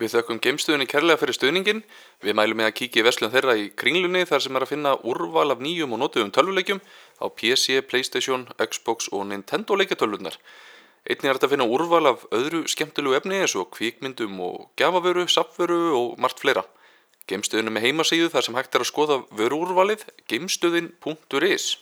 Við þökkum geimstöðunni kærlega fyrir stöðningin. Við mælum með að kíkja í verslun þeirra í kringlunni þar sem er að finna úrval af nýjum og notuðum tölvuleikjum á PC, Playstation, Xbox og Nintendo leikjatölvunar. Einnig er þetta að finna úrval af öðru skemmtilegu efni eins og kvikmyndum og gjafavöru, sapvöru og margt fleira. Geimstöðunni með heimasíðu þar sem hægt er að skoða vöruúrvalið geimstöðin.is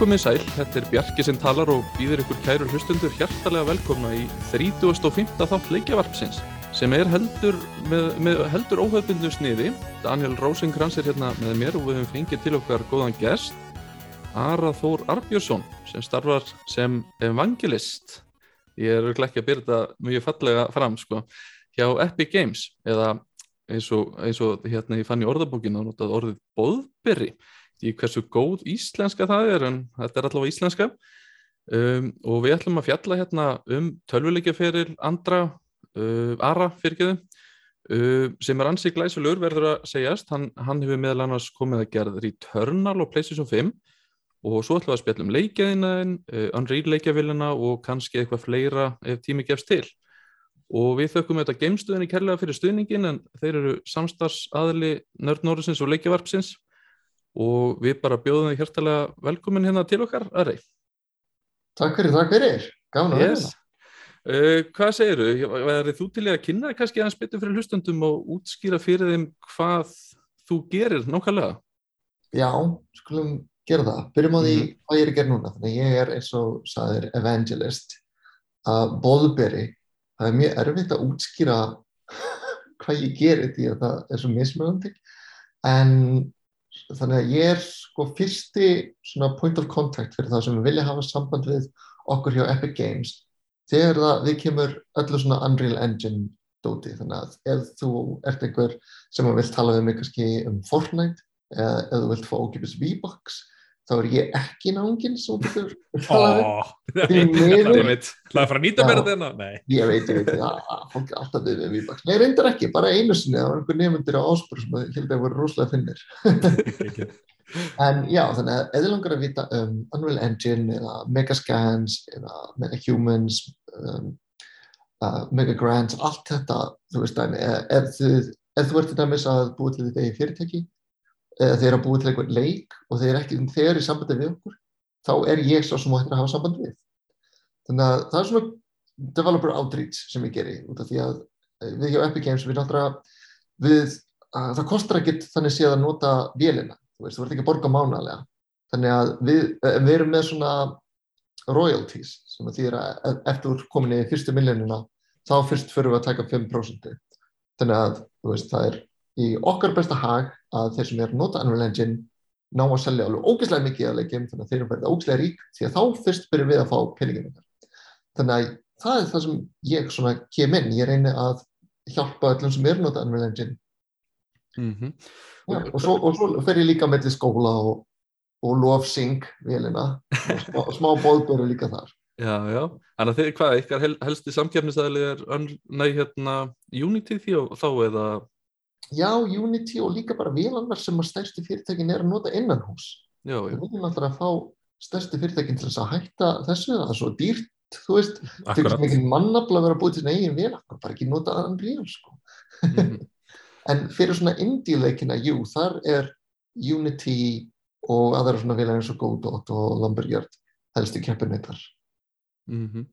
komið sæl, þetta er Bjarki sem talar og býður ykkur kæru hlustundur hjartalega velkomna í 35. þátt leikjavarpsins sem er heldur, með, með heldur óhauðbundu sniði. Daniel Rosenkrantz er hérna með mér og við höfum fengið til okkar góðan gest, Ara Þór Arbjörnsson sem starfar sem evangelist. Ég er ekki að byrja þetta mjög fallega fram sko, hjá Epic Games eða eins og, eins og hérna ég fann í orðabókinu og notað orðið boðbyrri í hversu góð íslenska það er en þetta er allavega íslenska. Um, og við ætlum að fjalla hérna um tölvuleikjaferil andra uh, Ara fyrirgeðu uh, sem er ansið glæsulur verður að segjast. Hann, hann hefur meðal annars komið að gera Returnal og PlayStation 5 og svo ætlum við að spjalla um leikjaðina uh, Unreal leikjavillina og kannski eitthvað fleira ef tími gefst til. Og við þökkum þetta geimstuðinni kærlega fyrir stuðningin en þeir eru samstarfsaðli Nördnórisins og leikjavarpsins og við bara bjóðum þið hjertalega velkomin hérna til okkar, Ari. Takk fyrir, takk fyrir, gaman að yes. vera. Uh, hvað segir þú? Verður þú til að kynna kannski aðeins betur fyrir hlustundum og útskýra fyrir þeim hvað þú gerir nákvæmlega? Já, skulum gera það. Byrjum á því mm. hvað ég er að gera núna. Þannig ég er eins og saðir evangelist að bóðberi. Það er mjög erfitt að útskýra hvað ég gerir því að það er svo mismöðandi en þannig að ég er sko fyrsti svona point of contact fyrir það sem vilja hafa samband við okkur hjá Epic Games þegar það við kemur öllu svona Unreal Engine dóti þannig að ef þú ert einhver sem að vil tala við mig kannski um Fortnite eða ef þú vilt fá ókipis V-Box þá er ég ekki nángin sem þú getur talað um Það er fara að nýta mér þetta Ég veit, ég veit, fólk er alltaf við við V-Box Nei, reyndar ekki, bara einu sinni það var einhver nefndir á áspur sem ég held að það voru rosalega finnir. En já, þannig að eða langar að vita um Unreal Engine eða Megascans eða Megahumans um, uh, Megagrants, allt þetta þú veist dæmi, ef þú ef þú ert til dæmis að búið til þetta í fyrirtæki eða þeir eru að búið til einhvern leik og þeir eru ekki þeir í sambandi við okkur þá er ég svo sem hættir að hafa samband við. Þannig að það er svona developer outreach sem ég geri út af því að við hjá Epic Games við náttúrulega við, að, það kostar ekkert þannig séð að nota vélina, þú veist, þú verður ekki að borga mánalega þannig að við, við erum með svona royalties sem að því að eftir komin í fyrstu miljónina þá fyrst fyrir við að taka 5% þannig að veist, það er í okkar besta hag að þeir sem er nota Unreal Engine ná að selja alveg ógeðslega mikið að leikjum þannig að þeir eru verið ógeðslega rík því að þá fyrst byrjum við að fá peningin þannig að það er það sem ég svona kem inn, ég reyni að hjálpa öllum sem er nota Unreal Engine. Mm -hmm. ja, og, svo, og svo fer ég líka með til skóla og, og love sync velina og smá, smá bóðböru líka þar. Já, já, þið, hvað, ykkar helsti samkjæfnisæðli er næ hérna Unity því og þá eða já, Unity og líka bara vélarnar sem að stærsti fyrirtækin er að nota innan hús. Já, já. Við viljum alltaf að fá stærsti fyrirtækin til þess að hætta þessu, það er svo dýrt, þú veist, þau er ekki mannabla að vera búið til þessu eigin vélar, bara ekki nota aðan ríðum, sko. Mm -hmm. en fyrir svona indie-leikina, jú, þar er Unity og aðra svona vélar eins og Godot og Lumberyard helsti keppinnitar. Mm -hmm.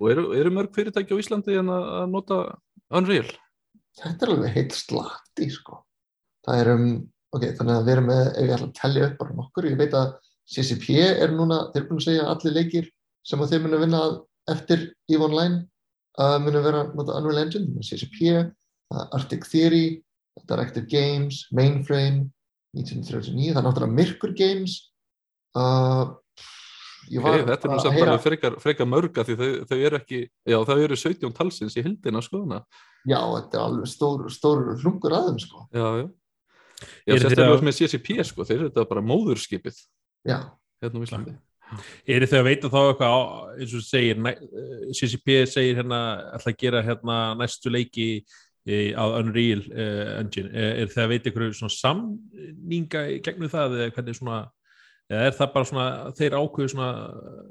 Og eru, eru mörg fyrirtæki á Íslandi en að nota Unreal? Þetta er alveg heilt slatti sko. það er um, ok, þannig að við erum með, ef ég ætla að tellja upp bara nokkur, ég veit að CCP er núna, þeir er búin að segja að allir leikir sem að þeir munu að vinna eftir EVE Online uh, munu að vera nota Unreal Engine, CCP, uh, Arctic Theory, Directive Games, Mainframe 1939, það er náttúrulega Mirkur Games uh, okay, Þetta er nú samt bara frekar, frekar mörga því þau, þau eru ekki já þau eru 17 talsins í hildina skoðuna Já, þetta er alveg stór, stór hlungur aðeins sko. Já, já. Já, sérstaklega með CCP sko, þeir eru þetta bara móðurskipið. Já. Hérna á Íslandi. Er þau að veita þá eitthvað á, eins og segir, eh, CCP segir hérna alltaf að gera hérna næstu leiki á Unreal uh, Engine, er, er þau að veita eitthvað svona samninga gegnum það eða hvernig svona, eða er það bara svona þeir ákveðu svona,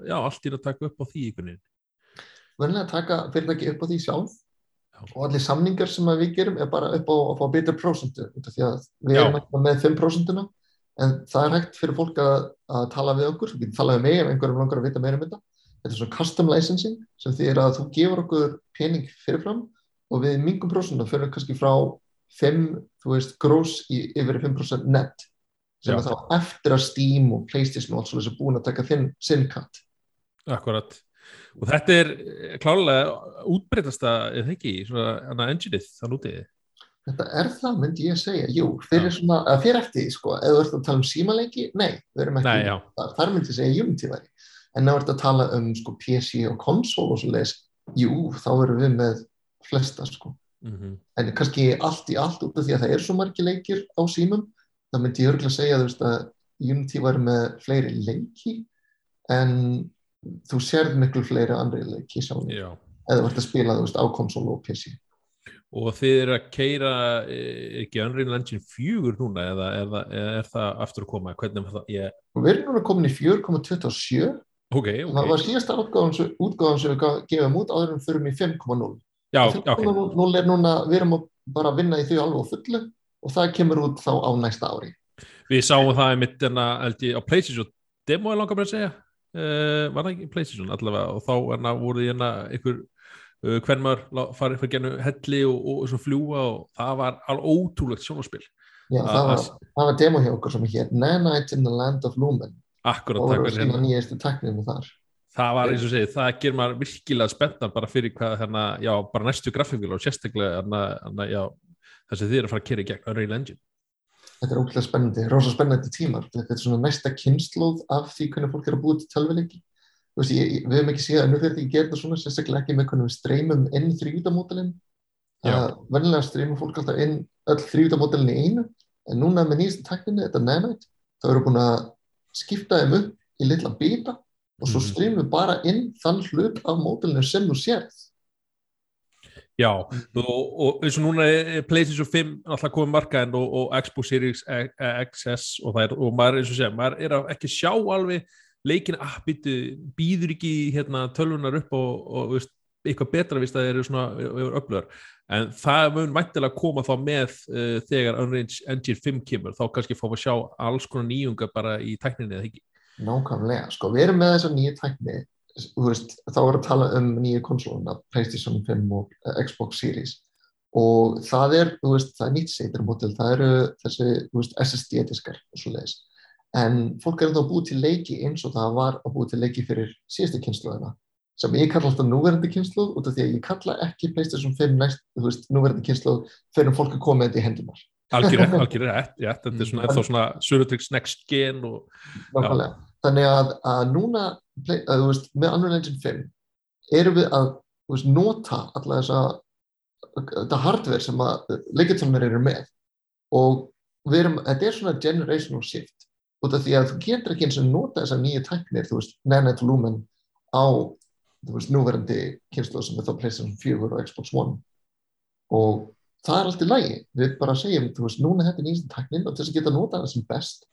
já, allt í að taka upp á því einhvern veginn? Verðilega taka fyrirtæki upp á því sjálf já. og allir samningar sem við gerum er bara upp á að fá betur prósentu, því að við já. erum ekki með 5% en það er hægt fyrir fólk að, að tala við okkur, við talað með mig ef einhverjum langar að vita meira um þetta þetta er svona custom licensing sem þýðir að þú gefur okkur pening fyrirfram og við mingum prósuna fyrir kannski frá 5, þú veist, gross í, yfir 5% net sem er þá eftir að Steam og Playstation og allt svolítið sem búin að taka þinn sinnkatt Akkurat, og þetta er klálega útbreytast að, eða ekki, svona engineið þann útiði Þetta er það, myndi ég að segja, jú, fyrir, svona, að fyrir eftir sko, eða þú ert að tala um símaleiki, nei, við erum ekki, nei, þar, þar myndi ég segja væri, en þú ert að tala um, sko, PC og konsól og svo leiðis, jú, þá erum við með flesta, sko, mm -hmm. en kannski allt í allt út af því að það er svo margi leikir á símum, þá myndi ég örgulega segja, þú veist, að Unity væri með fleiri leiki, en þú sérð miklu fleiri andri leiki sjálf, eða ert að spila, þú veist, á konsól og PC og þið eru að keira ekki Unreal Engine 4 núna eða, eða, eða er það aftur að koma? Hvernig er það? Ég... Við erum núna komin í 4.27 okay, okay. það var síðasta útgáðan sem við gefum út áður en fyrir mig 5.0 5.0 er núna, við erum bara að vinna í því alveg fullu og það kemur út þá á næsta ári. Við sáum það í mittena á PlayStation demo er langar með að segja. Uh, var það ekki PlayStation allavega? Og þá erna, voru því hérna einhver Uh, hvern maður farið fyrir gennu helli og, og, og fljúa og það var alveg ótrúlegt sjónaspil Já, það var, það var demo hjá okkur sem hér Nanite in the Land of Lumen. Akkurat, og var síðan nýjastu tekninu þar. Það var eins og segið, það ger maður virkilega spennan bara fyrir hvað hérna, já, bara næstu grafíkvíl og sérstaklega hérna, hérna, já, þess að þið eru að fara að kera í gegn Unreal Engine. Þetta er ótrúlega spennandi, rosa spennandi tímar. Þetta er svona næsta kynnslóð af því hvernig fólk er að búið til tölvileiki veist, ég, við hefum ekki séð að nufjörði gera þetta svona, sérstaklega ekki með hvernig við streymum inn þrjútamódalinn verðilega streymum fólk alltaf inn öll þrjútamódalinn í einu en núna með nýjastu tekninu, þetta Nanite þá erum við búin að skipta þeim upp í litla bita og svo mhm. streymum við bara inn þann hlut af módalinu sem þú sérð Já, og, og eins og núna er PlayStation 5 alltaf komið markaðin og, og Xbox Series XS og, er, og maður, segja, maður er að ekki sjá alveg leikin að ah, býður ekki hérna, tölvunar upp og, og veist, eitthvað betra vist að það eru svona öflugar. En það mun mæntilega koma þá með uh, þegar Unreal Engine 5 kemur. Þá kannski fáum við að sjá alls konar nýjunga bara í tækninni eða ekki? Nákvæmlega, sko við erum með þessa nýju tækni veist, þá við að tala um nýju konsoluna, Playstation 5 og uh, Xbox Series. Og það er, veist, það er nýtt seitur mótil, það eru þessi veist, SSD diskar og svo leiðis en fólk er þá búið til leiki eins og það var að búið til leiki fyrir síðustu kynsluðina sem ég kalla alltaf núverandi kynsluð út af því að ég kalla ekki PlayStation 5 næst, þú veist, núverandi kynsluð fyrir að fólk er komið þetta í hendunar algjörð, ja, þetta er svona eftir svona Surutrix Next Gen og, Þannig að, að núna að, veist, með Unreal Engine 5 erum við að veist, nota alla þessa þetta hardware sem að leikjartölunir eru með. Og við erum, þetta er svona generational shift út af því að þú getur ekki eins og nota þessar nýju tæknir, þú veist, Nanite Lumen á, þú veist, núverandi kynslu sem er þá PlayStation 4 og Xbox One. Og það er allt í lægi, við bara segjum, þú veist, núna þetta er nýjast tæknin og þess að geta nota það sem best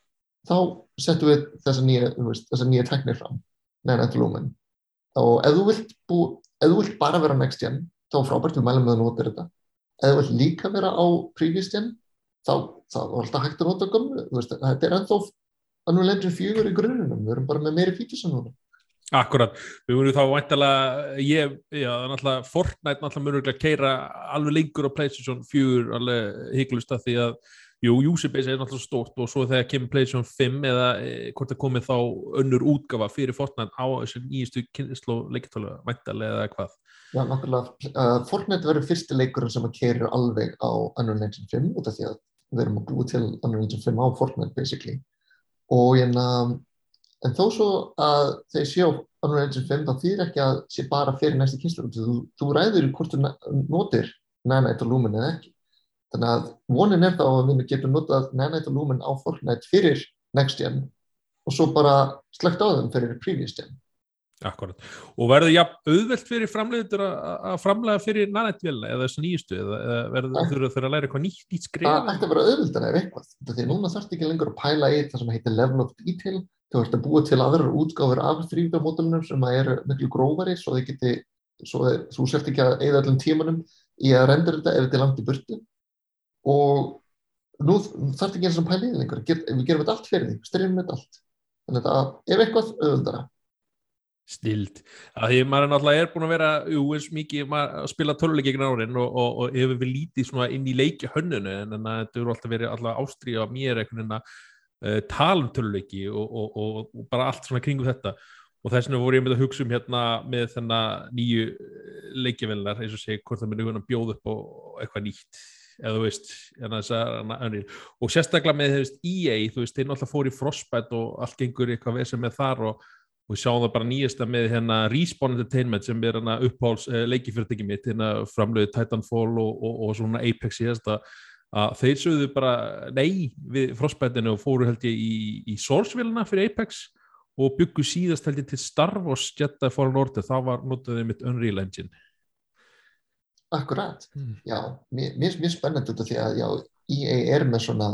þá setjum við þessar nýja, nýja tæknir fram, Nanite Lumen. Og ef þú vilt, bú, ef þú vilt bara vera next gen, þá frábært við mælum með að nota þetta, ef þú vilt líka vera á previous gen, þá, þá er alltaf hægt að nota gömlu, þetta er ennþá Unreal Engine 4 í grunnunum, við erum bara með meiri fíkjus en núna. Akkurat, við vorum þá væntalega, ég, já, náttúrulega Fortnite náttúrulega mörgulega að keira alveg lengur á PlayStation 4 alveg hygglust að því að jú, user base er náttúrulega stórt og svo þegar kemur PlayStation 5 eða e, hvort það komið þá önnur útgafa fyrir Fortnite á þessu nýjastu kynnslu leikjartölu væntalega eða hvað? Já, náttúrulega, uh, Fortnite verður fyrsti leikurinn sem að kerir alveg á Unreal Engine 5 út af því að við erum að búið til Unreal Engine 5 á Fortnite basically. Og hérna en þó svo að þeir séu Unreal Engine 5 þá þýr ekki að sé bara fyrir næstu kynslu þú, þú ræður hvort þú notir Nanite og Lumen eða ekki þannig að vonin er þá að við getum notað Nanite og Lumen á Fortnite fyrir next gen og svo bara slögt á þeim fyrir previous gen. Akkurat, og verður já auðvelt fyrir framleiður að framlega fyrir nanættvélina eða þessu nýjustu eða verður þurfa þurfa að læra eitthvað nýtt, nýtt skrif Það ætti að vera auðveldan ef eitthvað. Því núna þarfst ekki lengur að pæla í það sem heitir level of detail. Þú ert að búa til aðrar útgáfur af þrýfdamódulunum sem eru miklu grófari svo, geti, svo þú sért ekki að eða allum tímanum í að rendur þetta ef þetta er langt í burtu og nú þarfst ekki eins og það lengur. Við gerum þetta allt fyrir því, styrjum þetta allt. Þannig að ef eitthvað auðveldara. Stild, að því maður náttúrulega er búin að vera jú, eins mikið að spila töluleik gegn árin og, og, og hefur við lítið inn í leiki hönnunu en þetta eru alltaf verið alltaf ástríða mér einhvern veginn að uh, tala um töluleiki og, og bara allt svona kringu þetta. Og þess vegna voru ég með að hugsa um hérna með þennan nýju leikjavelnar eins og segi hvort það myndir að bjóða upp og eitthvað nýtt eða þú veist hérna og sérstaklega með veist, EA þú veist þeir náttúrulega fór í Frostbite og allt gengur eitthvað veð sem er þar og og við sjáum það bara nýjasta með hérna Respawn Entertainment sem er hérna uppháls uh, leikifyrirtæki mitt, hérna framlöðu Titanfall og, og, og svona Apex síðast að, að þeir sögðu bara nei við frostbætinu og fóru held ég í, í Source-vilna fyrir Apex og byggu síðast held ég til Star Wars Jedi Fallen Order, það var notaðið mitt Unreal Engine Akkurat, hmm. já, mér er mjög spennandi af því að já, EA er með svona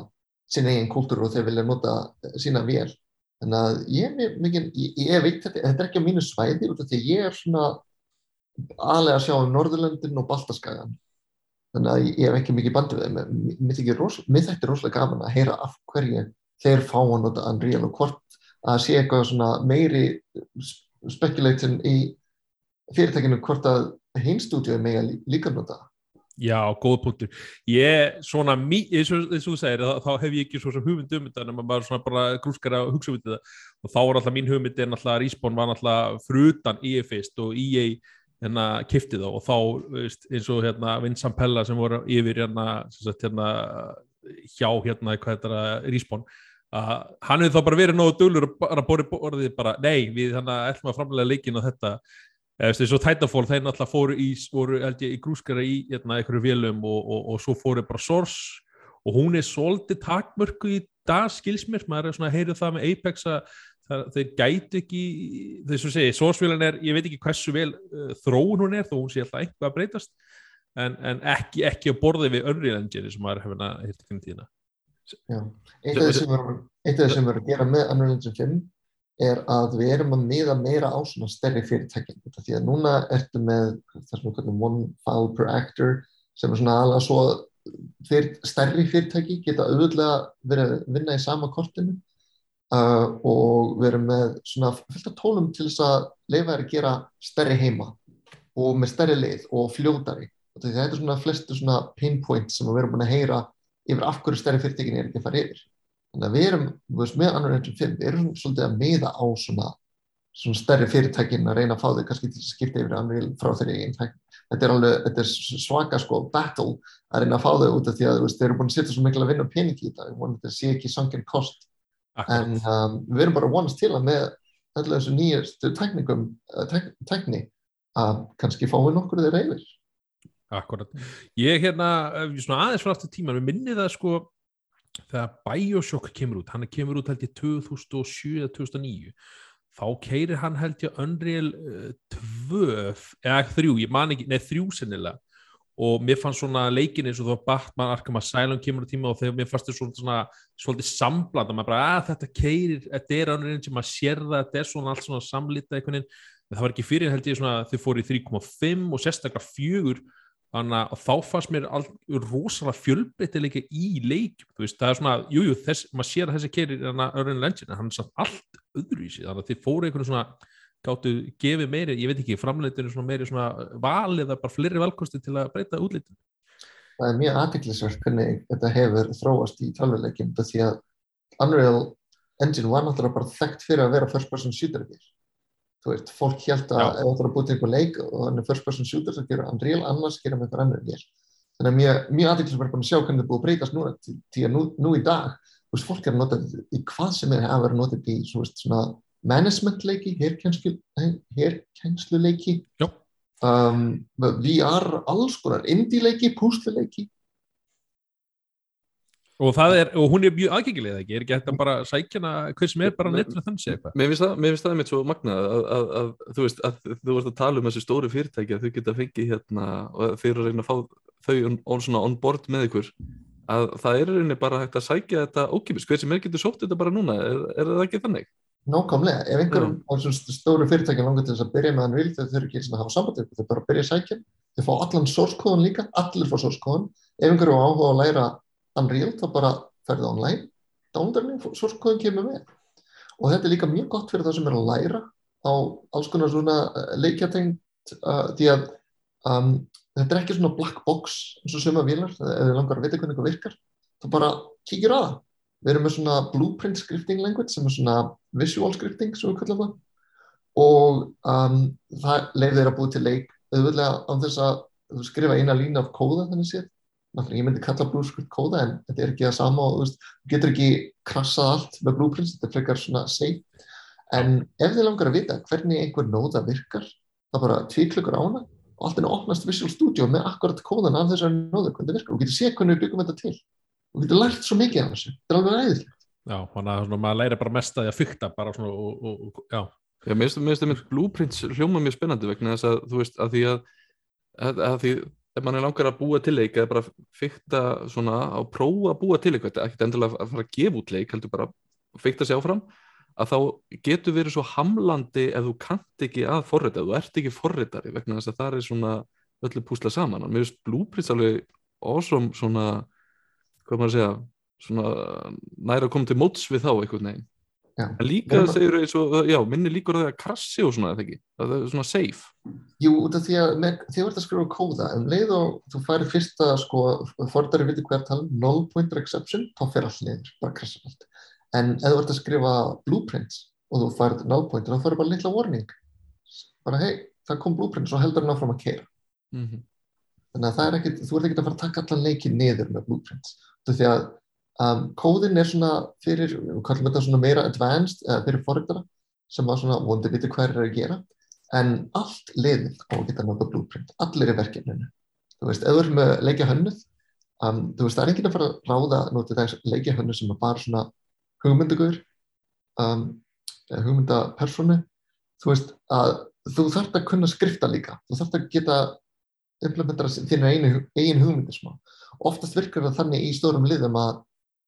sinna eigin kúltúr og þeir vilja nota sína vél Þannig að ég, mikið, ég, ég veit þetta, þetta er ekki á mínu svæði út af því að ég er svona aðlega að sjá um Norðurlöndin og Baltaskagan. Þannig að ég hef ekki mikið bandi við þeim. Mér þetta er rosalega gaman að heyra af hverju þeir fá að nota Unreal og hvort að sé eitthvað svona meiri spekuleitin í fyrirtækinu hvort að heimstúdíu með líka nota. Já, góð punktur. Ég, svona, eins og þú segir, þá hef ég ekki svona hugmynd um þetta, en maður svona bara grúskar að hugsa um þetta og þá er alltaf mín hugmynd en alltaf Respawn var alltaf frutan EA fyrst og EA hérna kiftið þá og þá, veist, eins og hérna Vincent Pella sem voru yfir hérna, sagt, hérna hjá hérna, Respawn að hann hefur þá bara verið nógu dölur og bara borðið bara, nei, við að ætlum að framlega leikin á þetta eins og Titanfall, þeir náttúrulega fóru í, voru, ég, í grúskara í hérna, einhverju vélum og, og, og svo fóru bara Source og hún er svolítið takmörku í dag skilsmér, maður er svona að heyra það með Apex að þeir gæti ekki þess að segja, Source-vélan er ég veit ekki hversu vel uh, þróun hún er þó hún sé alltaf eitthvað að breytast en, en ekki, ekki að borða við Unreal Engine sem maður hefur hérna um tíðina. Já, eitt af það sem erum að gera með Unreal Engine 5 er að við erum að miða meira á svona stærri fyrirtækjum því að núna ertu með það sem við one file per actor sem er svona alveg svo fyrir, stærri fyrirtæki geta auðvitað verið að vinna í sama kortinu uh, og við erum með svona fylgta tólum til þess að leifa er að gera stærri heima og með stærri leið og fljóðari þetta er svona flestu svona pinpoint sem við erum búin að heyra yfir af hverju stærri fyrirtækin er ekki að fara yfir Þannig að við erum, við með annar enn við erum svolítið að miða á svona, svona stærri fyrirtækin að reyna að fá þau kannski til að skipta yfir annar frá þeirri einn. Þetta er alveg, þetta er svaka sko battle að reyna að fá þau út af því að veist, þeir eru búin að setja svo miklu að vinna pening í þetta, þetta sé ekki sunken cost. En um, við erum bara vonast til að með öllu þessu nýjastu teknikum, uh, tek, tekni að kannski fáum við nokkur þeirra yfir. Akkurat. Ég hérna, svona aðeins frá aftur tíman, við minnið að sko þegar Bioshock kemur út hann kemur út held ég 2007-2009 þá keirir hann held ég Unreal 2 uh, eða 3, ég man ekki, neð 3 sennilega. Og mér fannst svona leikin eins og þá Batman Arkham Asylum kemur á tíma og þegar mér fannst þetta svona, svolítið sambland og maður bara að þetta keirir, þetta er Unreal sem maður sér það, þetta er svona allt svona samlita veginn, en það var ekki fyrir held ég svona þau fóru í 3.5 og sérstaklega fjögur þannig að þá fannst mér rosalega fjölbreytileika í leik veist, það er svona, jújú, jú, maður sér að þessi kerir Örn Lensin, hann satt allt öðruvísi, þannig að þið fóru einhvern svona gáttu gefið meiri, ég veit ekki framleitinu svona meiri svona valið eða bara fleiri valkosti til að breyta útlítinu það er mjög aðtiklisvert hvernig þetta hefur þróast í tölvuleikjum því að Unreal Engine var náttúrulega bara þekkt fyrir að vera first person shooter bíl. Þú veist, fólk held að ef það er að búið til einhver leik og hann er first person shooter þá gerur Unreal annars gerur með einhver annar bíl. Þannig að mjög, mjög bara að sjá hvernig er búið að breytast núna því að nú, nú í dag, þú veist, fólk er að nota í hvað sem er að vera notað í svo veist, svona management leiki, herkjenslu leiki, um, VR, alls konar, indie leiki, púslu leiki, og, það er, og hún er mjög aðgengilega ekki, er ekki að bara sækjana hver sem er bara nettur þannig sé eitthvað? Mér finnst það, mér finnst það mitt svo magnað að, að, að, þú veist, að þú varst að tala um þessi stóru fyrirtæki að þau geta fengið hérna og þeir eru að reyna að fá þau on, on, svona on board með ykkur að það er í rauninni bara hægt að sækja þetta ókipis, hver sem er getur sótt þetta bara núna er, er það ekki þannig? Nákvæmlega, ef einhverjum Mm. á svona stóru fyrirtækjum langar til þess að byrja með hann vil þau þurfi ekki svona að hafa samband þau bara byrja að sækja. Þau fá allan source kóðan líka, allir fá source kóðan ef einhverjum á áhuga að læra Unreal þá bara ferði online downloading, source kóðan kemur með. Og þetta er líka mjög gott fyrir það sem er að læra á alls konar svona uh, leikjatengt uh, því að um, þetta er ekki svona black box eins og suma vilar, ef þið langar að vita hvernig eitthvað virkar þá bara kíkir að það. Við erum með svona blueprint scripting language sem er svona visual scripting sem við kallum það. Og um, það leif þeir að búið til leik auðvitað án þess að skrifa eina lína af kóða þannig séð náttúrulega ég myndi kalla blueprint kóða en þetta er ekki það sama og þú veist, þú getur ekki krassað allt með blueprints, þetta er frekar svona safe. En ef þið langar að vita hvernig einhver nóða virkar það bara tvíklökur á hana og allt er opnast Visual Studio með akkurat kóðan af þessari nóðu, hvernig það virkar. Og getur séð hvernig við byggum þetta til. Og getur lært svo mikið af þessu, þetta er alveg æðislegt. Já, þannig að svona, maður læri bara mest að því að fykta bara svona og, og, og já, Já, mér finnst finnst einmitt blueprints hljóma mjög spennandi vegna þess að þú veist að því að, að, að því ef mann er langar að búa til leik eða bara fykta svona að prófa að búa til eitthvað, þetta er ekkert endilega að fara að gefa út leik heldur bara að fykta sig áfram að þá getur verið svo hamlandi ef þú kannt ekki að forrita, ef þú ert ekki forritari vegna þess að það er svona öllu púsla saman, og mér finnst blueprints alveg awesome svona hvað maður að segja svona næra að koma til móts við þá einhvern veginn Já. En líka Nema- segir eins og, já, minni líkur að það að krassi og svona, eða ekki, að það er svona safe Jú, út af því að þið vart að skrifa kóða, um leið og þú færi fyrsta, sko, fordari viti hvað er að tala um, null pointer exception, þá fer allt niður, bara krasa allt. En ef þú vart að skrifa blueprints og þú færið null pointer, þá færið bara litla warning. Bara, hei, það kom blueprint, svo heldur hann áfram að keira. mm -hmm. Þannig að það er ekkit, þú ert ekkert að fara að taka allan leikin niður með blueprints. Út af því að um, kóðin er svona fyrir, við kallum þetta svona meira advanced, eða fyrir forritara, sem að svona vondi viti hvað er að gera. En allt liðið á að geta nota blueprint, allir í verkefninu. Þú veist, ef þú erum með leikja hönnuð um, þú veist, það er enginn að fara að ráða nota þess leikja hönnuð sem er bara svona hugmyndagur um, hugmyndapersonu þú veist, að þú þarft að kunna skrifta líka, þú þarft að geta implementara þínu eigin hugmyndir smá, oftast virkar það þannig í stórum liðum að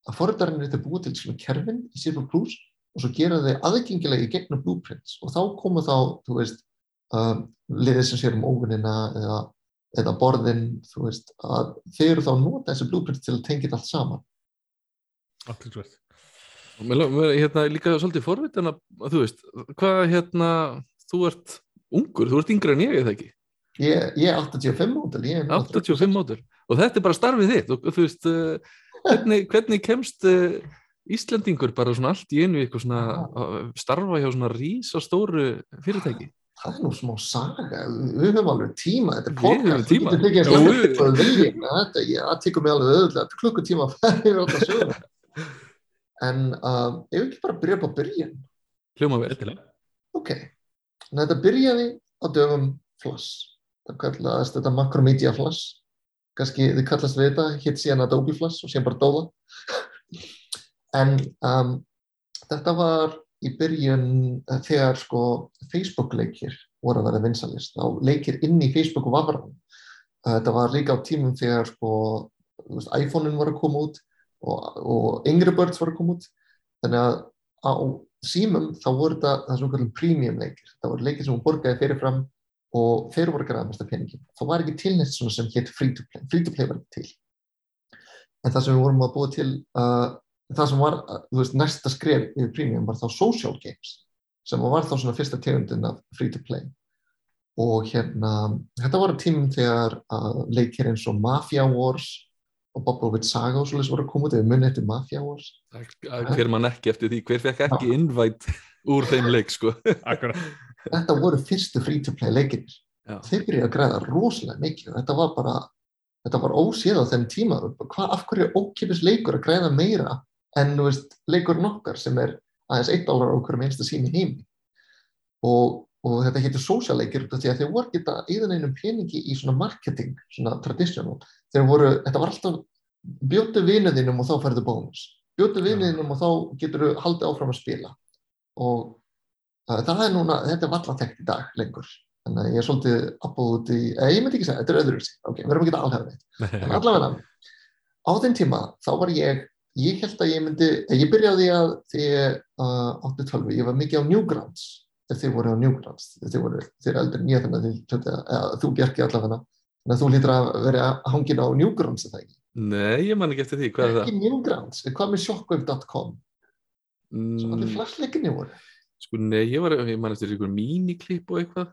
að forritarinn er þetta búið til svona kerfin í C++ og svo gera þau aðgengilega í gegnum blueprints. Og þá koma þá, þú veist, um, liðið sem sér um óvinnina eða, eða borðin, þú veist, að þeir eru þá að nota þessi blueprints til að tengja þetta allt saman. mér, mér hérna líka svolítið forvitin að, að þú veist, hvað hérna þú ert ungur, þú ert yngri en ég eða ekki, Ég, ég er 85 mótil, ég er 85 mótur og þetta er bara starfið þitt og þú veist, uh, hvernig, hvernig kemst uh, Íslendingur bara svona allt í einu eitthvað svona að starfa hjá svona rísastóru fyrirtæki? Það er nú smá saga, við höfum alveg tíma, þetta er Við podcast, við getum Jú, tekið við- að viljum, þetta, ég, það tekur mig alveg er klukkutíma að fara yfir alltaf söguna. En um, ef við ekki bara byrja upp á byrjun, hljóma vel, Ettilega. ok, en þetta byrjaði á dögum Flash, það kallaðist þetta Macromedia Flash, kannski þið kallast við þetta, hitt síðan Adobe Flash og síðan bara Dóla. en um, þetta var í byrjun eh, þegar sko Facebook leikir voru að vera vinsalist, þá leikir inn í Facebook og vafran. Þetta var líka á tímum þegar sko, veist, iPhone-in var að koma út og, og Angry Birds var að koma út, þannig að á símum þá voru þetta það við kallum premium leikir, það voru leikir sem hún borgaði fyrirfram og þeir voru að græða mesta peningin. Það var ekki til neitt svona sem hétt free to play, free to play var ekki til. En það sem við vorum að búa til, uh, það sem var, uh, þú veist, næsta skref yfir premium var þá social games, sem var þá svona fyrsta tegundin af free to play. og hérna, þetta voru tímum þegar uh, leikir eins og Mafia Wars og Bobovit Saga og svolítið voru að koma út eða munið eftir Mafia Wars hver mann ekki eftir því, hver fekk ekki innvætt úr þeim leik sko þetta voru fyrstu free to play leikir þeir byrjaði að græða rosalega mikið þetta var bara, þetta var ósíð á þenn tíma, Hva, af hverju er ókipis leikur að græða meira en veist, leikur nokkar sem er aðeins 1 dólar á hverjum einsta sín í heimi? Og og þetta heitir sósjáleikir því að þeir voru geta íðan einum peningi í svona marketing, svona traditional. Þeir voru, þetta var alltaf bjótu vinuðinum og þá færðu bónus. Bjótu vinuðinum og þá getur þú haldið áfram að spila. Og það er núna, þetta er valla þekkt í dag lengur, þannig að ég er svolítið appóð út í, eða ég myndi ekki segja, þetta er öðru ok, við erum ekki að alhafa þetta. En allavega, á þeim tíma þá var ég ég held að ég myndi, ég byrjaði að því uh, 8-12, ég var mikið á Newgrounds þegar þið voru á Newgrounds. Voru, þið er eldur nýja þannig að þú bjerki allavega. Þannig að þú lítur að vera hangin á Newgrounds eða ekki? Nei, ég man ekki eftir því, hvað er það? Ekki Newgrounds, hvað með shockwave.com mm. sem allir flashleikinni voru Sko nei, ég, var, ég man eftir einhver míniklipp og eitthvað.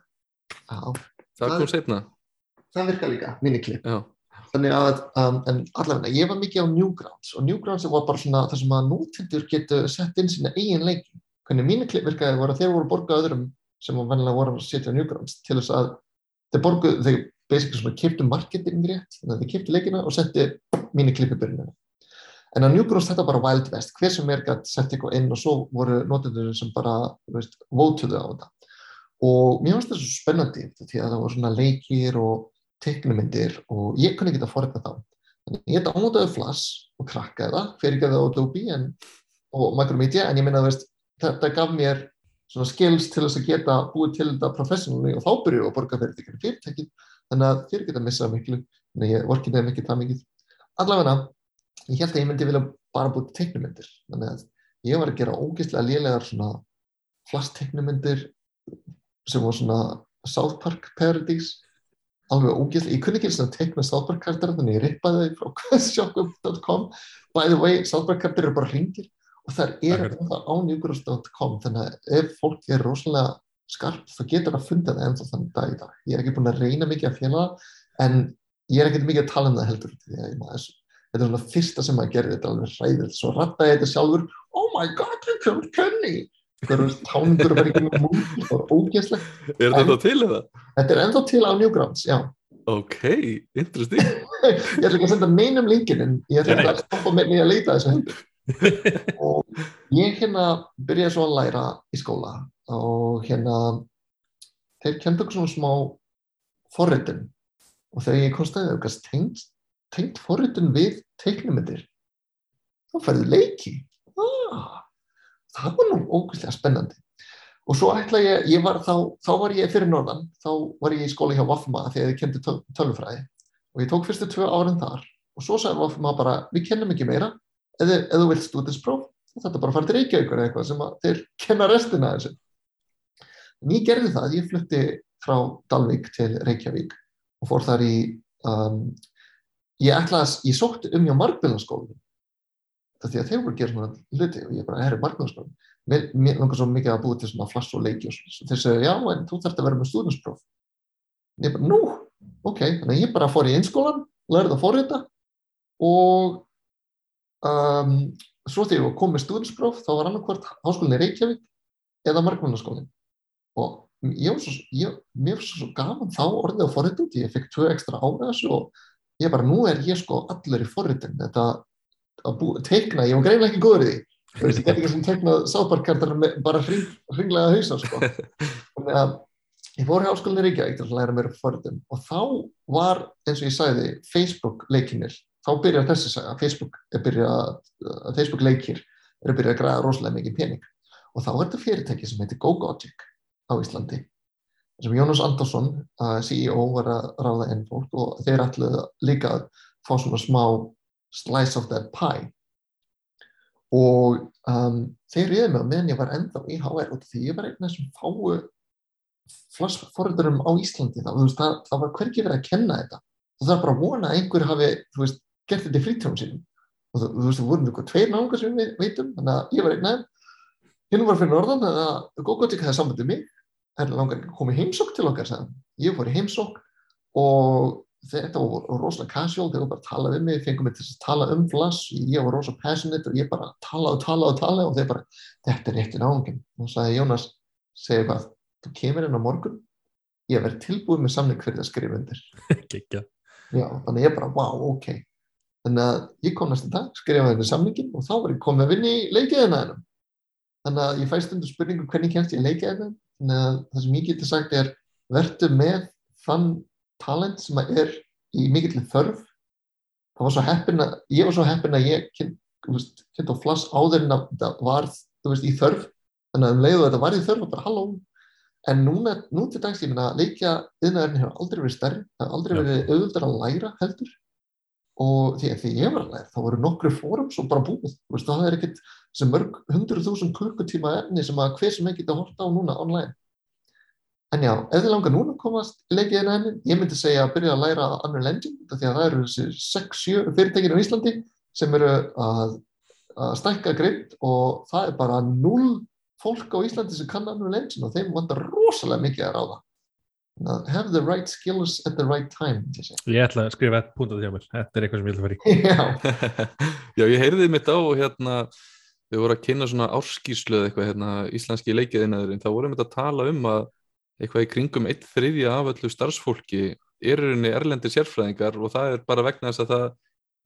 Já, það, kom setna Það virka líka, míniklipp Já. Þannig að, um, en allavega, ég var mikið á Newgrounds og Newgrounds var bara svona það sem að nútindur getur sett inn sína eigin leikin hvernig míniklipp virkaði voru að þeir voru borgað öðrum sem var vennilega voru að setja á Newgrounds til þess að þeir borguð, þeir basically svona kiptu marketing rétt, þannig að þeir kiptu leikina og setti byrjuninu. En á Newgrounds þetta bara Wild West, hver sem er gætt sett eitthvað inn og svo voru notendur sem bara, veist, vótuðu á þetta. Og mér finnst þetta svo spennandi því að það voru svona leikir og teiknumindir og ég kunni ekki að forða þá. Þannig ég downloadaði Flash og krakkaði það, fyrir ekki að það á Adobe en, og Micromedia, en ég minna að þetta gaf mér svona skills til þess að geta búið til þetta professionally og þá byrjuðu að borga fyrir þetta fyrirtæki þannig að þeir geta missað miklu þannig að ég vorki nefn ekki það mikið allavega, ég held að ég myndi vilja bara búið teiknumindir þannig að ég var að gera ógeðslega lélegar svona flast teiknumindir sem var svona South Park Paradise alveg ógeðslega, ég kunni ekki svona teikna South Park kartar þannig ég rippaði þau frá questionshop.com by the way, South Park kartar eru bara ringir og það er ennþá á newgrounds.com þannig að ef fólk er rosalega skarpt þá getur það að funda það ennþá þannig dag í dag. Ég er ekki búin að reyna mikið að fjela en ég er ekkert mikið að tala um það heldur því að maður, þetta er svona fyrsta sem maður gerir þetta alveg hræðilegt, svo rattaði þetta sjálfur oh my god, you killed Kenny einhverjum tánungur að vera ekki með múl það var ógeðslegt. Er þetta til eða? Þetta er ennþá til á Newgrounds, já. Ok, interesting. ég ætla ekki að senda neinum linkin en ég ætla að stoppa með mig að leita þessu hendur og ég hérna byrjaði svo að læra í skóla og hérna þeir kemdu okkur svona smá forritin og þegar ég konstaði okkar tengt, tengt forritin við teiknumindir þá færði leiki. Ah, það var nú ógustlega spennandi. Og svo ætla ég, ég var þá, þá var ég fyrir norðan, þá var ég í skóla hjá Vafma þegar ég kendi tölvfræði og ég tók fyrstu tvö árin þar. Og svo sagði Vafma bara, við kennum ekki meira. Ef þú vilt stúdinspróf þetta bara fara til Reykjavík eða eitthvað sem þeir kenna restina þessu. En ég gerði það, ég flutti frá Dalvik til Reykjavík og fór þar í um, ég ætlaði, ég sótti um hjá markbyrðarskólinu það því að þeir voru að gera svona hluti og ég bara, herri, markbyrðarskólinu mér, mér langar svo mikið að búið til svona flass og leiki og svona, þeir segja, já, en þú þarfst að vera með stúdinspróf ég bara, nú, ok. Þannig að ég bara fór í einskólan, lærði að forrita og um, svo þegar ég kom með stúdinspróf þá var annarkvært háskólinni Reykjavík eða markmannarskólinn og ég var svo, ég, mér var svo gaman þá orðið á forritund, ég fekk tvö ekstra ára og ég bara, nú er ég sko allir í forritun, þetta að teikna, ég var greinlega ekki góður í því. Þú veist, ég get ekki sem teiknað sáparkartar bara hring, hringlega hausa sko. Þannig að ég fór í háskólinni Reykjavík til að læra mér forritun og þá var, eins og ég sagði, Facebook leikinir þá byrjar þessi saga, Facebook, byrja, uh, Facebook leikir er að byrja að græða rosalega mikið pening. Og þá er þetta fyrirtæki sem heitir GoGogic á Íslandi sem Jónas Andersson, uh, CEO var að ráða enn fólk og þeir ætluði líka að fá svona smá slice of that pie. Og um, þeir riði mig á meðan ég var ennþá í HR og því ég var einn af þessum fáu flassforðurum á Íslandi þá, veist, það, það var hverkið verið að kenna þetta. Það er bara að vona að einhver hafi veist, gert þetta í frítjónum sínum. Og þú, veist, það voru einhver tveir náðungar sem við veitum, þannig að ég var einn aðeins hinn var fyrir norðan, þannig að Gógotik hefði sambandið mig, það er langar ekki að koma í heimsokk til okkar sagðan. ég fór í heimsók og þetta var rosalega casual, þeir voru bara að tala við mig, fengið mig til að tala um flass, ég var rosalega passionate og ég bara tala og tala og tala og þeir bara, þetta er réttin ángin. Og sagði Jónas, segir hvað, þú kemur inn á morgun, ég verði tilbúið með samling fyrir að skrifa undir. Já, þannig ég bara, wow, ok. Þannig að ég kom næsta dag, skrifaði henni samlingin og þá var ég komið að vinna í leikiðina. Þannig að ég fæst undir spurningu hvernig kemst ég leikiðina, þannig að það sem ég geti sagt er, verður með þann talent sem er í mikill þörf. Það var svo heppin að ég var svo heppin að ég kynnt á flass áður en að það var veist, í þörf. Þannig að um leiðu þetta var í þörf og bara halló. En núna, nú til dags ég minna að leikja yðnaðurinn hefur aldrei verið stærri það hefur aldrei verið auðvöldar að læra heldur og því því ég var að læra þá voru nokkru fórums og bara búið. Veist, það er ekkert sem mörg hundru þúsund klukkutíma efni sem að hver sem ekki geta horta á núna online. En já, ef þið langar núna að komast í leikiðina henni, ég myndi segja að byrja að læra Unreal Engine, því að það eru þessi 6-7 fyrirtækir á Íslandi sem eru að, að stækka grind og það er bara 0 fólk á Íslandi sem kann Unreal Engine og þeim vantar rosalega mikið að ráða. Have the right skills at the right time, ég ætla að skrifa ett punkt á því á mér, þetta er eitthvað sem ég ætla að fara í. Já. já, ég heyrði mitt á hérna, við vorum að kynna svona árskíslu eða eitthvað hérna, íslenski leikiðinaðurinn, þá vorum við að tala um að eitthvað í kringum eitt þriðja af öllu starfsfólki er rauninni erlendir sérfræðingar og það er bara vegna þess að það,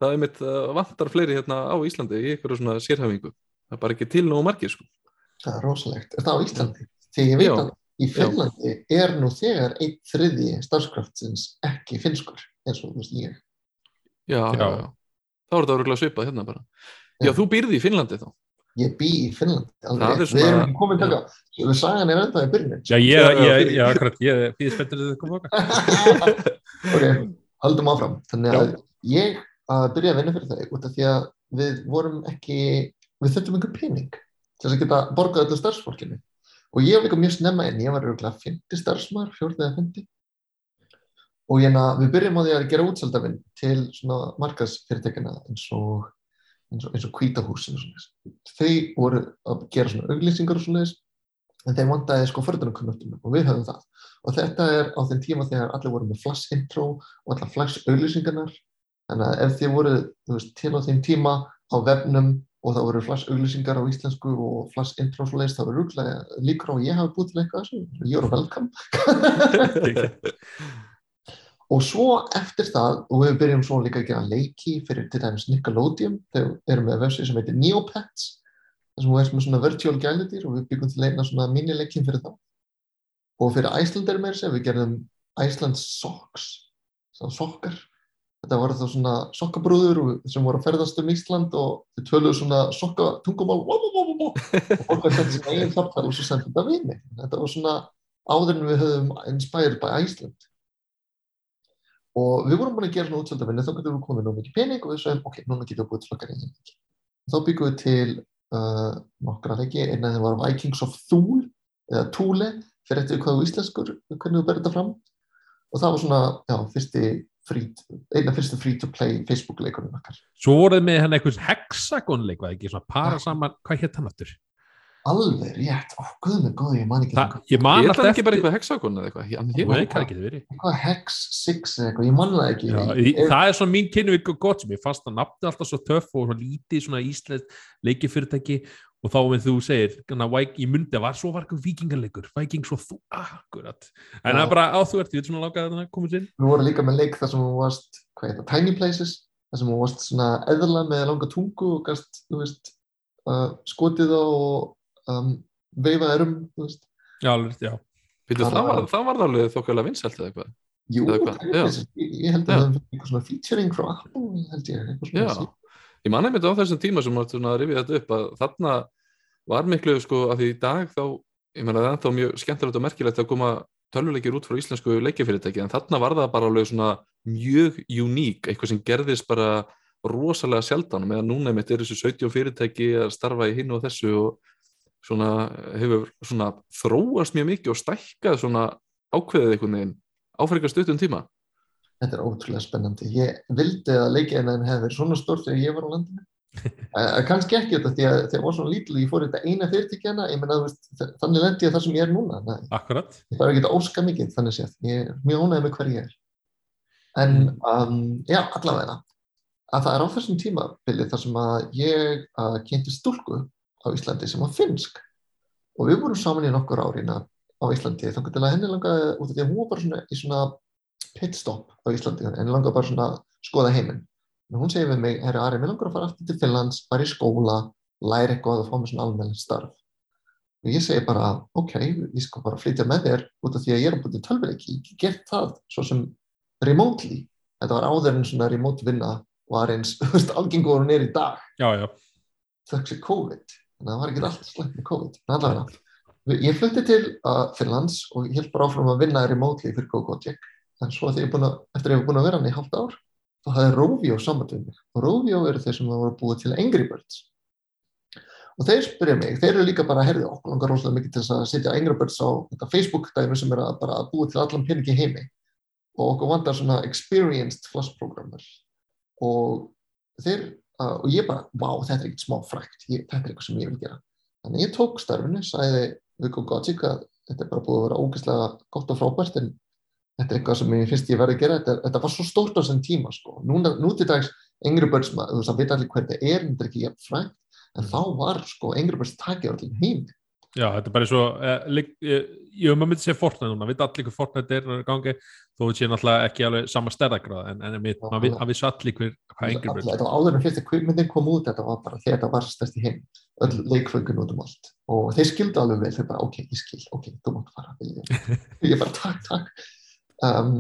það er mitt vantar fleiri hérna á Íslandi í eitthvað svona sérhæfingu. Það er bara ekki til nógu margir sko. Það er rosalegt. Er það á Íslandi? Þegar ég veit að í Finnlandi já. er nú þegar eitt þriðji starfskraftsins ekki finskur eins og þú veist ég. Já, já, já. Þá er þetta öruglega svipað hérna bara. Já, þú býrði í Finnlandi þá ég bý í Finnland svona... við erum komið það við sagan er enda í byrjun já, ég, ég, ég, akkurat, ég býði spenntur að þið koma okkar ok, haldum áfram þannig að já. ég að byrja að vinna fyrir það út af því að við vorum ekki við þurftum einhver pening til að geta borgað öllu starfsfólkinu og ég var líka mjög snemma en ég var rúglega 50 starfsmar, 14 eða 50 og ég að við byrjum á því að gera útsaldafinn til svona markasfyrirtekina eins og eins og, kvítahúsin þau voru að gera svona auglýsingar og svona en þeim vandaði sko förðunarkunnáttum og við höfum það. Og þetta er á þeim tíma þegar allir voru með flash intro og allar flash auglýsingarnar þannig að ef þið voru veist, til á þeim tíma á vefnum og það voru flash auglýsingar á íslensku og flash intro svo leiðist, það voru rúglega líkur og ég hafi búið til eitthvað þessu, voru velkam og svo eftir það, og við byrjum svo líka að gera leiki fyrir til dæmis Nickelodeon, þegar við erum með vefsið sem heitir Neopets, þar sem við erum með svona virtual gælitir og við byggum til leina svona minileikin fyrir það. Og fyrir Æslander með þess að við gerðum Iceland Socks, svona sokkar. Þetta voru þá svona sokkabrúður sem voru að ferðast um Ísland og þau töluðu svona sokkatungumál og fólk að setja svona eigin þarfæl og svo sendið þetta vini. Þetta var svona áður en við höfum inspired by Iceland. Og við vorum búin að gera svona útsöldafinni þá getum við komið nú mikið pening og við sögum ok, núna getum við búið til okkar eigin leiki þá byggum við til uh, nokkra leiki, einn af þeim var Vikings of Thule eða Thule, fyrir eftir hvað íslenskur, hvernig við berðum þetta fram. Og það var svona, já, fyrsti eina fyrstu free to play Facebook leikunum okkar. Svo voruð með hann eitthvað hexagon leik, var ekki? Svona para saman, hvað hétt hann aftur? alveg rétt, ó, guð mig góð, ég man ekki Þa, ég man alltaf ekki bara eitthvað hexagon eða eitthvað? Eitthvað hex 6 eða eitthvað, ég man það ekki. Já, ég, það er svona mín kynning og gott sem ég fannst að nafna alltaf svo töff og svona lítið svona íslensk leikifyrirtæki og þá með þú segir, ég myndi að var svo var eitthvað vikingarleikur, vikings og þú akkurat, en það er bara á þú ert ég veit svona lákað að það komið sinn Við vorum líka með leik þar sem þú varst, hvað heit það, Tiny Places þar sem þú varst svona eðla með langa tungu og gast, þú veist uh, skotið á og um, veifa erum Já, alveg, já. Býtu, það, var, það var alveg þokkala vinsælt eða eitthvað? Jú, ég held að það var eitthvað svona featuring frá Apple held ég Já, ég manna einmitt á þessum tíma sem að rifja þetta upp að þarna var miklu sko að því í dag þá, ég menna það er ennþá mjög skemmtilegt og merkilegt að koma tölvuleikir út frá íslensku leikjafyrirtæki en þarna var það bara alveg svona mjög uník, eitthvað sem gerðist bara rosalega sjaldan meðan núna einmitt er þessu 17 fyrirtæki að starfa í hinn og þessu og svona, hefur svona þróast mjög mikið og stækkað svona ákveðið einhvern veginn áfæringar stuttum tíma Þetta er ótrúlega spennandi. Ég vildi að leikinu hefði verið svona stort þegar ég var á landinu. Uh, kannski ekki þetta því að ég var svona lítil ég fór þetta eina fyrirtækjana ég menna þannig lendi ég það sem ég er núna Akkurat. Ég þarf ekki að óska mikið þannig séð, ég er mjög ánægð með hver ég er. En um, já, allavega að það er á þessum tímabili þar sem að ég uh, kynnti stúlku á Íslandi sem var finsk og við vorum saman í nokkur árina á Íslandi þá getur henni langaði út af því að hún var bara svona í svona pitstop á Íslandi. Henni langaði bara svona að skoða heiminn. En hún segir við mig, herri Ari, mér langar að fara aftur til Finnlands, bara í skóla læra eitthvað og fá mér svona almennt starf. Og ég segi bara, ok ég skal bara flytja með þér út af því að ég er búin til tölvileiki, ég gert það svo sem remotely. Þetta var áður en svona remote vinna var eins, þú veist, algengur hún er í dag. Þökk sér COVID. Að það var ekki alltaf slæmt með COVID. En allavega, ég flutti til uh, Finnlands og ég held bara áfram að vinna remotely fyrir GoGoTech en svo að, eftir að ég hef búin að vera hann í halvt ár þá hafði Rovio samband við mig. Og Rovio eru þeir sem voru búið til Angry Birds. Og þeir spyrja mig, þeir eru líka bara að herði okkur langar rosalega mikið til að setja Angry Birds á þetta Facebook dæmi sem er að að búið til allan peningi heimi. Og okkur vandar svona experienced flash programmer. Og þeir, uh, og ég bara wow, þetta er ekkert smá frækt, ég, þetta er eitthvað sem ég vil gera. Þannig ég tók starfinu, sæði við GoGotic að þetta er bara búið að vera ógeðslega gott og frábært en þetta er eitthvað sem ég finnst ég verði að gera. Þetta, þetta var svo stórt á þessum tíma sko. Núna, nú til dags Angry Birds, þú veist að vita allir hvernig þetta er þetta er ekki jægt frækt, en þá var sko, Angry Birds takið allir heim Já, þetta er bara svo eh, eh, ég maður myndi segja Fortnite núna, við allir hvað Fortnite er í gangi, þó við séum náttúrulega ekki alveg sama stærðagrað, en, en við, maður vi- maður vissi allir hver, hvað Alla- Birds þetta var áður en fyrst að kvikmyndin kom út þetta var bara þegar þetta var stærst í heim öll leikflöngin út um allt. Og þeir skildu alveg vel, þeir bara ok, ég skil ok, þú mátt fara ég bara takk, takk um,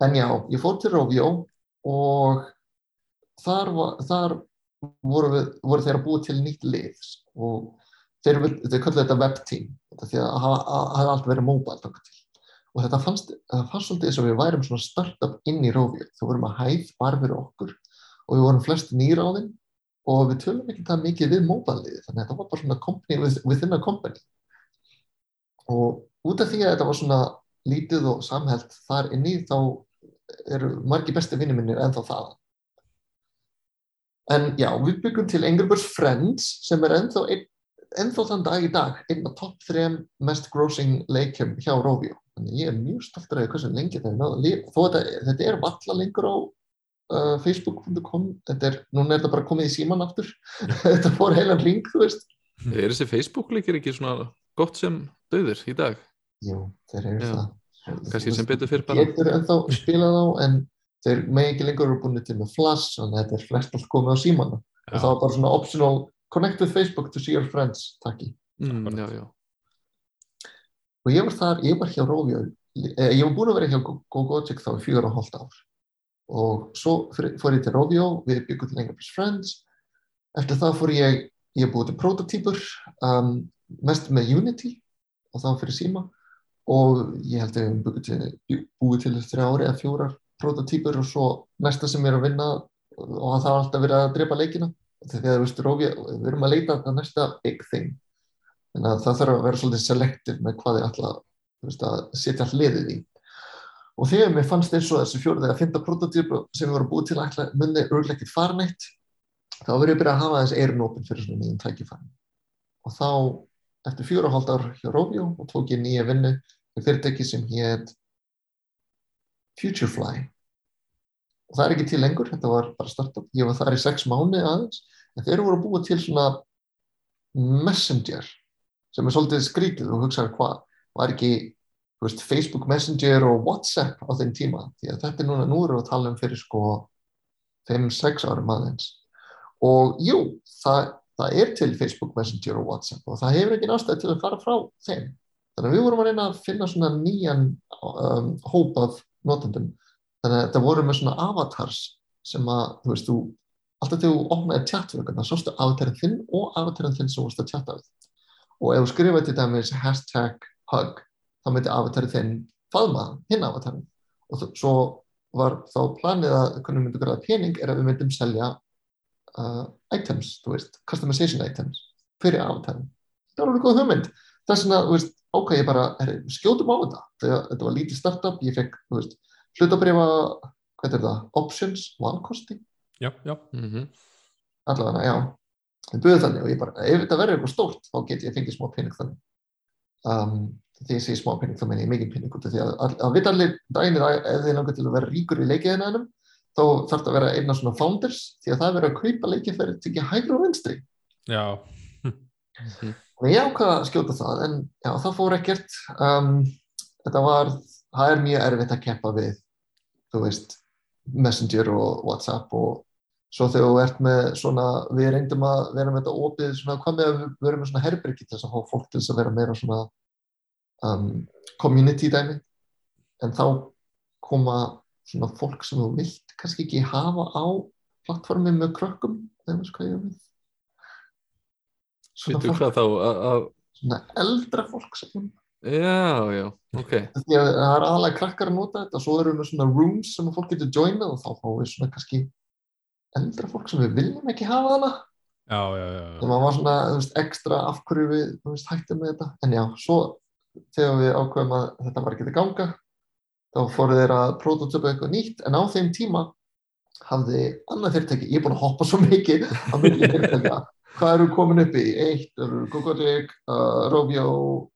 en já, ég fór til Rovio og þar, þar voru, við, voru þeir að búa til nýtt lið og þeir, þeir köllu þetta web team þetta því að hafa að- hafa allt verið mobile þangað til. Og þetta fannst, það fannst svolítið eins og við værum svona startup inn í Rovio þú vorum að hæð bara fyrir okkur og við vorum flest nýra á þeim og við tölum ekki það mikið við móbaliði þannig að þetta var bara svona company with- within a company. Og út af því að þetta var svona lítið og samhælt þar inni þá eru margi besti vinni minnir ennþá það en já, við byggum til Angry Birds Friends sem er ennþá ennþá þann dag í dag einn af topp þrem mest grossing leikjum hjá Rovio. Þannig ég er mjög stoltur af hversu lengi það er náða lifa. Þó þetta, þetta er valla lengur á uh, facebook.com þetta er, núna er þetta bara komið í síman aftur. Þetta fór heilan ring, þú veist. Er þessi Facebook líkir ekki svona gott sem döður í dag? Jú, þeir eru það. Kannski sem betur fyrir bara. getur ennþá spilað á en þeir með ekki lengur eru búin til með flash þannig að þetta er flest allt komið á símana og það var bara svona optional connect with Facebook to see your friends takki Mm, já, já. og ég var þar, ég var hjá Rovio eh, ég var búin að vera hjá GoGoTech þá í fjögur og hálft ár. Og svo fór ég til Rovio við byggum til English Friends. Eftir það fór ég, ég búið til prototýpur um, mest með Unity og var fyrir síma og ég held að við búið til, búið til þrjá ári eða fjórar prototýpur og svo næsta sem er að vinna og það var alltaf verið að drepa leikina. Þegar við erum að leita að næsta big thing. Þannig að það þarf að vera svolítið selektiv með hvað þú veist, að setja hliðið í. Og þegar mér fannst eins og þessi fjórið að finna prototýp sem við vorum búið til ætla munni fara neitt þá verður ég byrjað að hafa þessi eirun opinn fyrir svona nýjum þá eftir fjóra og hálft ár hjá Rovio og tók ég nýja vinnu með fyrirtæki sem hétt Futurefly. Og það er ekki til lengur, þetta var bara startup. Ég var þar í sex mánu aðeins en þeir voru búið til svona messenger sem er svolítið skrítið og hugsaður hvað var ekki veist, Facebook Messenger og WhatsApp á þeim tíma? Því að þetta er núna, nú erum við að tala um fyrir sko 5-6 árum aðeins. Og jú, það, það er til Facebook Messenger og WhatsApp og það hefur ekki nástæði til að fara frá þeim. Þannig að við vorum að reyna að finna svona nýjan um, hóp af notendum. Þannig að þetta voru með svona avatars sem að, þú veist, þú alltaf þegar þú opnaði tjattvökunna, sástu avatarinn þinn og avatarinn þinn sem varst að tjatta við. Og ef þú skrifaði til dæmis hashtag hug, þá myndi avatarinn þinn faðma hinn avatarinn. Og svo var þá planið að hvernig við myndum græða pening er að við myndum selja uh, items, þú veist, customization items fyrir avatarinn. Það var alveg góð hugmynd. Þess vegna, þú veist, ok, ég bara er, skjótum á þetta. Þegar þetta var lítið startup, ég fekk, þú veist, hlutabrifa, hvað er það, options, valkosti Já, já. Mm allavega, já þau buðu þannig og ég bara, ef þetta verður eitthvað stórt þá get ég fengið smá pening þannig um, því ég sé smá pening þá menn ég mikið pening út af því að að, að vita allir dænir að þið langar til að vera ríkur í leikiðinænum þá þarf þetta að vera einn af svona founders því að það er verið að kaupa leikið fyrir til ekki hægri og vinstri. Já, og ég ákvaða að skjóta það en já, það fór ekkert. Um, þetta var, það er mjög erfitt að keppa við þú veist, Messenger og Whatsapp og svo þegar þú ert með svona, við reyndum að vera með þetta opið svona, hvað með að við verum með svona herbyrgi til þess að fólk til þess að vera meira svona um, community dæmi. En þá koma svona fólk sem þú vilt kannski ekki hafa á plattformi með krökkum svona, Vittu fólk, hvað þá? að- að- svona eldra fólk sem Já, já, ok. því að það er aðalega krakkar að nota þetta og svo erum við svona rooms sem að fólk getur joinað og þá fáum við svona kannski eldra fólk sem við viljum ekki hafa hana já, já, já, sem að var svona veist, ekstra af hverju við veist, hættum með þetta en já, svo þegar við ákveðum að þetta var ekki að ganga þá fóru þeir að prototypa eitthvað nýtt en á þeim tíma hafði annað fyrirtæki, ég er búin að hoppa svo mikið á milli fyrirtækja hvað eru komin upp í? Eitt, Gogodik, uh, Rovio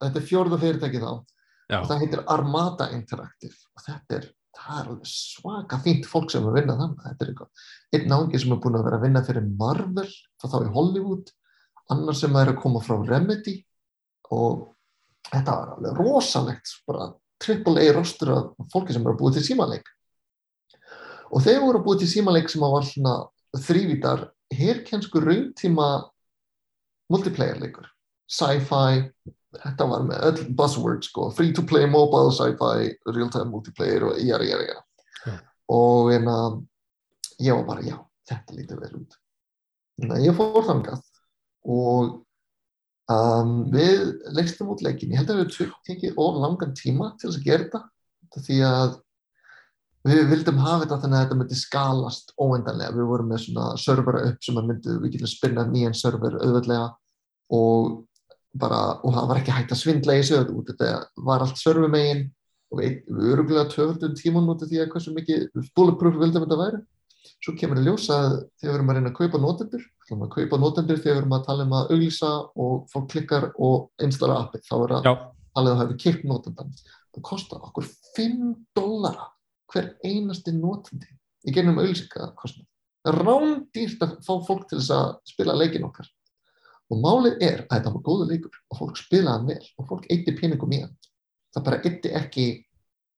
þetta er fjórða fyrirtæki þá Já. og það heitir Armada Interactive og þetta er, er svaka fínt fólk sem er að vinna þannig þetta er eitthvað, einn náungi sem er búin að vera að vinna fyrir Marvel, það þá í Hollywood annar sem er að koma frá Remedy og þetta var alveg rosalegt bara AAA rostur af fólki sem er að búið til símaleik. Og þeir voru að búið til símaleik sem var svona þrývítar herkjensku rauntíma multiplayer leikur. Sci-fi, þetta var með öll buzzwords sko, free to play mobile sci-fi, real time multiplayer og jæra jæra jæra Já. og en að ég var bara já, þetta lítur vel út. Þannig að ég fór þangað og um, við leistum út leikin, ég held að við tekið of langan tíma til þess að gera þetta því að við vildum hafa þetta þannig að þetta myndi skalast óendanlega, við vorum með svona servera upp sem myndi, við getum spinna nýjan server auðvöldlega og bara, og það var ekki hægt að svindla í sig þetta var allt servermegin og við, við öruglega töfaldum tíman út af því að hversu mikið bulletproof vildum þetta væri. Svo kemur að ljósa að þegar við erum að reyna að kaupa notendur, erum að kaupa notendur þegar við erum að tala um að auglýsa og fólk klikkar og installa appið, þá er að Já, talið að hafa keipt notendan það kostar okkur 5 dollara hver einasti notandi í gennum auðlýsingakostnað það er rándýrt að fá fólk til þess að spila leikin okkar. Og málið er að þetta var góðu leikur og fólk spilaði vel og fólk eitti peningum í hann. Það bara eitti ekki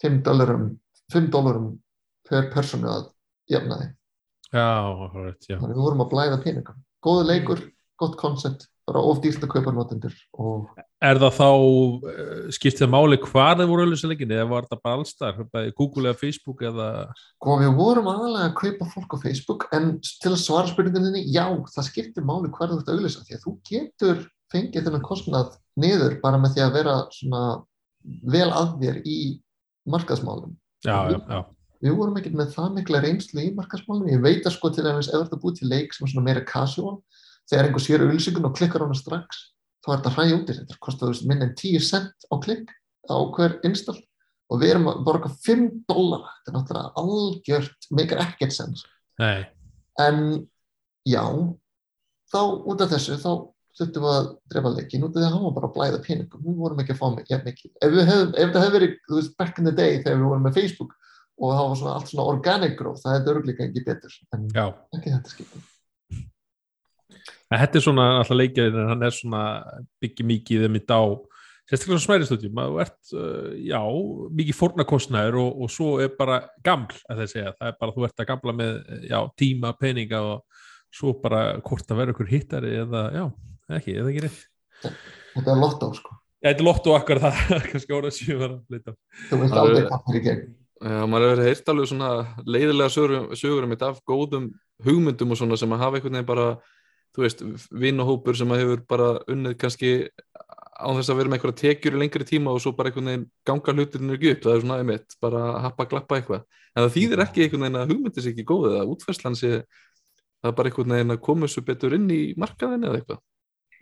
5 dollarum 5 dollarum per personu að jafna þig já, alright, já. við vorum að blæða peningum góðu leikur, gott koncept bara of dýrt að kaupa notendur og Er það þá, uh, skiptið máli hvað það voru auðvitað eða var það bara allstar, Google eða Facebook eða, Og við vorum aðalega að kaupa fólk á Facebook en til að svara spurningunni, já, það skiptir máli hvað þú ert að auðvisa því að þú getur fengið þennan kostnað niður bara með því að vera svona vel að þér í markaðsmálum. já, já, já, Við vorum ekkert með það mikla reynslu í markaðsmálum. Ég veit að sko til dæmis ef að búið til leik sem er svona meira casual, þegar einhver sér auðlýsingun og klikkar á hana strax, þá er þetta hræði út í þetta. Kostar þú veist minn en 10 cent á klikk á hver install og við erum að borga 5 dólar. Þetta er náttúrulega algjört, meikar ekkert sens. nei, En já, þá út af þessu, þá þurftum við að drefa leikin út af því að hann var bara að blæða peningum. Við vorum ekki að fá jafn mikið. Ef, hefðum, ef það hefði verið, back in the day þegar við vorum með Facebook og það var svona allt svona organic growth, það hefði örguleika ekki betur. En já. ekki þetta skiptum. Þetta er svona alltaf leikjarinn en hann er svona byggja mikið þeim í dá sérstaklega svona smæri stundum að þú ert, uh, já, mikið fórnarkostnæður og, og svo er bara gaml að það segja, það er bara þú ert að gamla með, já, tíma, peninga og svo bara hvort að vera ykkur hittari eða, já, ekki, eða ekki rétt Þetta er lottó, sko. Þetta er lott og akkar það, kannski orða séu að leita Þú veist aldrei hvað það er í gegn. Já, maður hefur heyrt alveg svona leiðilega sögur, sögur um þetta af góðum hugmyndum og svona sem að hafa einhvern veginn bara, þú veist, vinnahópur sem að hefur bara unnið kannski án þess að vera með einhverja tekjur í lengri tíma og svo bara einhvern veginn ganga hlutinu ekki upp, það er svona einmitt, bara happa glappa eitthvað. En það þýðir ekki einhvern veginn að hugmyndis ekki góð eða útferðslan sé það er bara einhvern veginn að koma þessu betur inn í markaðin eða eitthvað.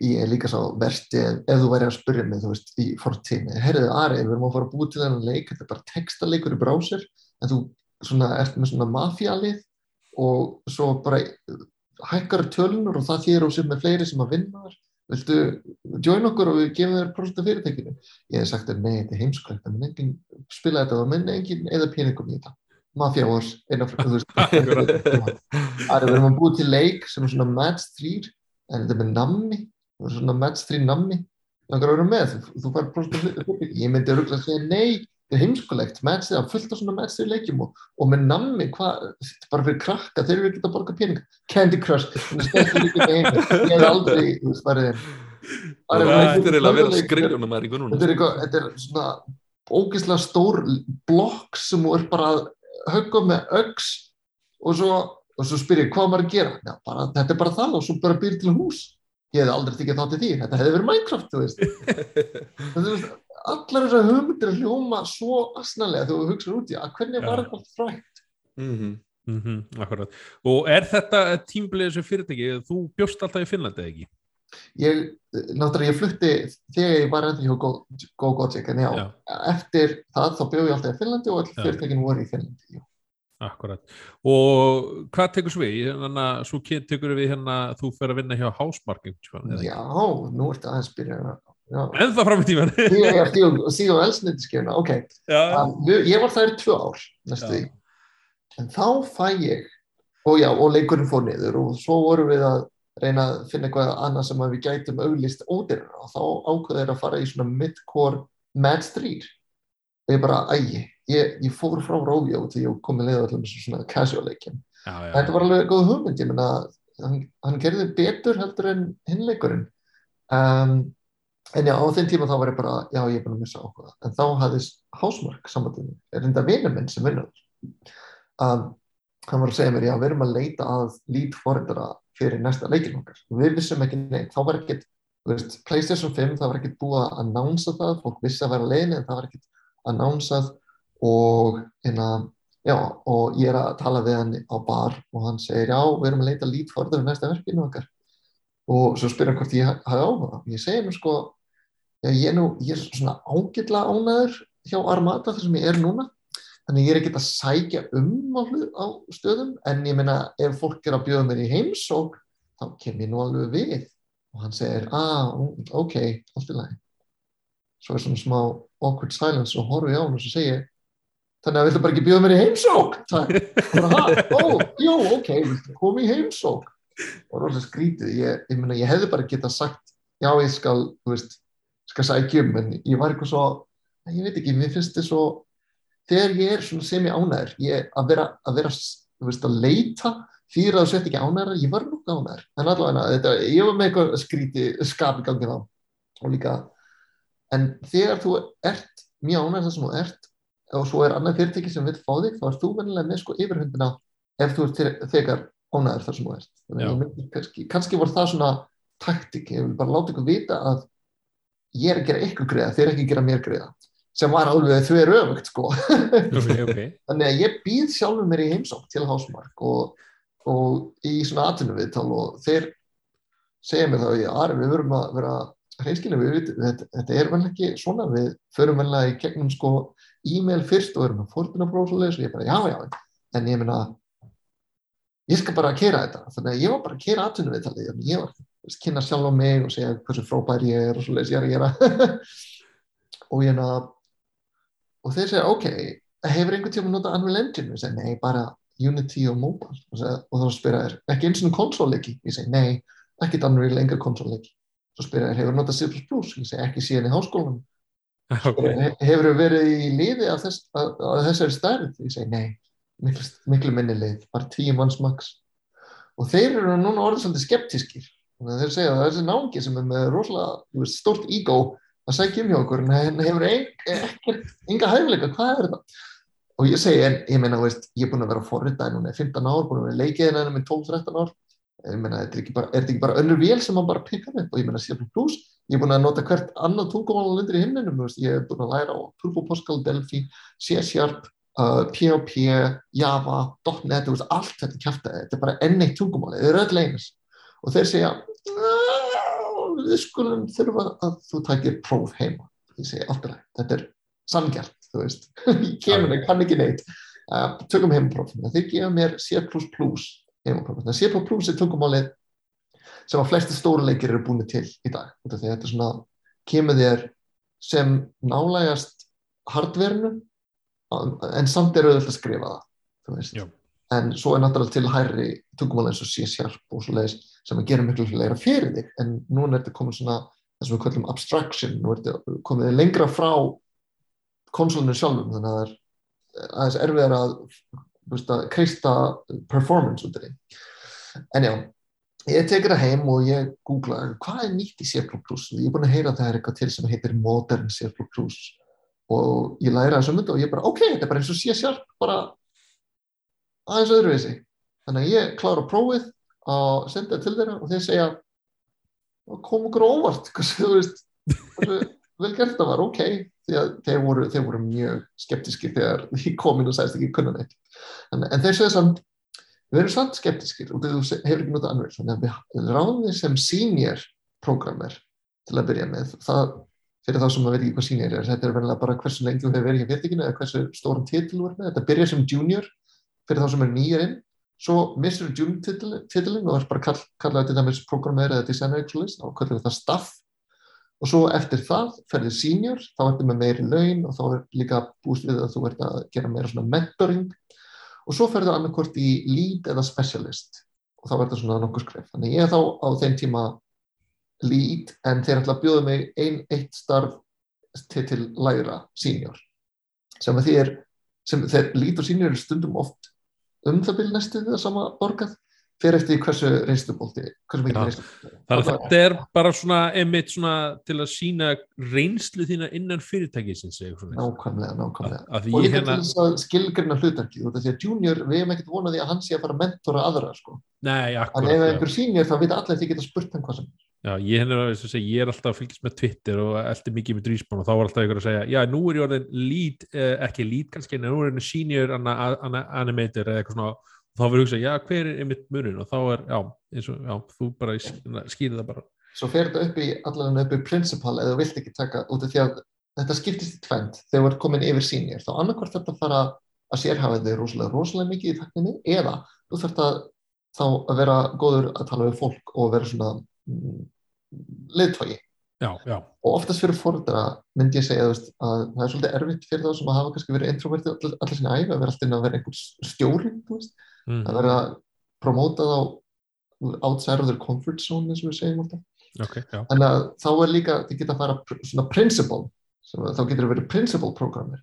Ég er líka svo versti ef, ef þú væri að spyrja mig, þú veist, í fortími. Herriðu, Ari, við erum að fara að búa til þennan leik, þetta er bara textaleikur í brásir, en þú svona, ert með svona mafíalið og svo bara hækkar tölunur og það þýr og sem er fleiri sem að vinna þar. Viltu join okkur og við gefum þér prosent af fyrirtækinu? Ég hef sagt að nei, þetta er heimsklegt það mun enginn spila þetta og mun enginn eða peningum í þetta. Mafia Wars eina frá, þú veist það er verið að búið til leik sem er svona match 3 en þetta er með nammi það er svona match 3 nammi. Langar að vera með, þú, þú fær af fyrirtækinu ég myndi að segja nei þetta er heimskulegt, matchið að fullta svona matchið leikjum og, og með nammi, hvað, þetta er bara fyrir krakka, þeir eru ekki að borga pening Candy Crush, ég hef aldrei, þú veist, bara Þetta er eiginlega að vera með núna Þetta er svona ógeðslega stór blokk sem er bara að högga með ögs og svo, og svo spyr ég hvað maður að gera? Já, bara, þetta er bara það og svo bara býr til hús ég hef aldrei tekið þátt í því, þetta hefði verið Minecraft, þú veist. Þetta er allar þessar hugmyndir hljóma svo asnalega þegar þú hugsaður út í að hvernig var þetta allt frækt mm -hmm. Mm -hmm, akkurat, og er þetta tímbilið þessu fyrirtæki, þú bjóst alltaf í Finnlandi eða ekki? Ég, náttúrulega ég flutti þegar ég var ennþá hjá GoGoTech en já, já, eftir það þá bjóð ég alltaf í Finnlandi og all fyrirtækinu voru í Finnlandi, já Akkurat, og hvað tekur svo við? Þannig að svo tekur við hérna þú fyrir að vinna hjá Hásmarking Já, nú ertu aðeins byrjað En það fram í tíman Síðan elsnittiskefna, ok. Um, Ég var þær tvö ár En þá fæ ég og já, og leikurinn fór niður og svo vorum við að reyna að finna eitthvað annað sem við gætum auglist ódýrar og þá ákveður að fara í svona mid-core match 3 og ég bara, ægi ég, ég fór frá Rójó til ég kom með leið allir með svona casual leikin þetta var alveg góð hugmynd ég menna, hann, hann gerði betur heldur en hinleikurinn um, en já, á þeim tíma þá var ég bara já, ég er bara að missa áhuga. En þá hafðis Hásmark samvættunni, er enda vinnu minn sem vinnur um, hann var að segja mér, já, við erum að leita að lít forendara fyrir næsta leikin okkar. Við vissum ekki neitt, þá var ekkert PlayStation 5, það var ekkert búið að annánsa það, fólk vissi að vera leini en það var ekkert annánsað og hérna, já, og ég er að tala við hann á bar og hann segir, já, við erum að leita lít forendara fyrir næsta verkinu okkar. Og svo spyrir hann hvort ég hafi áhuga og ég segi mér sko ég, er nú, ég er svona ágætla ánæður hjá Armata þar sem ég er núna þannig ég er ekkert að sækja um á, á stöðum en ég meina ef fólk er að bjóða mér í heims og þá kem ég nú alveg við. Og hann segir ah, ok, allt í lagi. Svo er svona smá awkward silence og horfi á hann og svo segir þannig að viltu bara ekki bjóða mér í heimsók ó, jú, ok kom í heimsók og rosalega skrítið. Ég, ég, ég hefði bara geta sagt já, ég skal, þú veist skal sækja um, en ég var eitthvað svo ég veit ekki, mér finnst þetta svo þegar ég er sem ég ánæður ég, að vera, að vera, þú veist, að leita fyrir að þú sett ekki ánæður ég var nokkuð ánæður, en allavega þetta, ég var með eitthvað skríti, skap í gangi þá og líka en þegar þú ert mjög ánæður þar sem þú ert og svo er annað fyrirtæki sem vil fá þig, þá ert þú venilega með sko yfirhundina ef þú ert þegar ánæður þar sem þú ert. Myndi, kannski, kannski var það svona taktik, ég vil bara láta ykkur vita að ég er að gera ykkur greiða, þeir er ekki að gera mér greiða sem var alveg þau eru öfugt sko. Okay, okay. þannig að ég býð sjálfur mér í heimsók til Hásmark og, og í svona atvinnum viðtal og þeir segja mér þá að við verum að vera hreinskilin við vitum, þetta, þetta er vel ekki svona við förum vel að í gegnum sko e-mail fyrst og verum að fórtuna prósulegis og ég bara já já, en ég minna ég skal bara að kera þetta. Þannig að ég var bara að kera atvinnum viðtalið ég var kynna sjálf á mig og segja hversu frábær ég er og svo leiðis ég er að gera og ég ná og þeir segja ok, hefur einhvern tíma notað Unreal Engine? og ég segi nei, bara Unity og Mobile. Og, seg, og þá spyrja þér, ekki eins og konsolleiki ég segi nei, ekki Unreal, engar konsolleiki svo spyrja þér, hefur notað C++? ég segi ekki síðan í háskólan okay. hefur verið í liði að, þess, að, að þessari stærð? Ég segi nei, miklu, miklu minni lið bara tíu manns maks og þeir eru núna orðið svolítið skeptískir. Þeir segja að þessi náðungi sem er með rosalega stort ego að sækja um hjá okkur en hefur enga hæfleika, hvað er þetta? og ég segi, en ég meina, veist, ég er búin að vera forrita núna í 15 ár, búin að vera leikiðin hennar með 12-13 ár. Ég meina, þetta er ekki bara, er önnur vél sem maður bara pikkar upp? Og ég meina, C++, ég er búin að nota hvert annað tungumál undir í himninum, ég er búin að læra á Turbo Pascal, Delphi, C Sharp uh, PHP, Java .NET, allt þetta kæft þetta er bara enn eitt tungumál, þetta er öll einis og þeir segja við skulum þurfa að þú takir próf heima. Ég segi alltaf þetta er sangjart þú veist, ég kemur það, kann ekki neitt. Uh, tökum heimaprófum þeir gefa mér C++ heimaprógram. Það C++ er tungumálið sem að flesti stóru leikir eru búin til í dag. Þetta, er svona, kemur þér sem nálægast hardverinu en samt er auðvitað að skrifa það. En svo er náttúrulega til hærri tungumál eins og C-sharp og svo leiðis sem að gera miklu leira fyrir þig, en núna er þetta komin svona það sem við kallum abstraction, nú er þetta komið lengra frá konsolinu sjálfum, þannig að það er aðeins erfiðar að, að kreista performance út af því. En já, ég tekir það heim og ég googla hvað er nýtt í C++, ég er búin að heyra að það er eitthvað til sem heitir modern C++ og ég læra þessu mynd og ég bara, ok, þetta er bara eins og C-sharp, bara aðeins öðruvísi. Þannig að ég klára prófið að senda til þeirra og þeir segja kom okkur óvart hversu, veist, hversu vel gert það var, ok, því að þeir voru, þeir voru mjög skeptískir þegar ég kom inn og sæðist ekki kunnan eitt. En, en þeir segja samt, við erum samt skeptískir og þú hefur ekki notað anverð, þannig að við ráðum þið sem senior programmer til að byrja með. Það, fyrir þá sem maður veit ekki hvað senior er, þetta er verðilega bara hversu lengi þú hefur verið í fyrirtekinu eða hversu stórum titil þú er með. Þetta byrja sem junior fyrir þá sem er nýjarinn svo missur þú June-titilin og er bara kall, kallaði til dæmis programmer eða designer actualist og við það staff og svo eftir það ferðið senior, þá ertu með meiri laun og þá er líka búst við að þú ert að gera meira svona mentoring og svo ferðið annarkort í lead eða specialist. Og þá verður svona nokkur skref. Þannig ég er þá á þeim tíma lead en þeir ætla að bjóða mig ein eitt starf til, til læra senior. Sem að því er, sem þeir lead og senior er stundum oft um það byrju næstu við að sama borgað fyrir eftir hversu reynslubólti hversu mikið reynslubólti að þetta er bara svona einmitt svona til að sína reynslu þína innan fyrirtækisins Nákvæmlega, nákvæmlega að og líka hérna... til þess að skilgrina hlutarki þú veist því að junior, við hefum ekkert vonað því að hann sé að fara að mentora aðra sko. Nei, en akkurat ef já. einhver senior þá vita allir að þið geta spurt hann hvað sem er. Já, ég, henni, segja, ég er alltaf að fylgjast með Twitter og eldi mikið með Drísbán og þá var alltaf einhver að segja já, nú er ég orðin lead, eh, ekki lead kannski, en nú er ég senior animator eða eitthvað svona þá verður hugsað, já, hver er einmitt munin og þá er, já, eins og, já, þú bara skýrið það bara. svo fer þetta upp í allan upp í principal eða þú vilt ekki taka út af því að þetta skiptist í tvend þegar þú ert komin yfir senior þá annarkvort þetta fara að sérhafa þig rosalega, rosalega mikið í takninni eða þú þarf að þá að vera góður að tala við fólk og vera svona mm, já, og oftast fyrir fóröldara myndi ég segja þú veist, að það er svolítið erfitt fyrir þá sem að hafa kannski verið introvertið all, allir sinni æfi að vera alltaf að vera einhver stjóri mm. að vera promótað á outside of their comfort zone eins og við segjum alltaf ok, já, en að þá er líka, þið geta að fara svona að þá getur verið principal programmer,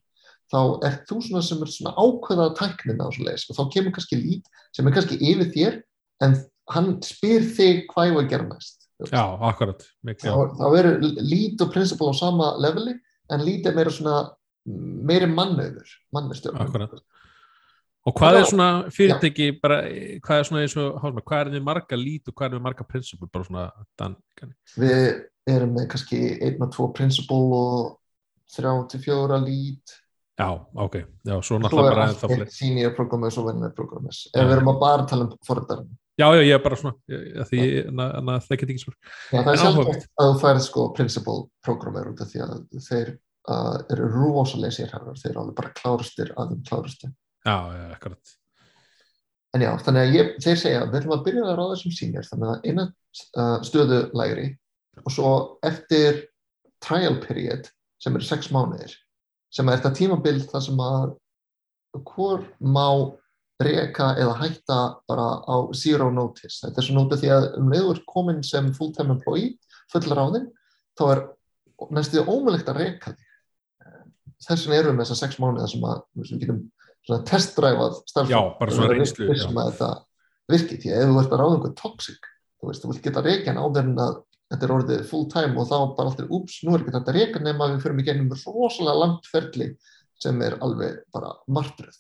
þá er þú svona sem er svona ákveða tæknina og svo leiðis og þá kemur kannski lít sem er kannski yfir þér en hann spyr þig hvað ég var að gera næst já, akkurat Mik, já. þá, þá eru lít og principal á sama leveli en lít er meira svona meiri mannöður, mannustjórn Akkurat. Og hvað er svona fyrirtæki bara, hvað er svona eins og hálfum, hvað er þið marga lít og hvað er þið marga principal bara svona dan, við erum með kannski einn og tvo principal og þrjá til fjóra lít. Já, ok, já, svo svo er bara allt ennþá einn fleiri senior programmer og vennilega programmers. Ef við erum að bara tala um foreldarum Já, já, ég er bara svona, ég, því en að, að það get ekki svo Já, það er sjálfsagt að þú færð sko principal programmer út af því að þeir uh, eru rosalega sérhæfar, þeir eru alveg bara klárustir að þeim klárustu. Já, akkurat En já, þannig að ég, þeir segja, við ætlum að byrja að ráða þessum senior, þannig að eina uh, stöðu lægri og svo eftir trial period sem eru sex mánuðir, sem er þetta tímabild þar sem að hvor má reka eða hætta bara á zero notice. Þetta er svo notið því að um leiður komin sem full-time employee, þinn, þá er næstu ómulegt að reka þig. Þess vegna erum við með þessar sex mánuða sem að við getum testdræfað starfsfólk. Já, bara svona reynslu, vissum að þetta virki, því að ef þú ert að ráða einhver toxic, þú veist, þú vilt geta reykjan á þeirn að þetta er orðið full time og þá bara alltaf, úps, nú er ekki þetta reyka nema við fyrir mig gennum rosalega langt ferli sem er alveg bara martröð.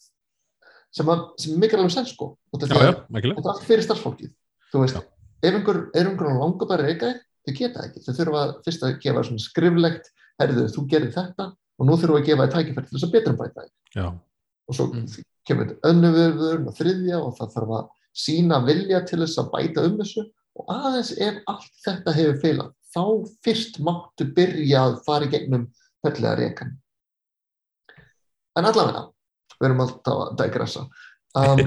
Sem, sem er mikil alveg senn sko. Já, því að já, Þetta er allt fyrir starfsfólkið. Þú veist, Já. ef einhver, ef einhver langar bara þig, þau geta ekki. Þau þurfa fyrst að gefa svona skriflegt, herðu, þú gerir þetta og nú þurfum við að gefa þig tækifæri til þess að betra um bæta Já, og svo Mm. kemur þetta önnuvörður og þriðja og það þarf að sína vilja til þess að bæta um þessu og aðeins ef allt þetta hefur feilað þá fyrst máttu byrja að fara í gegnum fellega rekan en allavega við erum alltaf að digressa um,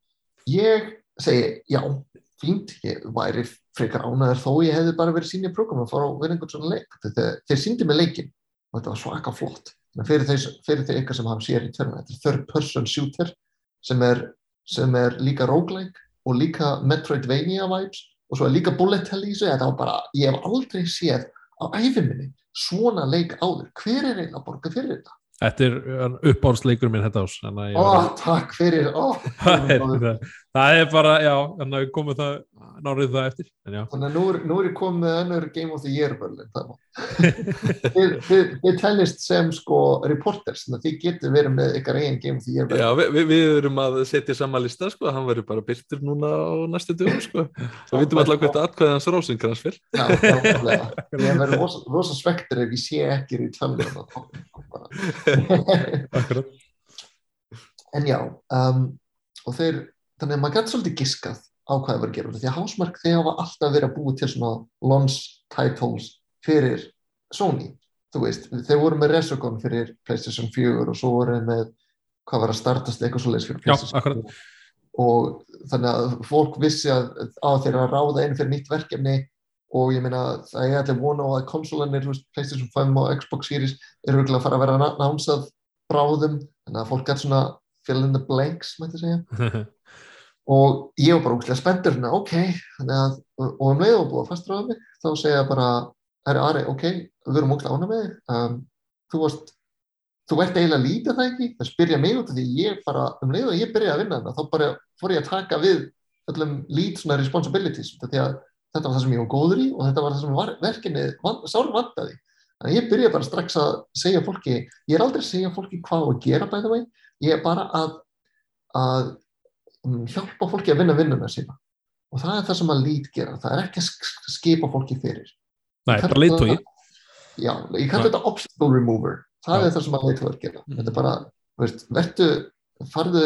ég segi, já, fínt, ég væri frekar ánæður þó ég hefði bara verið sínið program að fara og vera einhvern svona leik. Þeir, þeir síndi mig leikin og þetta var svaka flott. Fyrir þeir, eitthvað sem hann sér í tverna, þetta er third person shooter sem er, sem er líka roguelike og líka Metroidvania vibes og svo er líka bullet hell í þessu, þetta var bara, ég hef aldrei séð á æfiminni svona leik áður. Hver er eiginlega borga fyrir þetta? Þetta er uppáhaldsleikur minn þetta ás Ó, oh, takk fyrir oh, það, er, það, það bara, já þannig að við komum það, nárið það eftir en Þannig að nú er, nú er ég komið með önnur Game of the Year þið, þið, þið tælist sem sko reporters, þannig að þið getur verið með ykkar eigin Game of the Year Já, við, við erum að setja saman lista sko, hann verður bara byrtur núna á næstu dögum sko, þá vitum við alltaf hvert aðkvæðið hans Rósingrans fyrr ég verður rosa, rosa svektur ef ég sé ekki í tölvuna en já um, og þeir, þannig að maður gæti svolítið giskað á hvað það verður að gera því að Housemark þeir hafa alltaf verið að búið til svona launch titles fyrir Sony, þú veist þeir voru með Resogun fyrir Playstation 4 og svo voru með hvað var að startast eitthvað svo leiðis fyrir Playstation já, og þannig að fólk vissi að, að þeir að ráða einn fyrir nýtt verkefni og ég meina það er allir vona á að konsolanir, PlayStation 5 og Xbox Series eru virkilega að fara að vera námsað bráðum, þannig að fólk gæti svona fill in the blanks, mætti segja og ég var bara úrslega spenntur, ok, þannig að og um leið og búið að fastráða mig þá segja bara, herri Ari, ok við erum úrslega ána með um, þú varst, þú ert eiginlega lítið það ekki, það spyrja mig út af því ég bara, um leið og ég byrjaði að vinna þarna þá bara fór ég að taka við öllum lít svona responsibilities, þetta var það sem ég var góður í og þetta var það sem var, verkinni sár vandaði. Þannig að ég byrja bara strax að segja fólki, ég er aldrei að segja fólki hvað að gera bæða veginn, ég er bara að, að um, hjálpa fólki að vinna vinnuna sína og það er það sem að lít gera, það er ekki að skipa fólki fyrir. Nei, bara leitói. Já, ég kallar þetta obstacle remover, það Já. er það sem að leitói gera. Mm. Þetta er bara, veist, verðu, farðu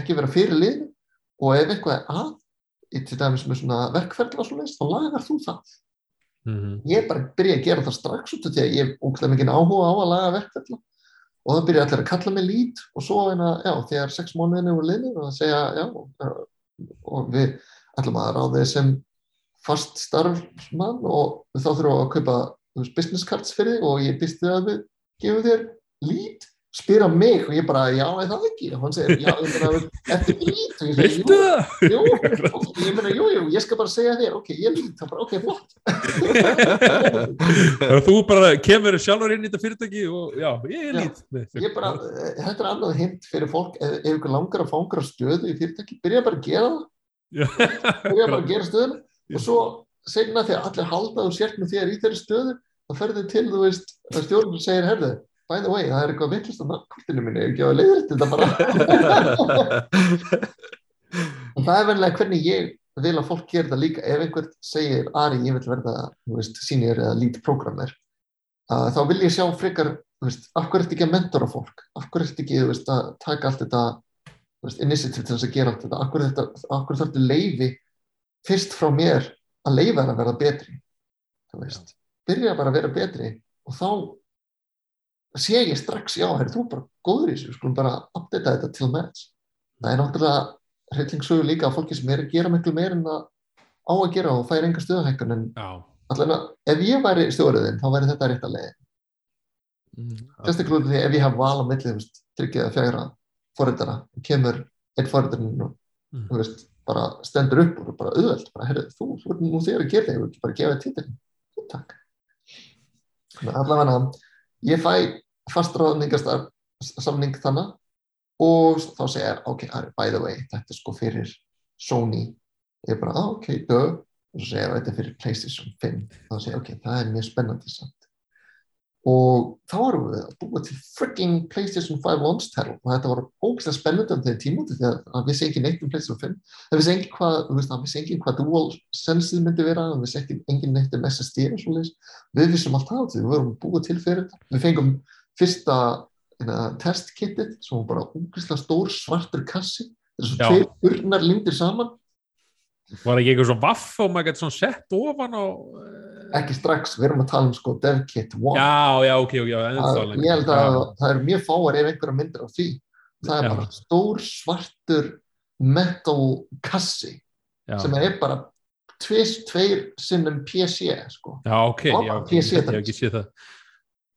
ekki vera fyrir lið og ef eitthvað er að til dæmis með svona verkferðla og svona þá lagar þú það mm ég bara byrja að gera það strax út af því að ég hef ógæðið mikið áhuga á að laga verkferðla og það byrja allir að kalla mig lít og svo að, já, þegar sex mánuðinu voru liðnir og að segja, já og við ætlum að ráða þið sem fast starfsmann og þá þurfum við að kaupa business cards fyrir þig og ég býst þið að við gefum þér lít spyrja mig og ég bara, já, er það ekki? og hann segir, já, ég meina, eftir lít? Og ég segir, jú, jú, og ég meina, jú, jú, ég skal bara segja þér ok, ég lít, það bara, ok, flott. Þú bara kemur sjálfur inn í þetta fyrirtæki og já, ég lít Ég bara, þetta er annað hint fyrir fólk ef, ykkur langar að fá einhverja stöðu í fyrirtæki, byrja bara að gera það. Byrja bara að gera stöðuna og svo segna að allir haldaðu með þér í þeirri stöðu, þá ferður til, þú veist, stjórnum segir, herðu by the way, það er eitthvað villist á nakkvöldinu minni, ekki á að leiðrætti þetta bara. Og það er verðilega hvernig ég vil að fólk gera það líka. Ef einhvern segir, Ari, ég vil verða senior eða lead programmer uh, þá vil ég sjá frekar veist, af hverju ert ekki að mentora fólk? Af hverju ert ekki veist, að taka allt þetta veist, initiative til þess að gera allt þetta? Af hverju, þarf þetta leiði fyrst frá mér að leiða það að verða betri? Byrja bara að vera betri og þá sé ég strax, já, er þú bara góður í þessu, skulum bara updata þetta til með það er náttúrulega hryllingsögur líka af fólki sem er að gera miklu meir en það á að gera og fær enga stöðahækkun en allavega, ef ég væri stjóriðinn þá væri þetta rétt að leiði mm, sérstaklega því ef ég haf val á millið, tryggið að fjagra forrættara, kemur einn forrættarinn og mm. veist, bara stendur upp og bara auðvelt, bara, herru, þú, þú, nú þegar ég ger það, ég vil bara gefa þetta títil takk. Allavega, ég fæ fastráðningarsamning þannig og þá segir, ok, by the way þetta er sko fyrir Sony. Ég er bara, ah, ok, dög og svo segir, þetta er fyrir Playstation 5 þá segir, ok, það er mjög spennandi samt. Og þá erum við að búa til freaking Playstation 5 launch title. Og þetta var ógæðslega spennandi um þegar tímúti því að það vissi ekki neitt um Playstation 5 það vissi ekki hvað, ekki hvað dual sense myndi vera, það vissi engin neitt um SSD og svo leiðis, við vissum allt það við vorum búið til fyrir þetta, við fengum fyrsta hérna, testkittit sem var bara ógæðslega stór svartur kassi, þessu tveir urnar lindir saman. Var ekki eitthvað svona vaff og maður getur svona sett ofan á ekki strax, við erum að tala um sko DevKit 1 já, já, ok, ok það, ég held að það er mjög fáar ef einhverja myndir á því. Það er já. bara stór svartur metal kassi já, sem er bara tvis, tveir sinnum PC sko. já, ok, Já, já, ég hef ekki séð það.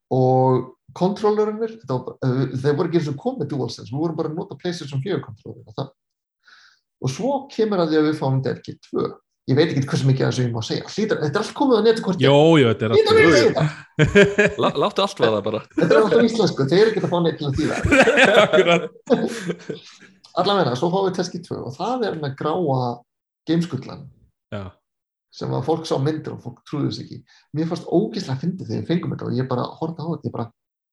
Og kontrollurinnir þeir voru ekki eins og komið DualSense við vorum bara að nota PlayStation 4 kontrollurin og, það- og svo kemur að því að við fáum Delki 2 ég veit ekki hversu mikið af þessu ég má segja. Hlýtar, þetta er allt komið á neti hvort Jó, jó, þetta er að lá- láttu allt vaða bara. Þetta er alltaf íslensku, þeir eru ekki að fá neitt til að Akkurat. Allavega, svo fáum við Delki 2 og það er að gráa gameskullan. Já, sem að fólk sá myndir og fólk trúði þess ekki. Mér fannst ógíslega að fyndi þegar við fengum þetta og ég bara horfði á þetta, ég bara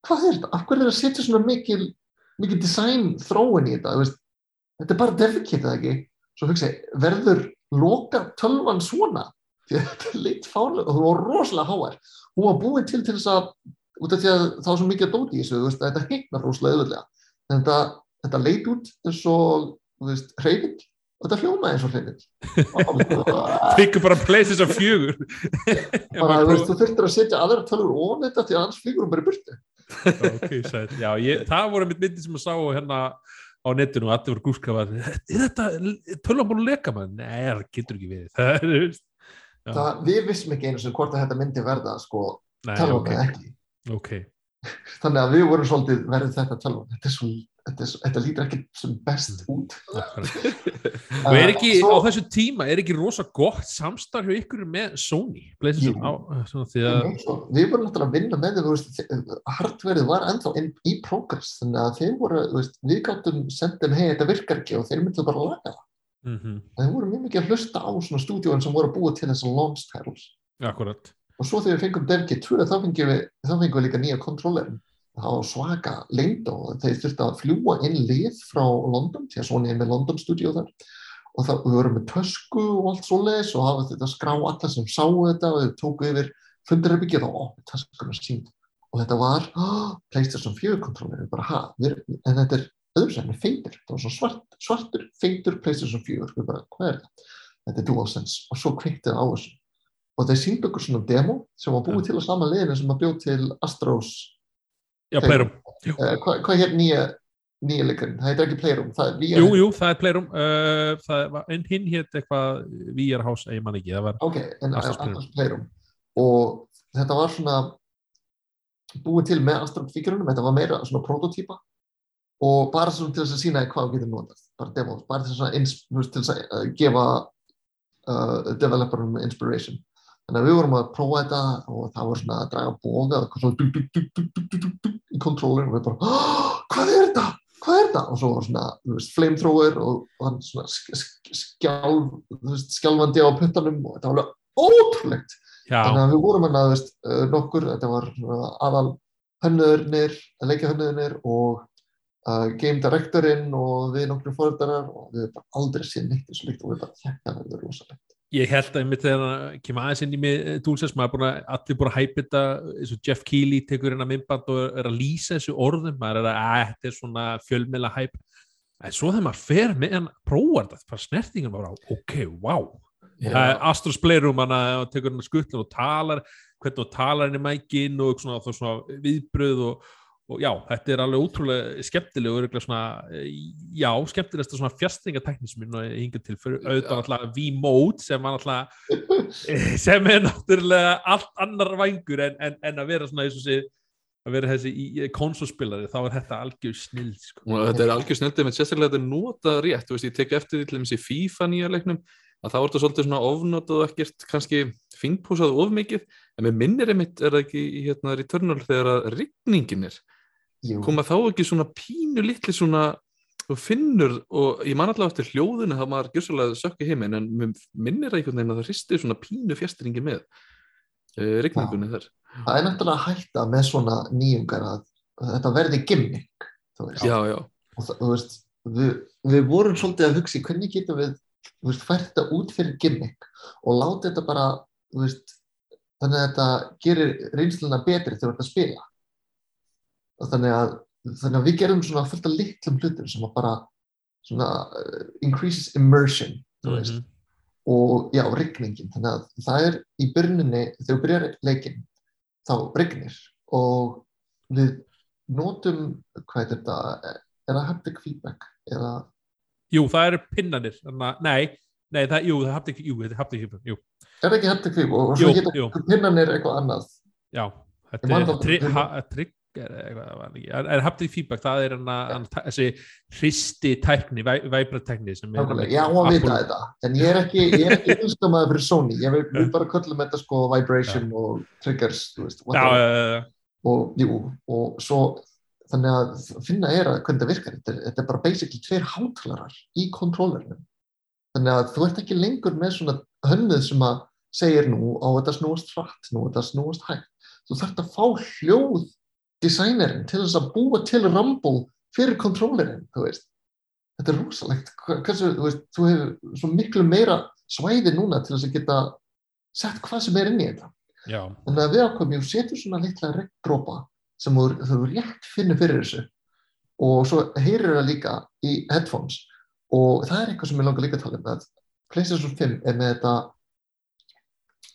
hvað er þetta, af hverju er það að setja svona mikil mikil design þróin í þetta? Þú veist, þetta er bara deficate eða ekki? Svo hugsa ég, verður loka tölvan svona? Því að þetta er leitt fárlega og það var rosalega háar. Hún var búin til til þess að út af því að það var svo mikið að dóti í þessu þú veist, þetta hittnar rosalega en þetta, þetta leit út eins og þú veist, hreyfill. Og þetta hljómaði eins og hreyfill. Fikku bara PlayStation 4 bara, þú þú þurftir að setja aðra tölur ofan þetta því að annars flýgur hún bara í burtu ok, sæt. Já, ég, það voru mitt myndi sem að sá hérna á netinu og allir voru gúskafar er þetta leka maður? Nei, það getur ekki við það það, við vissum ekki einu sem hvort að þetta myndi verða sko, ok, okay. ekki ok þannig að við vorum svolítið verðið þetta tölvan þetta, er svo, þetta, þetta lítur ekki sem best út. Akkurat. og er ekki, Svo- á þessu tíma er ekki rosa gott samstarf hjá ykkur með Sony? Jú. á, því að við vorum náttúrulega að vinna með þeim þú veist, hardverið var ennþá in, í progress þannig að þeir voru, veist, við gáttum sendum, hei, þetta virkar ekki og þeir myndu bara að laga það. Mm þeir voru mjög mikið að hlusta á svona stúdíun sem voru að búa til þessar launch titles. Akkurat. Og svo þegar við fengum DevG 2 þá fengum við, líka nýja kontrollerin það var svaka lengd og þeir þurfti að fljúa inn lið frá London, því að Sony er með London stúdíu þar. Og það, við vorum með tösku og allt svoleiðis og hafa þetta að skrá alla sem sáu þetta og þau tóku yfir fundirherbyggið og ó, töskunum sínd og þetta var PlayStation 4 kontrollerin bara ha, við, en þetta er öðru sem er feitur, þetta var svona svart, svartur feitur PlayStation 4, við bara, hvað er þetta? Þetta er DualSense og svo kviktið á þessu. Og þeir síndu okkur svona demo sem var búið til að sama liðinu sem að bjóð til Astros já. Playroom, uh, hvað, hvað hér nýja nýja leikarinn, það heitir ekki Playroom það er nýja jú, jú, það er Playroom. Uh, það var, en hinn hétt eitthvað VR House, ég man ekki, það var ok, en Astros Playroom. Playroom. Og þetta var svona búið til með Astros fíkjurunum þetta var meira svona prototýpa og bara svona til þess að sína hvað við getum notað bara demo, bara til þess að, til þess að gefa uh, developerum inspiration þannig að við vorum að prófa þetta og það var svona að draga bóða og svona dug, dug, dug, í kontrólir og við bara ah, hvað er þetta? hvað er þetta? og svo var svona veist, flamethrower og, og hann svona skjálf, skjálfandi á puttanum og þetta var alveg ótrúlegt Já. þannig að við vorum hann að veist, eh, nokkur, þetta var eh, aðal hönnöðurnir, að leikja hönnöðurnir og uh, game directorinn og við nokkur fóröldarar og við hefum aldrei séð neitt þessu líkt og við bara þetta verður rosalegt ég held að einmitt þegar það kemur aðeins inn í mig Dúlsess, maður er búin að allir búin að hæpa þetta eins og Jeff Keighley tekur hérna myndband og er að lýsa þessu orðum maður er að, að þetta er svona fjölmila hæp en svo þegar maður fer með hann prófar þetta, bara snertingin bara ok, wow, það Astros Playroom hann að tekur hann skuttlan og talar hvernig þú talar hann í mækin og svona, þá svona viðbröð og, og já, þetta er alveg ótrúlega skemmtileg og eh, já, skemmtilegsta svona fjastringatekni sem ég hinga til fyrir auðvitað alltaf V-Mode sem var alltaf sem er náttúrulega allt annar vangur en, en, en að vera svona og sé að vera þessi í, konsolspilari þá er þetta algjör snill sko. og þetta er algjör snöldið með sérstaklega þetta er notað rétt, þú veist, ég tek eftir því til í FIFA nýja leiknum, að er þetta svolítið svona ofnotað og ekkert kannski fingpúsað of mikið, en með minnir einmitt er það ekki í hérna Returnal þegar að rigningin er, Jú. koma þá ekki svona pínu litli svona finnur, og ég man allavega eftir hljóðinu það maður gjössalega sökki heiminn en minnir einhvern veginn að það hristi svona pínu fjastringi með uh, rigningunni þar. Það er náttúrulega hætta með svona nýjungar að að þetta verði gimmick veist, já, já, og það, veist við, við vorum svolítið að hugsa hvernig getum við veist, fært þetta út fyrir gimmick og láta þetta bara þannig að þetta gerir reynsluna betri þegar þetta spila þannig að þannig að við gerum svona fullt af litlum hlutum sem að bara svona uh, increases immersion veist, Mhm. og já, rigningin. Þannig að það er í byrjuninni þegar við byrjar leikin þá rignir. Og við notum hvað er þetta, er það haptic feedback? Eða, jú, það eru pinnanir þannig að, nei, nei, það, jú, það hafði ekki jú, þetta hafði ekki, jú, Er ekki hætti kvip og svo jú. pinnanir eitthvað annað. Já þetta er ha, trigger það hafði feedback það er hann að, þessi hristi tækni, væbratekni er Já, hún vita þetta, en ég er ekki, ég er ekki einskamaður fyrir Sony, ég vil, bara köllum þetta sko vibration og triggers, þú veist, já, já. og jú, og svo þannig að finna er að hvernig það virkar. Þetta þetta er bara basically tveir hátalarar í kontrollernum þannig að þú ert ekki lengur með svona hönnuð sem að segir nú á þetta snúast hratt, nú þetta snúast hægt. Þú þarft að fá hljóð designerinn til þess að búa til rumble fyrir kontrollerinn þú veist, þetta er rosalegt. Hversu, þú veist, þú hefur svo miklu meira svæði núna til þess að geta sett hvað sem er inn í þetta. Já. Þannig að við ákveðum, ég setur svona litla regndrópa sem þú, þú rétt finnur fyrir þessu. Og svo heyrir það líka í headphones. Og það er eitthvað sem ég langar líka að tala um að PlayStation 5 er með þetta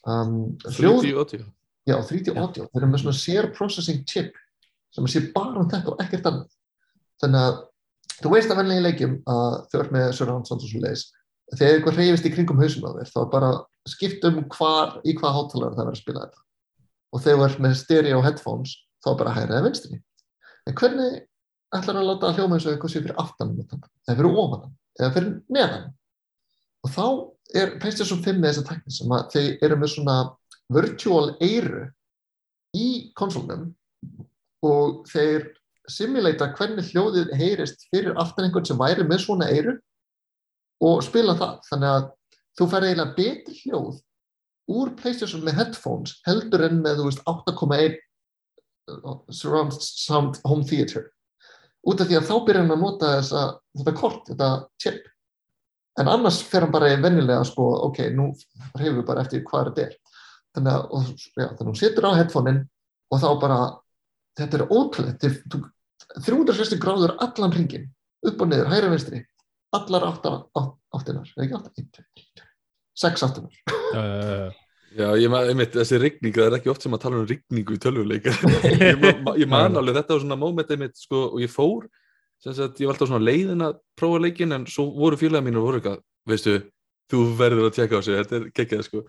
um, hljóð, 3D audio já, 3D audio þeir eru með svona share processing chip sem sé bara um þetta og ekkert annað. Þannig að þú veist að venlega í leikjum að þau ert með surround sound og svo leiðis þegar eitthvað reyfist í kringum hausum á þér þá er bara skipt um hvar, í hvað hátalara það verður að spila þetta. Og þegar þú ert með stereo headphones þá er bara hægra eða vinstri. En hvernig ætlar að láta hljóma eins og eitthvað sé fyrir aftan eða fyrir ofan? Hann, eða fyrir neðan? Og þá er PlayStation 5 með þessa tekni sem að þeir eru með svona virtual eyru í konsolnum og þeir simulata hvernig hljóðið heyrist fyrir aftan einhvern sem væri með svona eyru og spila það. Þannig að þú fær eiginlega betri hljóð úr PlayStation með headphones heldur en með þú veist 8,1 surround sound home theater. Út af því að þá byrjar hann að nota þessa, þetta kort, þetta chip. En annars fer hann bara í vennilega sko, ok, nú hefur við bara eftir hvað þetta er. Þannig að, hún situr á headphone-in og þá bara þetta er ótrúlegt, þetta er 360 gráður allan ringin upp og niður, hæra vinstri. Allar átta, átt, áttinar, eða ekki átta? 1, 2, 3, 4, 6 áttinar Já, já, já. Já, ég man, einmitt, þessi rigning, það er ekki oft sem að tala um rigningu í tölvuleika. ég, ma- ég man alveg, þetta var svona moment einmitt, sko, og ég fór, sem sagt, ég var alltaf svona leiðin að prófa leikin, en svo voru félaga mínu og voru eitthvað, veistu, þú verður að tjekka á sig, þetta er geggjað, sko,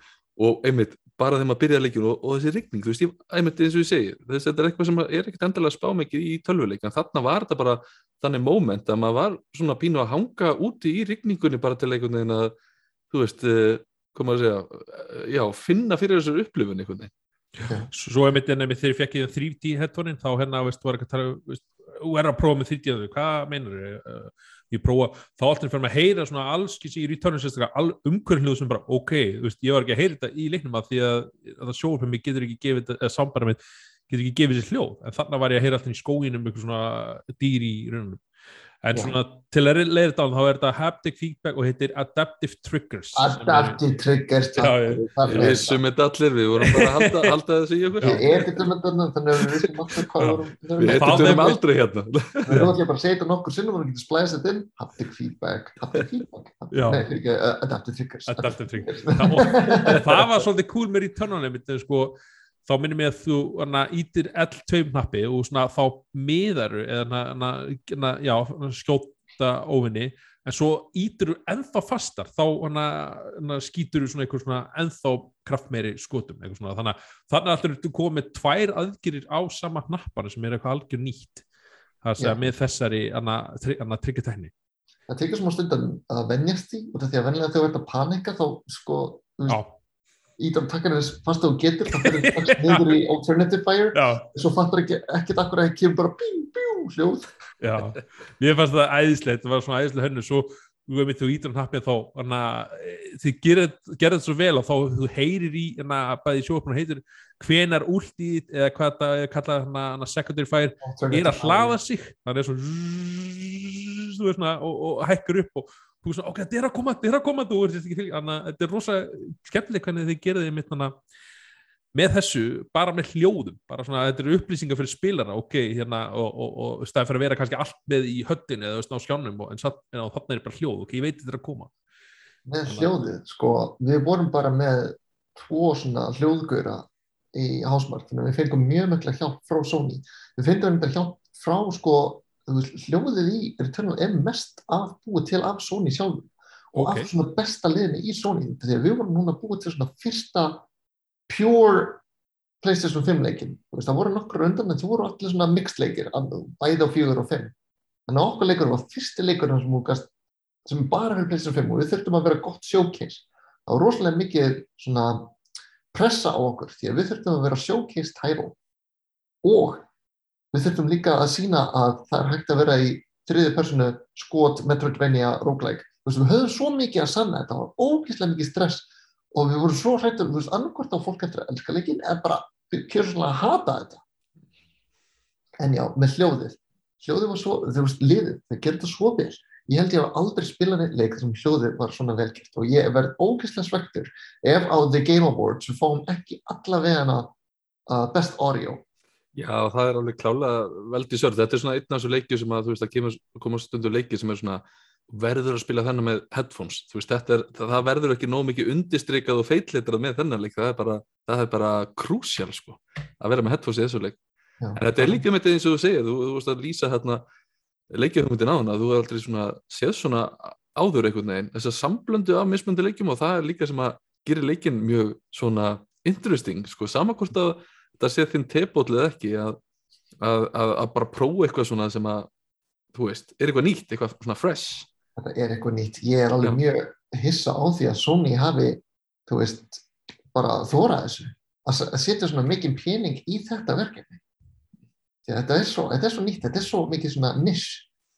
og einmitt, bara þegar maður byrjaði leikin og, og þessi rigning, þú veist, ég, einmitt, eins og ég segi, þess, þetta er eitthvað sem er ekkert endilega spá mikið í tölvuleik, en þarna var þetta bara þannig moment að maður var svona pínu að hanga úti í rigningunni bara til einhvern veginn að, þú veist, eh, hvað maður að segja, eh, já, finna fyrir þessar upplifun einhvern veginn. Svo er mitt en þegar ég fekk í það 3D headphone þá hérna, veist, var ekki að tala veist, þú er að prófa með 3D, hvað meinar uh, ég prófa, þá alltaf fyrir að heyra svona alls, í returnu sérstaklega umhverfnið sem bara, ok, þú veist, ég var ekki að heyra þetta í leiknum að því að, að það fyrir mig getur ekki gefið eða sambara mitt getur ekki gefið sér hljóð, en þannig var ég að heyra alltaf í skóginum eitthvað svona dýr í raunum en svona til að leiða þá er þetta haptic feedback og heitir adaptive triggers er- Adaptive triggers Já, já, það Við er vissum þetta allir, við vorum bara að halda, halda þessu í okkur. Ég er ekkert um þetta þannig að við vissum alltaf hvað við vorum Við við Hvað eitthvað aldrei hérna. erum ekki bara að segja þetta nokkur sinnum og við getum splæsið þetta inn haptic feedback, haptic feedback. Nei, ekki, uh, adaptive triggers Adaptive triggers. og það var svolítið cool með returnunum sko, þá minnum ég að þú hana, ítir L2 knappi og svona, þá miðaru eða hana, hana, já, skjóta óvinni en svo ítir þú ennþá fastar þá skýtur þú ennþá kraftmeiri skotum þannig að þannig að þú komið tvær aðgjörir á sama knappana sem er eitthvað algjör nýtt. Segja með þessari tryggjartækni Það tekur smá stundan að venjast út af því að venjulega þegar þú ert að panika þá sko, já, ítar takkar þess fast að þú getur þá fyrir strax niður í alternative fire. Já. Svo fattar ekki, ekkert akkur að það kemur bara bjú, bjú, hljóð. Já, mér fannst það æðislegt, það var svona æðislega hennu, svo þú veist þú hann happið þá, þannig að þið gerir gerir þetta svo vel og þá þú heyrir í, þannig að bæði sjófnum heitir hvenar últið eða hvað það er kallað hann að secondary fire er að hlaða sig, það er svo zzzz, þú veist svona, og, og hækkur upp og þú veist ok, þetta er að koma, þetta er að koma þú veist ekki til, þannig að þetta er rosa skemmtileg hvernig þið gerir þið mitt þannig með þessu, bara með hljóðum bara svona, þetta eru upplýsingar fyrir spilara ok, hérna, og, og, og stæði fyrir að vera kannski allt með í höttinu eða veist, á skjánum og, en satt, en þannig er bara hljóð, ok, ég veit þetta er að koma. Með hljóðið, sko, við vorum bara með tvo svona hljóðgöra í Hásmark, þannig að við fengum mjög mikla hjálp frá Sony. Við fengum þetta hjálp frá sko hljóðið í Returnal er mest af búið til af Sony sjálfum. Og Ok. af svona besta liðinu í Sony að við vorum núna búið til svona fyrsta pure PlayStation 5 leikin það voru nokkur undan en það voru allir svona mixed leikir bæði á fjögur og 5 þannig að okkar leikur var fyrsti leikur sem, þú gast, sem bara fyrir PlayStation 5 og við þurftum að vera gott showcase. Það var rosalega mikið svona pressa á okkur því að við þurftum að vera showcase title og við þurftum líka að sína að það er hægt að vera í þriði personu skot Metroidvania veist, við höfum svo mikið að sanna þetta var ógeðslega mikið stress og við vorum svo hrættur, þú veist, annarkvort á fólk eftir að elska leikin eða bara kjör svona að hata þetta. En já, með hljóðið. Hljóðið var svo, þú veist, liðið það gerir þetta svo vel, ég held ég að aldrei spila neitt leik sem hljóðið var svona velgjert og ég verð ógeðslega svektur ef á The Game Awards við fáum ekki allavega uh, best audio Já, það er alveg klálega veldi sörð. Þetta er svona einn af þessu leikju sem að, þú veist, að koma stundu leiki sem er svona verður að spila þennan með headphones. Þú veist, er, það, það verður ekki nóg mikið undistrykað og feitlitrað með þennan leik. Það er bara, það er bara krúsjál, sko, að vera með headphones í þessu leik. Já. En þetta er líka með þetta eins og þú segir, þú, þú veist að lýsa hérna leikjahugmyndin á hana, þú er aldrei svona, séð svona áður einhvern veginn, þess að samblöndu af mismöndi leikjum og það er líka sem að gerir leikin mjög svona interesting, sko, sama hvort að sé þinn tebóll eða ekki að, að, að, að bara prófa eitthvað svona sem að, þú veist, er eitthvað nýtt, eitthvað svona fresh. þetta er eitthvað nýtt. Ég er alveg Já. mjög hissa á því að Sony hafi, þú veist, bara þórað þessu. Að setja svona mikið pening í þetta verkefni. Þetta er svo, þetta er svo nýtt, þetta er svo mikið svona nish.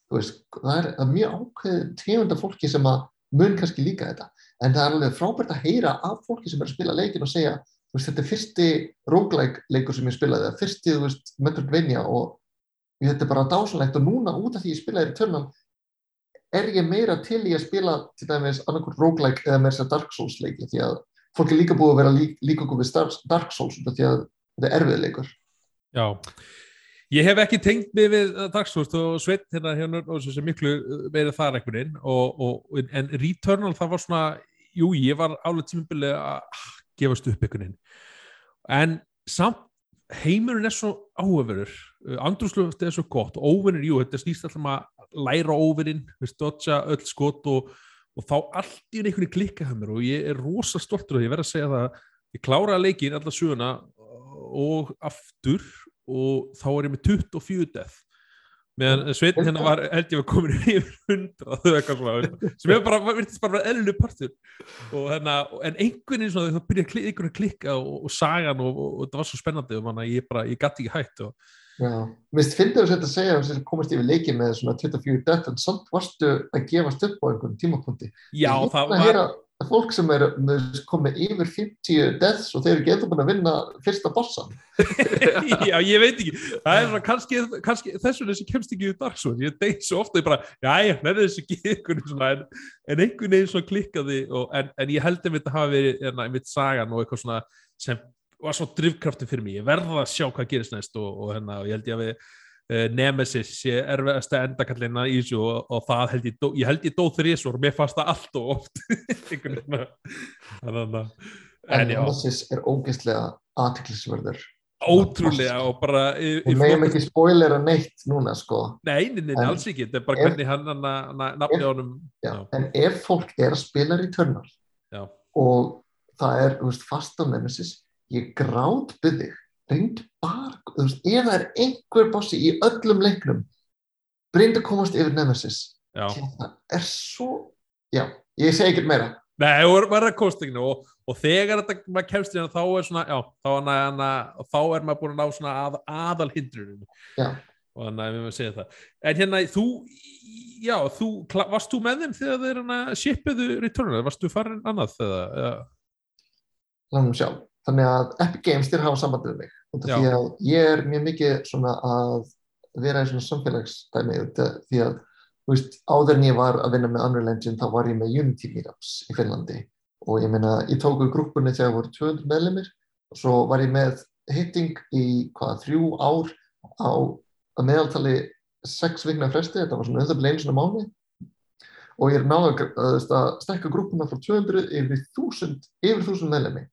Þú veist, það er, það er mjög ákveð tegunda fólki sem að mun kannski líka þetta. En það er alveg frábært að heyra af fólki sem er að spila leikin og segja, veist, þetta er fyrsti roguelike leikur sem ég spilaði, eða fyrsti, þú veist, Metroidvania og þetta er bara dásanlegt og núna út af því ég spilaði Returnal er ég meira til í að spila til dæmis annarkur roguelike eða meira sér Dark Souls leiki því að fólk er líka búið að vera lík, líka okkur við Dark Souls því að þetta er erfið leikur. Já, ég hef ekki tengt mig við uh, Souls og Sveit hérna hérna og sem miklu uh, meira þar einhvern veginn en Returnal það var svona, jú ég var álega tímabilið að gefast upp einhvern veginn. En samt heimurinn er svo áhverfur andrúslöft er svo gott. Óvinnir, jú, þetta snýst alltaf um að læra óvinnin, dodja öll skot og, og þá allt í einhvern klikka hjá mér og ég er rosa stoltur og ég verð að segja það ég kláraði leikin alla söguna og aftur og þá er ég með 24 death meðan Sveitin hérna var held ég var komin yfir 100 eða eitthvað svona, sem er bara, virtist bara eðlileg partur. Og hérna, en einhvern veginn svona það byrjaði að einhvern veginn að klikka og, og sagan og, og, og það var svo spennandi og manna, ég bara, ég gæti ekki hægt og, Já, mér finnst þess að segja að komast yfir leiki með svona 24 death en samt varstu að gefast upp á einhvern tímapunkti? Já, Ég það að var að fólk sem er komið yfir 50 deaths og þeir getur búin að vinna fyrsta bossan. Já, ég veit ekki. Það er svona kannski, kannski þess vegna sem kemst ekki í Dark Souls, ég deyð svo ofta ég bara, já, ég nefnir þessu ekki svona, en, en einhvern veginn svona klikkaði og, en, en ég held að þetta hafi verið hérna, einmitt sagan og eitthvað svona sem var svo drifkrafti fyrir mig, ég verða að sjá hvað gerist næst og, og, hérna, og ég held ég að við Nemesis sé erfiðasta endakallina í þessu og, og það held ég, dó, ég held ég dó þrísor, mér fannst það allt og oft. En en Nemesis er ógeðslega aðtiklisverður ótrúlega og bara í, í við meðum ekki spoilera neitt núna sko. Nei, nei, nei, En- alls ekki, þetta er bara ef- hvernig hann, nafni á honum Já, Já. en ef fólk er að spila Returnal Já. og það er veist, fast á Nemesis ég grátt byggði reynd bara, veist, ef það er einhver bossi í öllum leiknum reynd að komast yfir Nemesis. Það er svo já, ég segi ekkert meira. Nei, það kostinginu og, og þegar þetta maður kemst í hann þá er svona, já, þá er, hana, þá er maður búin að ná svona að, aðal hindrunum og þannig að við maður segja það. En hérna, þú, já, þú varst þú með þeim þegar þeir hérna shipuðu Returnal, varst þú farin annað þegar. Lánum sjálf. Þannig að Epic Games þeir hafa samband við mig. Því að ég er mjög mikið svona að vera í svona samfélagsdæmi því að veist, áður en ég var að vinna með Unreal Engine þá var ég með Unity Meetups í Finnlandi. Og ég meina, ég tók úr grúpunni þegar voru 200 meðlumir og svo var ég með hitting í hvað, þrjú ár á að meðaltali sex vikna fresti, þetta var svona auðvitað einu svona mánu og ég er náðu að, stekka grúpuna frá 200 yfir 1000 yfir 1000 meðlemi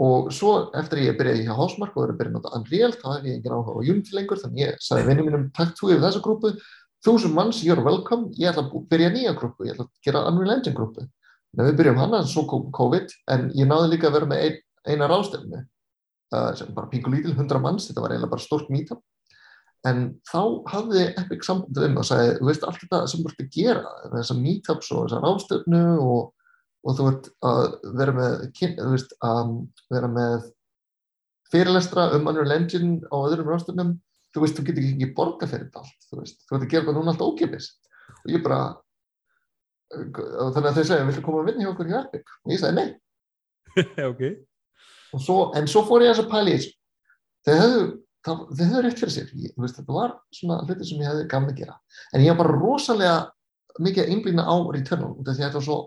og svo eftir að ég byrjaði hjá Hásmark og verið að byrja að nota Unreal þá hef ég engin áhuga á Unity lengur þannig ég sagði vinnum mínum takk þú yfir þessa grúpu. Þúsund manns, you're welcome. Ég ætla að byrja nýja grúpu, ég ætla að gera Unreal Engine grúpu. En við byrjum hana, svo kom COVID en ég náði líka að vera með ein, eina rástefni uh, sem bara pingu lítil, 100 manns, þetta var eiginlega bara stort meetup. En þá hafði Epic sambandið um og sagði, þú veist allt þetta sem þú ert að gera, þessar meetups og þessar rástefnu og og þú ert að vera með, veist, að vera með fyrirlestra um Unreal Engine á öðrum rástunum, þú veist, þú getur ekki borga fyrir þetta allt, þú veist, þú ert að gera það núna allt ókipis og ég bara þannig að þau segja, villu koma að vinna hjá okkur hjá Epic? Og ég sagði nei. Okay. svo, en svo fór ég að pæli þau hefðu þau hefðu rétt fyrir sér, ég, veist, þetta var svona hluti sem ég hefði að gera. En ég var bara rosalega mikið að einblýna á Returnal, því að þetta var svo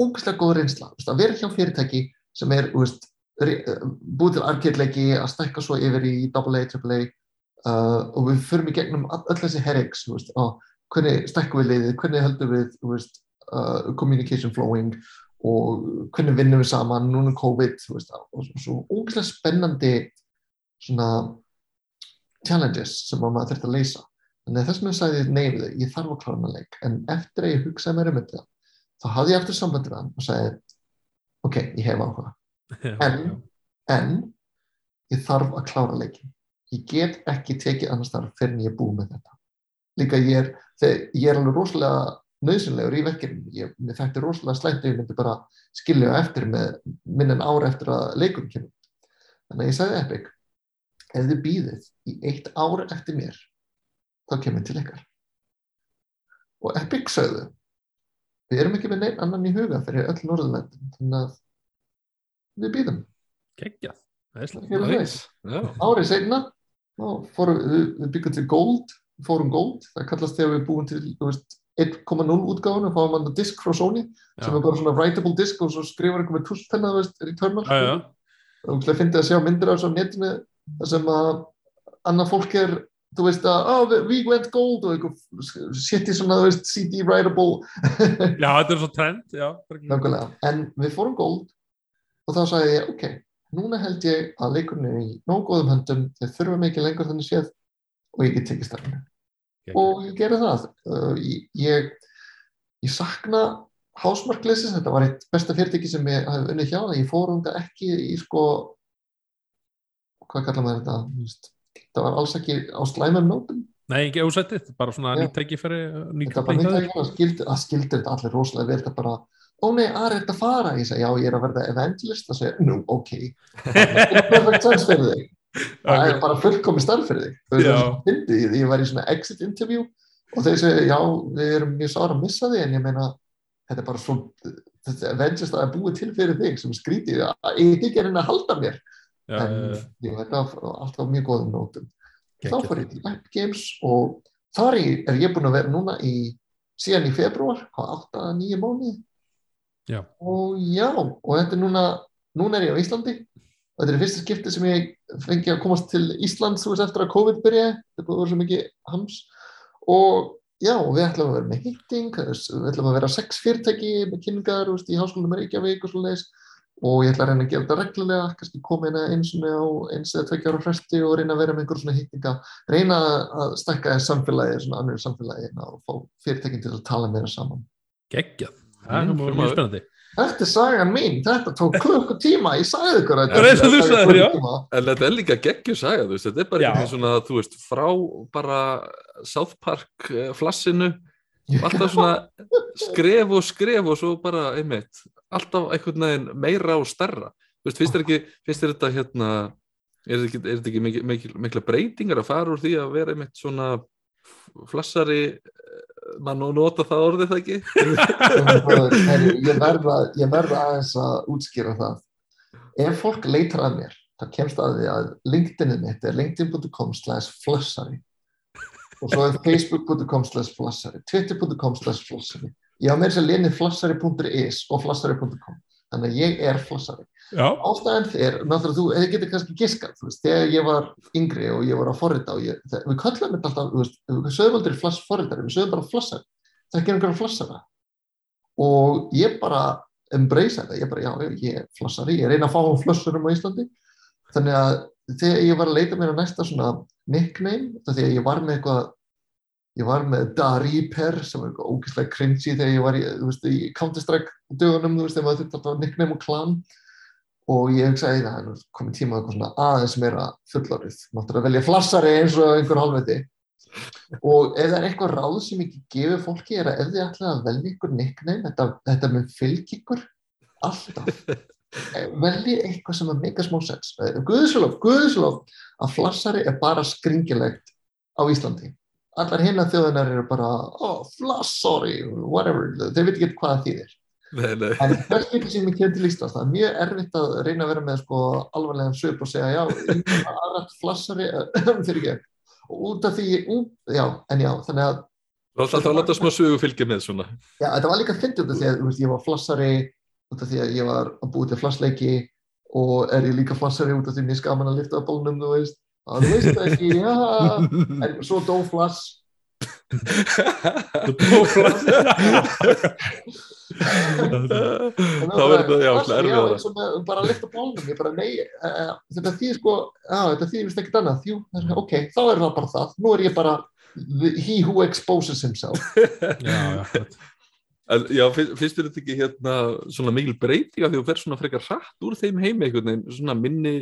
ógæslega góð reynsla, að vera hjá fyrirtæki sem er veist, búið til arcade-leiki að stekka svo yfir í AA, AAA uh, og við förum í gegnum öll þessi herriks hvernig stekkum við liðið, hvernig höldum við veist, uh, communication flowing? Og hvernig vinnum við saman? Núna COVID veist, og svo ógæslega spennandi svona challenges sem maður þurft að leysa. Að þess með að ég neyfið ég þarf að klára maður leik. En eftir að ég hugsaði mér um þetta þá hafði ég eftir sambandið hann og sagði ok, ég hef áhuga. En, en ég þarf að klára leikin ég get ekki tekið annars þar fyrir en ég er búið með þetta. Líka ég er, þegar, ég er alveg rosalega nöðsynlegur í verkefni ég, mér þætti rosalega slæmt að ég myndi bara skilja eftir með minnan ára eftir að leikum kemur þannig að ég sagði Epic ef þið býðið í eitt ára eftir mér þá kemur til ykkar. Og Epic sagði við erum ekki með neinn annan í huga fyrir öll Norðurlöndin þannig að við býðum Kekja, árið segna við byggum til Gold fórum Gold, það kallast þegar við búum til 1.0 útgáðun og fáum hann disk frá Sony já. sem er bara svona writable disk og svo skrifur einhver með tullpenna returnal og það finnst ég að sjá myndir á þessu á netinu sem að annað fólk er þú veist að, oh, we went gold og eitthvað shitty svona, þú veist, CD writable. Já, þetta er svo trend Nákvæmlega, en við fórum gold og þá sagði ég, ok núna held ég að leikurinn er í nóg góðum höndum, þeir þurfa mikið lengur þannig séð og ég get tekið starfinu. Okay. og ég gerði það. Uh, ég, ég, ég sakna hásmarkleysis, þetta var eitt besta fyrirtæki sem ég hafði unnið hjá, en ég fórum það ekki í sko hvað kallar maður þetta, þú veist það var alls ekki á slæmum nótum. Nei, ekki ásættið, bara svona nýtt tækifæri Þetta var nýtt tækifæri, það skildir þetta allir rosalega vel, þetta bara ó nei, aðra er þetta að fara, ég segi já, ég er að verða evangelist, það segja, nú, ok. Það er perfekt sans fyrir þig. Það er bara fullkomi starf fyrir þig. Ég, ég var í svona exit interview og þeir segja, já, við erum mjög sára að missa þig, en ég meina þetta er bara svo, þetta evangelist að búið til fyrir þig sem skrítið, ég er ekki að halda mér Já, en jú, þetta var alltaf mjög góðum nótum. Þá fór ég til Epic Games og þar er ég búin að vera núna í síðan í februar á 8-9 mánu já. og já og þetta er núna núna er ég á Íslandi. Og þetta er fyrsta skipti sem ég fengi að komast til Íslands eftir að COVID byrja þetta búið að vera svo mikið hams. Og já, við ætlum að vera með hitting við ætlum að vera sex fyrirtæki með kynningar í háskólum Reykjavík og svona þess og ég ætla að reyna að gera þetta reglulega, kannski koma inn eins og eins eða tveikja ára fresti og reyna að vera með einhver svona hýtninga, reyna að stekka þess samfélagi, svona annir samfélagi og fá fyrirtekin til að tala meira saman. Geggjað, það er mjög spennandi. Þetta er sagan mín, þetta tók klukkutíma, ég sagði ykkur að þetta er það sagði, En þetta er líka geggju saga, þú veist, þetta er bara einhvern veginn svona, þú veist, frá bara South Park eh, flassinu, alltaf svona skref og skref og svo bara einmitt alltaf einhvern veginn meira og starra Vist, finnst þér ekki, finnst þér þetta hérna er þetta ekki, ekki mikil, mikil, mikla breytingar að fara úr því að vera einmitt svona flassari eh, mann og nota það orðið það ekki? Ég verða ég verða aðeins að útskýra það. Ef fólk leitar að mér það kemst að því að LinkedIn-ið mitt er linkedin.com slash flassari. Og svo er facebook.com slash flassari twitter.com slash flassari ég á mér sem linni flassari.is og flassari.com þannig að ég er flassari. Ástæðan þér, náttúrulega þú hefði getið kannski giskat, þú veist, þegar ég var yngri og ég var að forrita og ég, það, við köllum þetta alltaf, þú veist, við sögum aldrei forritari, við sögum bara flassari, það er ekki einhverja flassara og ég bara embracea þetta, ég bara, já, ég er flassari, ég reyna að fá um flössurum á Íslandi, þannig að þegar ég var að leita mér á næsta svona nickname, að ég var með eitthvað, ég var með Dariper sem var ógeðslega cringy þegar ég var í, veist, í Counter-Strike dögunum, veist, þegar maður þurfti að hafa nickname og klan og ég hugsaði það er komið tíma eitthvað svona aðeins meira fullorðið, máttur að velja flassari eins og einhver halvviti og ef það er eitthvað ráð sem ekki gefur fólki er að ef þið ætlaði að velja ykkur nickname, þetta, þetta mun fylg ykkur alltaf. Velji eitthvað sem að make a small sense. Guðslof, Guðslof að flassari er bara skringilegt á Íslandi allar hinna þjóðunar eru bara oh, flassari, whatever þeir veit ekki hvað þýðir Nei, nei. En það er er mjög erfitt að reyna að vera með sko alvarlegan söp og segja já, aðrætt flassari fyrir ekki, og út af því, út, já, en já, þannig að Það var alltaf að láta smá sögu fylgja með svona. Já, þetta var líka fyndið út af því að veist, ég var flassari út af því að ég var að búið til flassleiki og er ég líka flassari út af því að ég skaman að lifta á bólnum, þú veist, að þú veist ekki, já, en svo dó flass. Þá verður það já, erfiðara. svona, bara að lifta bólnum. Ég bara, nei, uh, þetta þýðir sko já, þetta þýðir vist ekkert annað. Þjú, ok, þá er það bara það, nú er ég bara he who exposes himself. Já, já, En, já, fyrst finnst þér þetta ekki hérna svona mikil breyting að því að þú fer svona frekar hratt úr þeim heimi einhvern veginn, svona minni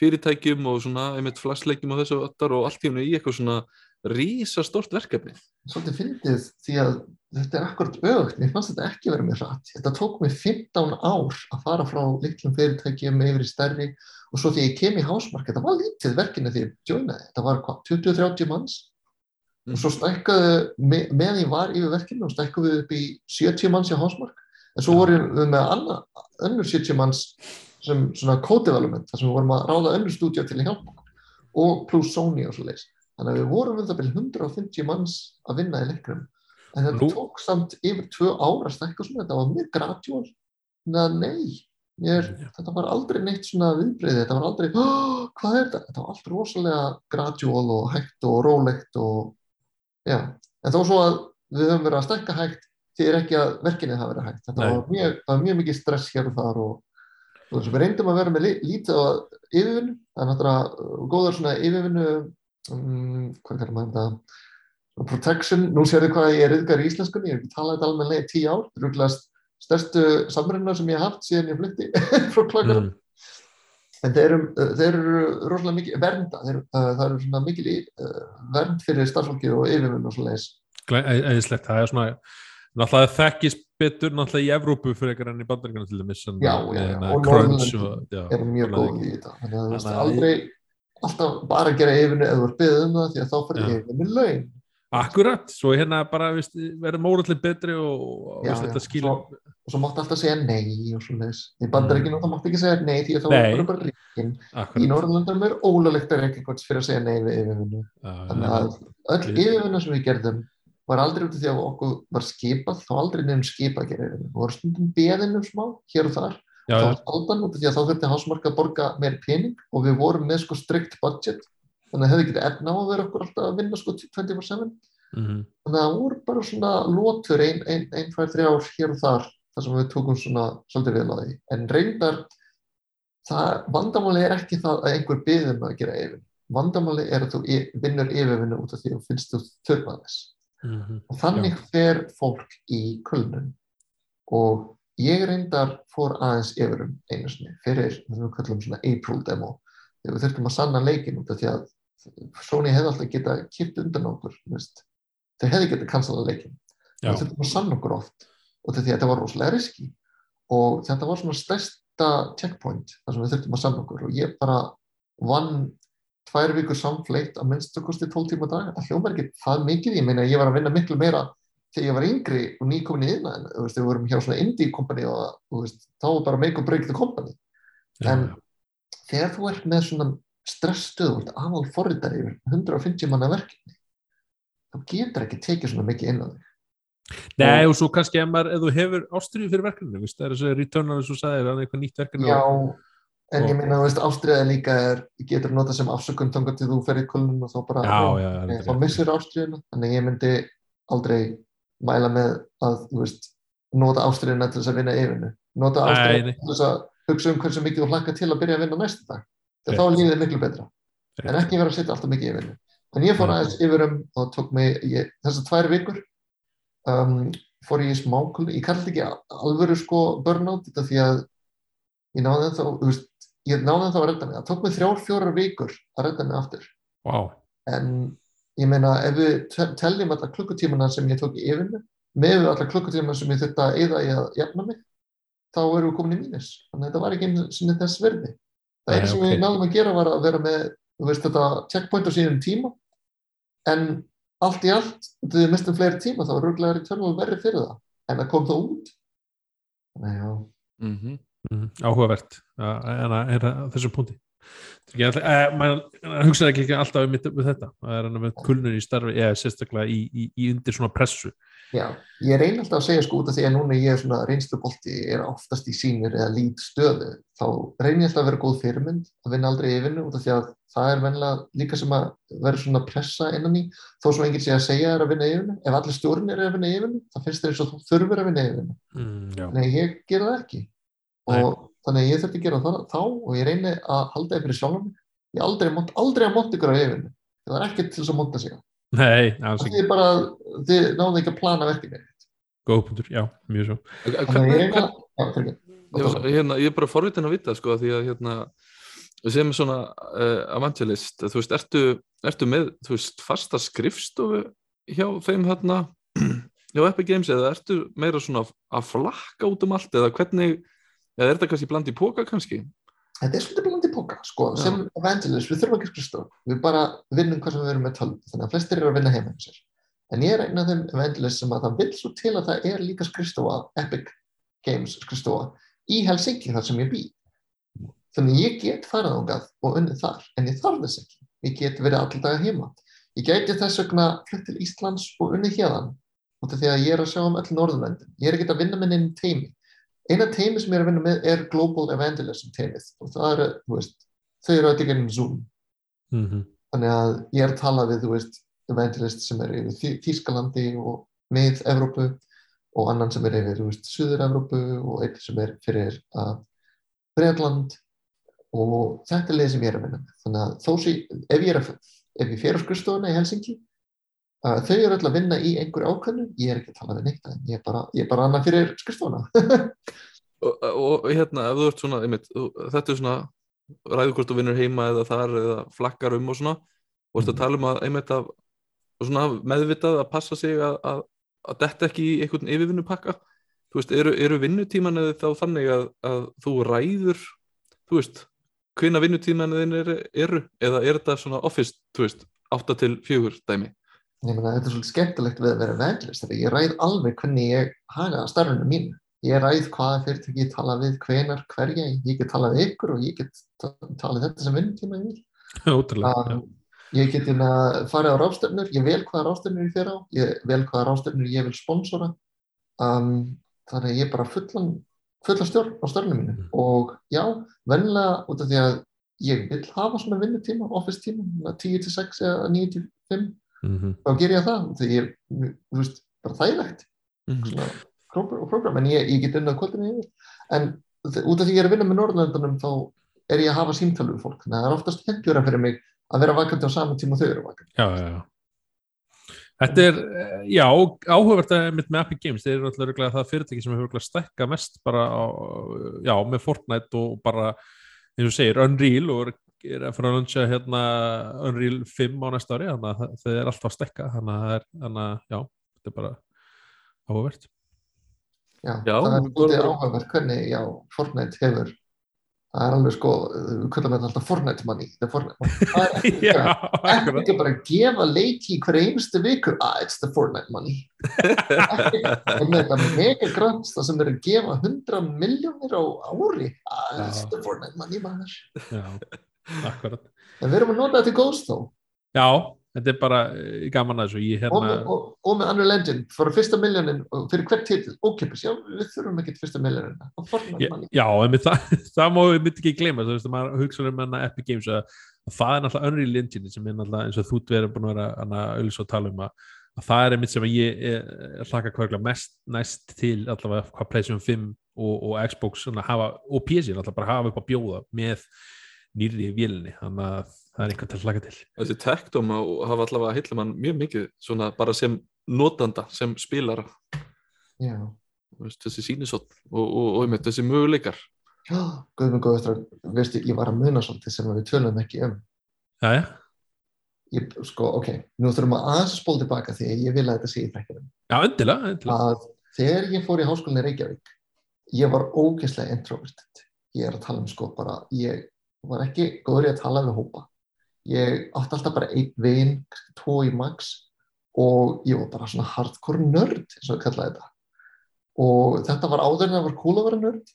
fyrirtækjum og svona einmitt flassleikjum og þessu öttar og allt í hennu í eitthvað svona rísa stort verkefni. Svolítið fyndið því að þetta er akkurat auðvögt, mér fannst þetta ekki verið mér hratt. Þetta tók mér 15 ár að fara frá litlum fyrirtækjum yfir í stærri og svo því ég kem í hásmark, þetta var lítið verkefni því ég joinaði, þetta var hvað, 20-30 manns. Og svo stækkaðu, með, meðan ég var yfir verkefni og stækkaðu við upp í 70 manns í hásmark, en svo vorum við með annar, önnur 70 manns sem svona co-development, þar sem við vorum að ráða önnur stúdíu til að hjálpa og pluss Sony og svo leiðis. Þannig að við vorum um það byrjum 150 manns að vinna í leiknum. En þetta Nú- tók samt yfir tvö ára að stækka svona, þetta var mjög gratjól. Þannig að nei, mér, þetta var aldrei neitt svona viðbreyði, þetta var aldrei, hvað er þetta? Þetta var allt rosalega gratjól og hægt og rólegt og, já. En þó svo að við höfum verið að stækka hægt, því er ekki að verkinni hafa verið hægt. Þetta var mjög, var mjög mikið stress hér og þar og, og þess að við reyndum að vera með lítið á yfirvinnu, það er náttúrulega góðar svona yfirvinnu um, hvað kallar maður þetta? Svona protection, nú sérðu hvað ég er yðgar í íslenskunni, ég hef ekki talað þetta almenlega í tíu ár. Þetta er rúglega stærstu samrunna sem ég hef haft síðan ég flytti frá klokkanum Mm. en þeir eru, þeir eru rosalega mikið vernda, þeir, uh, það eru svona mikil uh, vernd fyrir starfsfólkið og yfirvinn og svo leiðis eðislegt, það er svona náttúrulega þekkist betur náttúrulega í Evrópu fyrir ekkert enn í bandaríkana til dæmis Já, já, já, en, og Norðurlöndin já, eru mjög góð í þetta. Þannig að þú veist aldrei alltaf bara að gera yfirvinnu eða ert byggðið um það því að þá Já. fyrir yfirvinnu laun. Akkurat, svo hérna bara verður mórallir betri og, Já, já, þetta skilur og svo máttu alltaf segja nei og svo leiðis í bandaríkinu þá máttu ekki segja nei því að þá er bara ríkin. Í Akkurat. Norðurlöndum er ólulegt að reyka eitthvað fyrir að segja nei við yfirvinnu. Já, þannig að öll yfirvinna sem við gerðum var aldrei út af því að okkur var skipað þá aldrei nefnum skipað yfirvinna við vorum stundum beðinum smá hér og þar. Já, þá já, var aldan út af því að þá þurfti hásmarka að borga meir pening og við vorum með sko strikt budget. Þannig að hefði ekki efna á að vera okkur alltaf að vinna sko 24-7 mhm, þannig að það voru bara svona lótur ein, ein, ein, tvær, þrjá ár hér og þar þar sem við tókum svona svolítið því. En reyndar það, vandamáli er ekki það að einhver byðum að gera yfir. Vandamáli er að þú y- vinnur yfirvinnu út af því og finnst þú þurfa þess mhm, og þannig fer fólk í kulnun. Og ég reyndar fór aðeins yfirum einu sinni fyrir það sem við kallum svona April demo þegar við þurftum að sanna leikin út af því að Sony hefði alltaf geta kipt undan okkur þeir hefði geta cancela leikin já, við þurftum að sanna okkur oft. Að þetta var rosalega riski og þetta var svona stærsta checkpoint þar sem við þurftum að sanna okkur. Og ég bara vann tvær vikur samfleitt að minnstu kosti 12 tíma dag. Það hljómar ekki það mikið, ég meina ég var að vinna miklu meira þegar ég var yngri og nýkomin í innan en veist, við vorum hjá svona indie company og þú veist, þá var bara make or break the company. Já, en þegar þú ert með svona stresstuð og ert aðal forritari yfir 150 manna verkefni þá getur ekki tekið svona mikið inn á þig. Nei, og svo kannski ef, maður, ef þú hefur ástriðu fyrir verkefni, það er þessi returnar eins og sagðir, er eitthvað nýtt verkefni Já, og, en ég meina, þú veist, ástriða líka er, getur notað sem afsökun þangar til þú fer í kulnun og þá bara, já, já, já, þá missir ástriðuna, þannig ég myndi aldrei mæla með að, þú veist, nota ástriðuna til þess að vinna yfirnu. nota nei. til þess að hugsa um hversu mikið þú hlakka til að byrja að vinna næsta dag. Þegar þá er lífið miklu betra. En Rétt. ekki vera að setja alltaf mikið vinnu en ég fór aðeins yfir um og tók mig ég, þessar tvær vikur um, fór ég í smákul ég kalli ekki alvöru sko burnout þetta því að ég náði þá þú veist, ég náði þá að redda mig það tók mig þrjár, fjórar vikur að redda mig aftur. Vá, en ég meina ef við te- teljum alla klukkutímana sem ég tók í yfirnu með við alla klukkutímana sem ég þurfti að eyða í að jafna mig þá erum við komin í mínus. Þannig að þetta var ekki einu sinni þess verði það einu sem ok. við náðum að gera var að vera með þú veist þetta checkpoint á sínum tíma. En allt í allt þegar við mistum fleiri tíma þá var rúglega verri fyrir það. En það kom það út. Þannig að já. Mhm. mm, áhugavert. að- en að er að þessum punkti. Það er eh, maður hugsaði ekki alltaf um, við þetta, það er hann með kulnur í starfi eða sérstaklega í, í, í undir svona pressu. Já, ég reyni alltaf að segja sko út af því að núna ég er svona reynslubolti, er oftast í sínir eða lít stöðu, þá reyni ég alltaf að vera góð fyrirmynd, að vinna aldrei í vinnu út af því að það er vennilega líka sem að vera svona pressa innan í, þó svo enginn sé að segja þér að vinna í vinnu, ef allir stjórnir er að vinna í vinnu, þá finnst þér eins og þú þurfur að vinna í vinnu, mm, en ég gera það ekki. Nei. Þannig að ég þurfti að gera það þá og ég reyni að halda það fyrir sjálfum mig, ég aldrei, mont, aldrei að monta ykkur á yfirvinnu, það er ekkert til þess að monta sig. Nei, alls það ekki er bara, þið náðu ekki að plana verkefni. góð punktur, já, mjög svo. Þannig að ég reyna, já, hérna, ég er bara forvitin að vita sko, því að hérna, sem svona uh, evangelist, þú veist, ertu, ertu með þú veist, fasta skrifstofu hjá þeim hérna hjá Epic Games eða ertu meira svona að flakka út um allt eða hvernig, eða er þetta kannski bland í póka kannski? Þetta er svolítið bland í póka, sko, Já. sem evangelist, við þurfum ekki skrifstofu, við bara vinnum hvað sem við erum með tölv, þannig að flestir eru að vinna heima hjá sér. En ég er einn af þeim evangelist sem að það vil svo til að það er líka skrifstofa, Epic Games skrifstofa, í Helsinki þar sem ég bý. Þannig ég get farið ángað og unnið þar, en ég þarf þess ekki. Ég get verið allir daga heima. Ég gæti þess vegna flutt til Íslands og unnið hérðan, út af því að ég er að sjá um öll norðurlöndin. Ég er ekki að vinna minn inn í teimi. Eina teimi sem ég er að vinna með er Global Evangelism teimið og það er, þú veist, þau eru að digga inn Zoom. mm -hmm. Þannig að ég er að tala við, þú veist, evangelist sem er yfir Þý- Þýskalandi og mið-Evrópu og annan sem er yfir, þú veist, Suður-Evrópu og einn sem er fyrir uh, Breitland og þetta er liðið sem ég er að vinna með. Þannig að þó sem, ef ég er að, ef ég fer á skrifstofuna í Helsinki, uh, þau eru öll að vinna í einhverju ákveðnu, ég er ekki að tala við neitt, en ég er bara, ég bara annað fyrir skrifstofuna. Og, og hérna, ef þú ert svona, einmitt, þú- þetta er svona ræður hvort þú vinnur heima eða þar eða flakkar um og svona og ert að Mhm. tala um að einmitt að svona meðvitað að passa sig að, að, að detta ekki í einhvern yfirvinnupakka þú veist, eru, eru vinnutíman eða þá þannig að, að þú ræður þú veist, hvina vinnutíman eru, eru, eða er þetta svona office, þú veist, 8 til 4 dæmi Ég meina, þetta er svolítið skemmtilegt við að vera þegar ég ræð alveg hvernig ég haga starfinu mínu. Ég ræð hvaða fyrirtæki ég tala við, hvenar, hverja, ég get talað ykkur og ég get ta- talað þetta sem já. Um, ég get hérna farið á rástefnur, ég vel hvaða rástefnur ég fer á, ég vel hvaða rástefnur ég vil sponsora. Um, þannig að ég er bara fullan, fulla stjórn á störnum mínu Mm. og já, vennilega út af því að ég vil hafa svona vinnutíma, office tíma, 10 til 6 eða 9 til 5 Mm þá ger ég það því ég, þú veist, bara þægilegt. Svona prógram, og prógram, en ég, ég get unnað kvöldinu yfir en út af því ég er að vinna með Norðurlöndunum þá er ég að hafa símtölu við fólk, þannig að það er oftast hendjura fyrir mig að vera vakandi á sama tíma og þau eru vakandi. Já, já, já. Þetta er, eh, já, áhugavert með Epic Games, þeir eru alltaf örugglega það fyrirtæki sem hefur stækka mest bara á, já, með Fortnite og bara, eins og segir, Unreal og er- er að fara að luncha hérna Unreal 5 á næsta ári, þannig að það- það er alltaf að stækka, þannig að það er, þannig að, já, þetta er bara áhugavert. Já, Já, það er svolítið vorum- áhugavert hvernig, já, Fortnite hefur það er alveg sko, við kallum þetta alltaf Fortnite money, the Fortnite money. Það er ekki já, ekki ekki bara að gefa leiki hverja einstu viku, ah, it's the Fortnite money. Með þetta mega grants það sem er að gefa 100 miljónir á ári, ah, it's the Fortnite money maður, Já, akkurat. en við erum að nota þetta í góðs þó Já, þetta er bara eh, gaman að þessu, ég og, hérna, með- og, og með Unreal Engine fyrir fyrsta miljónin, og fyrir hvert titil ókipis, já, við þurfum ekki fyrsta miljónin og Já, en það, það má við myndi ekki gleyma þú veist að maður hugsa um hana Epic Games að, að það er náttúrulega Unreal Engine sem er náttúrulega eins og þú verið búin að vera hana auðvitað að tala um að, að það er einmitt sem að ég eh, hlaka hverja mest næst til allavega hvað PlayStation 5 og, og Xbox hafa, og PC allavega bara hafa upp að bjóða með nýrri vélni, þannig að það er einhvern til að hlaka til. Þessi tektum hafa allavega að hylla mann mjög mikið svona bara sem notanda, sem spilara. Já, veist, þessi sínisótt og, og, og einmitt þessi möguleikar. Guðmund góð eftir að veistu, ég var að muna svolítið sem við tölum ekki um. Jæja, ég, sko, ok, nú þurfum að aðeins að spóla tilbaka því að ég vil að þetta sé í þekkinum já, endilega, endilega. að þegar ég fór í háskólinni í Reykjavík ég var ógeðslega introverted. Ég er að tala um sko bara ég var ekki góður í að tala við hópa. Ég átti alltaf bara einn vin tvo í max og ég var bara svona hardcore nörd eins og ég kallaði þetta. Og þetta var áður en það var cool að vera nörd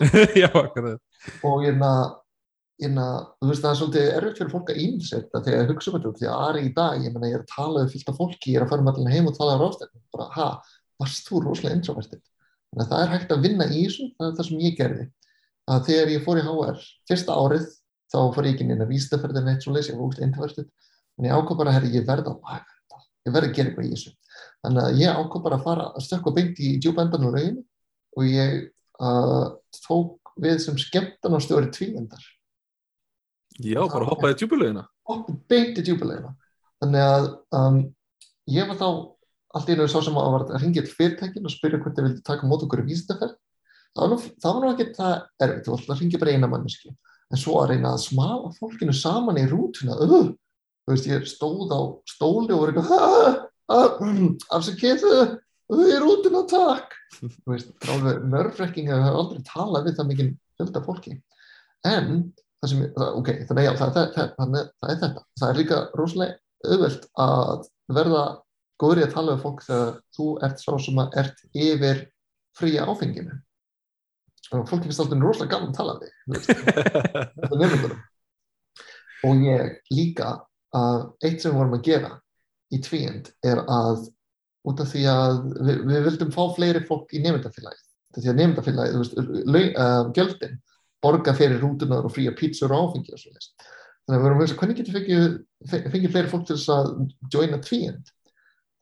já, og ég hérna, þú veist það er svolítið erfitt fyrir fólk að ímsetta þegar ég hugsa um þetta því að Ari í dag, ég menna ég er að tala við fyllt af fólki, ég er að fara með allir heim og tala á rástefnum, bara ha, varst þú rosalega introvertið, þannig að það er hægt að vinna í þessu, það er það sem ég gerði að þegar ég fór í HR, fyrsta árið þá fór ég ekki inn að vístaferðin eitt svo leys, ég var úrst introvertið en ég ákvað bara, herri, ég verði að baka þetta ég verði að gera eitthvað í þessu. Þannig að ég ákvað bara að fara að stökka beint í djúbendan og rauginu og ég uh, tók við sem skemmtan á stjóri tvíendar Já, bara hoppaði djúbulegina hoppa beint í djúbulegina þannig að um, ég var þá allt í raun svo sem að var að ringja til fyrirtækin og spyrja hvort þið vildi taka mót okkur í vísindaferð það var nú, ekki það erfitt, þú ætla að ringja bara eina manneski en svo að reyna að smala fólkinu saman í rútuna uh, þú veist, ég stóð á stóli og eitthvað afsakið þau í rútuna, takk. Þú veist, er það hefur aldrei talað við það mikið fjölda fólki. En það sem, ok, þannig já, það, það, það, það, er þetta. Það er líka rosalega auðvelt að verða góður í að tala við fólk þegar þú ert sá sem að ert yfir fría áfenginu og fólki finnst alltaf rosalega gaman að tala við þig, þú veist. Þetta er nefndurum og ég líka að eitt sem við vorum að gera í tvíend er að út af því að við, við vildum fá fleiri fólk í nefndafélagið því að nefndafélagið, veist, uh, gjöldin borga fyrir rútunar og fría pítsur og áfengi og svo þess þannig að við vorum að hugsa, hvernig getum við fengið, fe- fengið fleiri fólk til þess að joina tvíend?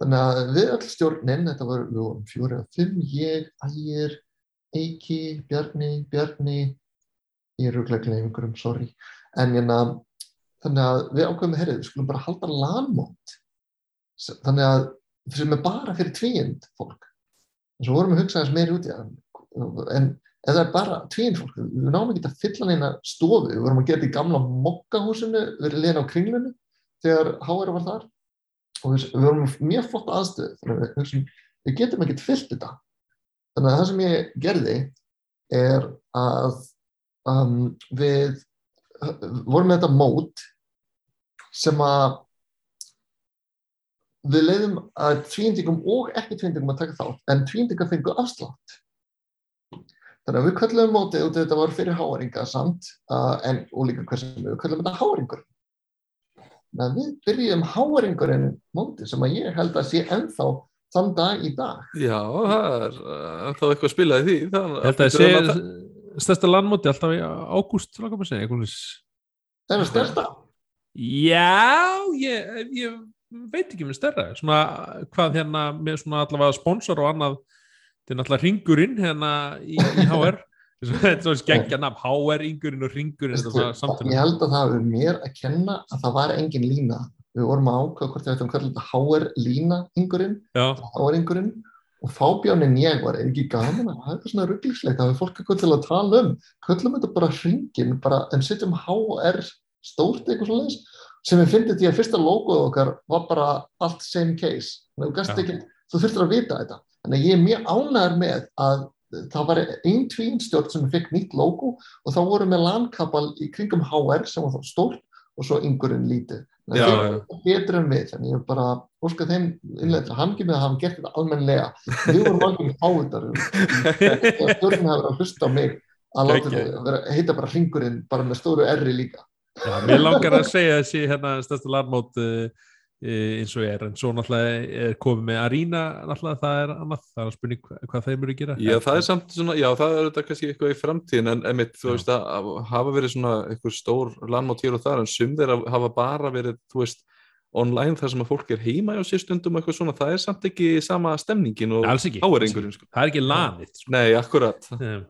Þannig að við öll stjórnin þetta var, við vorum fjóri að fimm ég, ægir, Eiki Bjarni, Bjarni. Ég er rúglega gleym einhverjum, sorry. En hérna, þannig að við ákveðum herrið, við skulum bara halda lanmót þannig að sem er bara fyrir tvíund fólk. Og svo vorum við að hugsa þess meiri út í það. En ef það er bara tvíund fólk við náum ekki að fylla neina stofu. Við vorum að gera þetta í gamla mokkahúsinu við erum liðin á kringlunni þegar HR var þar. Og við, vorum mjög flott aðstöðu þannig að við, við getum ekkert fyllt þetta þannig að það sem ég gerði er að um, við vorum með þetta mót sem að við leiðum að tvíindingum og ekki tvíindingum að taka þátt en tvíindingar fengu afslátt. Þannig að við köllum mótið af þetta var fyrir háaringa samt uh, en og líka hversum við köllum þetta háaringur þannig að við byrjum háaringurinn mótið sem að ég held að sé ennþá þann dag í dag. Já, það er uh, þá eitthvað að spila í því það, Ég held að það sé stærsta landmóti alltaf í ágúst, það er stærsta? Já, ég, ég veit ekki með stærra, svona hvað hérna með svona allavega sponsor og annað, þetta er náttúrulega ringurinn hérna í, í HR, þetta er svona skengja nafn, HR ringurinn og ringurinn, þetta er samtala. ég held að það hefur mér að kenna að það var engin lína við vorum að ákveða hvort við ættum að kalla þetta HR lína yngurinn, HR yngurinn og fábjánin ég var er ekki gaman að hafa eitthvað svona rugglíslegt það hefur fólk eitthvað til að tala um. Köllum þetta bara hringin bara, en setjum HR stórt eitthvað svona sem við fyndið því að fyrsta logoð okkar var bara allt same case. Að ekki, þú þurftir að vita þetta. Þannig að ég er mjög ánægður með að það var einn tvínstjórn sem fikk nýtt logo og þá voru með landkapal í kringum HR sem var þá stórt og svo yngurinn lítið Já, að betur en við þannig ég er bara óska þeim innlega til hangi með að hafa gert þetta almenlega við vorum alveg fáiðar stjórn hefur að hlusta á mig að láta þetta vera, heita bara hringurinn bara með stóru erri líka. Já, mér langar að segja þessi hérna stærsta landmót uh, eins og er, en svo náttúrulega er komið með Arína, náttúrulega það er annað, það er að spurning hvað, þeim eru að gera. Já, það er samt svona, já, það er þetta kannski eitthvað í framtíðin en emitt, þú Já. veist að hafa verið svona eitthvað stór landmátt hér og þar en sum þeirra hafa bara verið, þú veist online þar sem að fólk er heima á sér stundum eitthvað svona, það er samt ekki sama stemningin og áeringurinn sko. það er ekki lanið sko. Nei, akkurat um,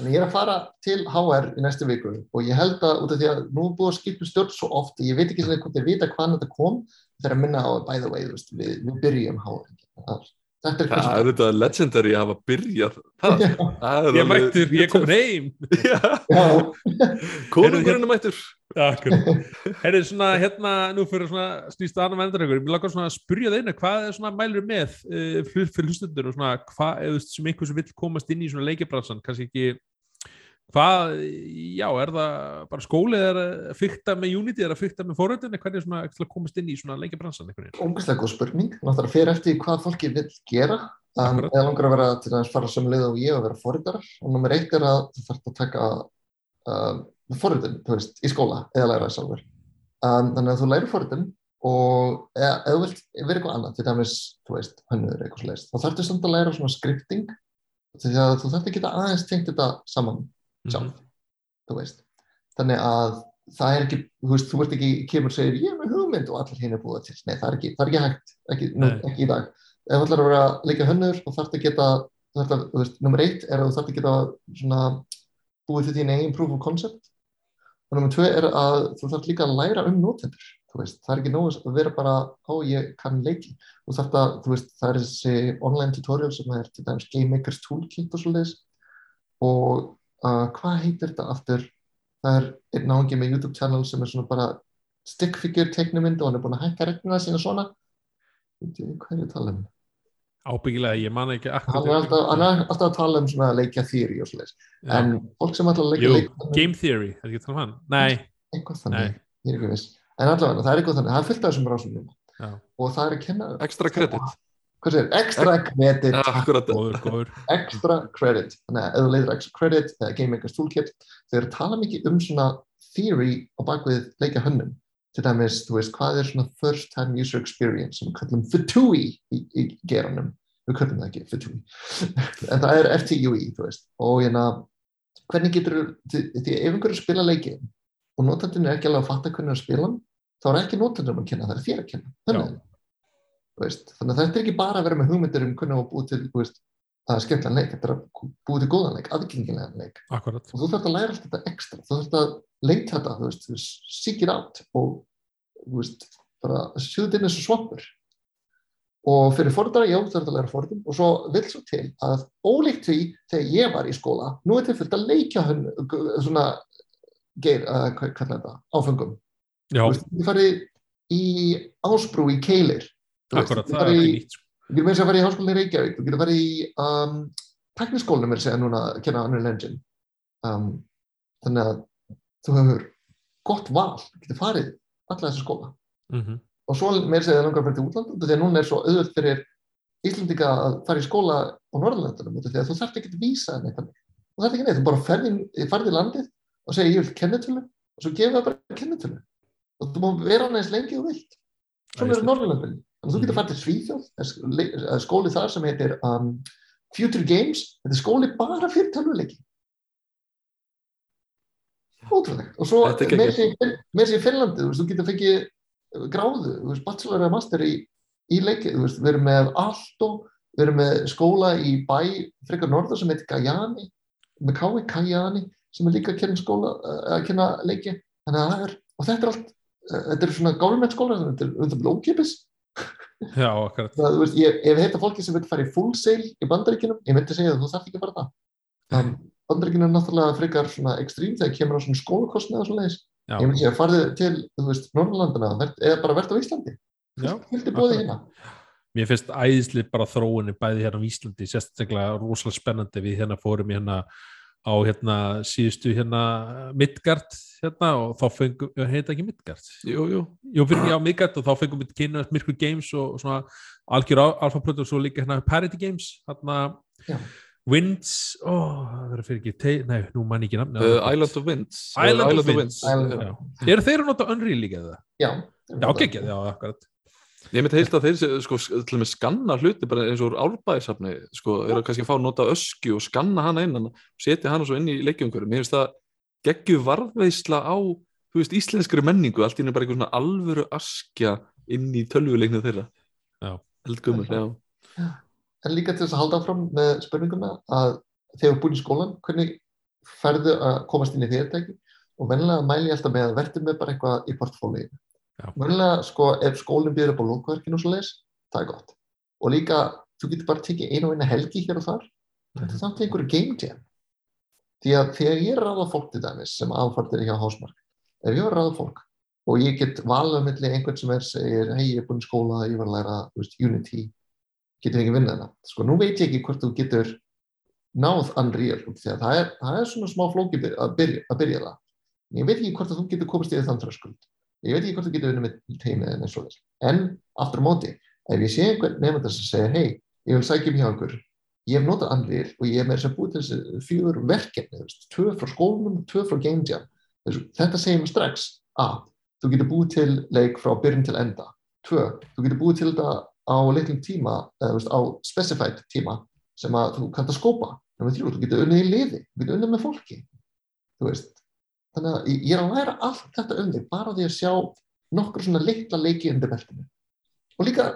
Þannig ég er að fara til HR í næstu viku og ég held að út af því að nú er búið að skipa stjórn svo oft, ég veit ekki svona hvort ég vita hvaðan þetta kom, þegar að minna á by the way, veist, við, við byrjum HR. Það- Þetta er Það er þetta legendary að hafa byrjað það, Já, það er ég mættur, ég kom heim. Konungurinn er mættur. Herri, svona, hérna, nú fyrir svona snýst að annum endur ykkur, ég vil laka svona að spyrja þeirna hvað er svona mælur með uh, fyrir, hlustundur og svona hvað, eða veist, sem einhver sem vill komast inn í svona leikibransan, kannski ekki hvað, já, er það bara skóli er að fykta með Unity, er að fykta með forröndinni, hvernig er svona ekki að komast inn í svona veginn? ógæslega góð spurning, náttúrulega fyrir eftir hvað fólki vil gera, en eða langar að vera til að fara sem leið og ég að vera forritarar. Og nummer eitt er að þú þarf að taka uh, forritin, þú veist, í skóla eða læra það sjálfur. Um, þannig að þú lærir forritin og eða eða þú vilt vera eitthvað annað, til dæmis, þú veist, hönnur eitthvað svo leiðist, þá þarftu samt að læra svona scripting, því að þú þarf ekki að aðeins tengt þetta saman sjálf, þú veist. Þannig að það er ekki, þú veist, þú ert ekki, kemur og segir, ég er með hugmynd og allir hinn er búið til. Nei, það er ekki, það er ekki hægt, ekki, nú, ekki í dag. Ef þú ætlar að vera leika hönnur og þarf að geta, þarf að, þú veist, nummer eitt er að þú þarf að geta svona búið til þín eigin proof of concept. Og nummer tvö er að þú þarf líka að læra um notendur. Þú veist, það er ekki nóg að vera bara, ó, ég kann leiki. Þú þarf að, þú veist, það er þessi online tutorial sem er til dæmis Game Makers Toolkit og svo leiðis. Og uh, hvað heitir þetta aftur? Það er einn náðungi með YouTube channel sem er svona bara stick figure teiknumynd og hann er búin að hækka regnina sína svona. Hvað er ég að tala um? Ábyggilega, ég man ekki Hann er alltaf, hann er alltaf að tala um svona leikja theory og svoleiðis. En fólk sem leika Jú, leikja Game Theory, er ekki að tala um hann? Nei, eitthvað nei, þannig, ég er ekki viss. En allavega, það er eitthvað þannig, það er fullt af þessum. Já. Og það er að kenna, Extra credit hvað segir, extra credit, Ja, Akkurat góður, góður extra credit. Þannig að ef þú leiðir extra credit eða Game Makers Toolkit, að tala mikið um svona theory á bakvið leika hönnum. Til dæmis, þú veist, hvað er svona first time user experience sem við kallum FTUI í, í geranum. Við kallum það ekki FTUI. en það er FTUI, þú veist. Og hérna, hvernig getur, því, því ef einhverju spila leiki og notandinn er ekki alveg að fatta hvernig að spila þá er ekki notandinn að kenna, það er þér að kenna. Þannig, þú veist, þannig að þetta er ekki bara að vera með hugmyndir um hvernig að búið til, þú veist, að skemmtilega leik, þetta er að búið til góðan leik, aðgengilegan leik. Akkurat. Og þú þarf að læra allt þetta ekstra, þú þarf að leita þetta, þú veist, þú it out og, þú veist, bara sjöðu inn þessu svampur. Og fyrir fordara, já, þú þarf að læra fordum og svo vil svo til að ólíkt því þegar ég var í skóla, nú er til fullt að leikja hann, svona geir, uh, hvað kallar þetta, áfengum Já, þú veist, þú farið í ásbrú í Keilir veist, akkurat, þú það er ekki nýtt. Þú getur með þess að fara í háskólinni í Reykjavík, þú getur farið í um, tekniskólinum er að segja núna að kenna Unreal Engine. Um, þannig að þú hefur gott val, þú getur farið alla þessa skóla. Mhm. Og svo með þess að það langar að fara til útlanda, út af því að núna er svo auðvöld fyrir Íslandika að fara í skóla á því að þú þarft ekki að vísa eitthvað. Þú þarft ekki neitt, þú bara ferðið farið í landið og segja ég vil kennitölu og svo gefur það bara kennitölu. Og þú má vera hann eins lengi og vilt. Svona eru Æðislegt. Að þú getur farið til Svíþjóð, það það skóli þar sem heitir um, Future Games, þetta er skóli bara fyrir tölvuleiki. Ótrúlegt. Og svo með sér í Finnlandi, þú getur fengið uh, gráðu, veist, bachelor eða master í, í leiki, veist, við erum með Alto, við erum með skóla í bæ frekar norðar sem heitir Gajani, með Kái Kajani, sem er líka að kenna skóla, uh, að kenna leiki, þannig að það er, og þetta er allt, uh, þetta er svona government skóla, þetta er undan ókipis, Já, akkurat það, veist, ég, ég heita fólki sem vil fara í full sale í bandaríkinum, ég myndi segja að þú þarf ekki að fara það. Um, bandaríkinu er náttúrulega frekar svona ekstrím þegar kemur á svona skólakostnið og svona. Já, Ég myndi segja að farið til, þú veist, Norrlandana eða bara verðt á Íslandi. já Vildi bóði hérna. Mér finnst æðisli bara þróunni bæði hérna á Íslandi, sérstaklega rosalega spennandi við hérna fórum hérna á hérna síðustu hérna Midgard hérna og þá fengum, heita ekki Midgard Jú, jú Jú, fyrir ekki á Midgard og þá fengum við kynna Mirkur Games og svona algjör alfaplötu og svo líka hérna Parity Games hérna Já. Winds, ó, það verður fyrir ekki te, nei, nú mann ekki nafn uh, Island of Winds Island of Winds. Island- Já. Eru þeir að nota Unreal líka eða? Já. Já, geggjað, já, akkurat Ég myndi heilt að þeir sko, til og með skanna hluti bara eins og árbæðisafni sko, eru kannski að fá að nota öskju og skanna hana inn og setja hana svo inn í leikjumhverju. Mér finnst það geggju varðveisla á þú veist, íslenskri menningu. Allt í henni bara einhver svona alvöru askja inn í tölvuleiknið þeirra. Já. En líka til þess að halda áfram með spurninguna að þegar þú búin í skólan, hvernig ferðu að komast inn í fyrirtæki? Og vennilega mæli ég alltaf með að verður með bara eitthvað í portfólíinu. Vennilega, sko, ef skólinn býður upp á lókverkinu og svo leis, það er gott. Og líka, þú getur bara tekið einu og eina helgi hér og þar, þetta er þannig einhverju game jam. Því að þegar ég er að ráða fólk til dæmis sem aðfartir hjá Hásmark, ef ég er að ráða fólk og ég get valið millir einhvern sem er, segir, hei, ég er búin í skóla, ég var að læra þú veist, Unity, getur ekki vinnað hana. Sko, nú veit ég ekki hvort þú getur náð Unreal, því að það er, það er svona smá flóki að byrja, að byrja það. En Ég veit ekki hvort að þú getur komast í þann þröskuld. Ég veit ekki hvort þú getur vinnað með teimið en eins og þess. En aftur á móti, ef ég sé einhvern nefndar sem segir, hei, ég vil sækja um hjá einhver, ég hef notað Unreal og ég hef með þess að búið þessi fjögur verkefni, tvö frá skólanum, tvö frá Game Jam. Þetta segir mér strax að þú getur búið til leik frá byrjun til enda. Tvö, þú getur búið til þetta á litlum tíma, á specified tíma sem að þú kannt að skópa. Þú getur unnið í liði, þú getur unnið með fólki. Þú veist, þannig að ég er að læra allt þetta um þig bara því að sjá nokkur svona litla leiki undir beltinu. Og líka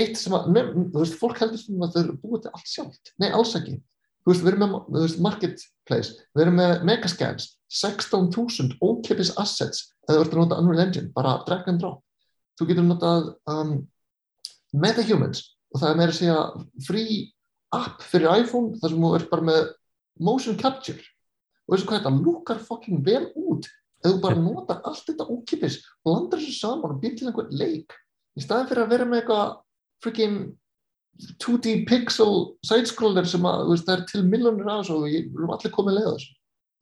eitt sem að, nefn, þú veist, fólk heldur sem að þau eru búið til allt sjálft. Nei, alls ekki. Þú veist, við erum með þú veist, marketplace, við erum með megascans, 16.000 ókipis assets eða þú ert að nota Unreal Engine, bara drag and drop. Þú getur notað um, MetaHumans og það er meira að segja free app fyrir iPhone þar sem þú ert bara með motion capture og veistu hvað þetta lukkar fucking vel út. Ef þú bara notar allt þetta ókipis og landar þessu saman og býr til einhvern leik í staðin fyrir að vera með eitthvað freaking 2D pixel sidescroller sem að veist, það er til miljonir af þessu og við erum allir komið leið að þessu.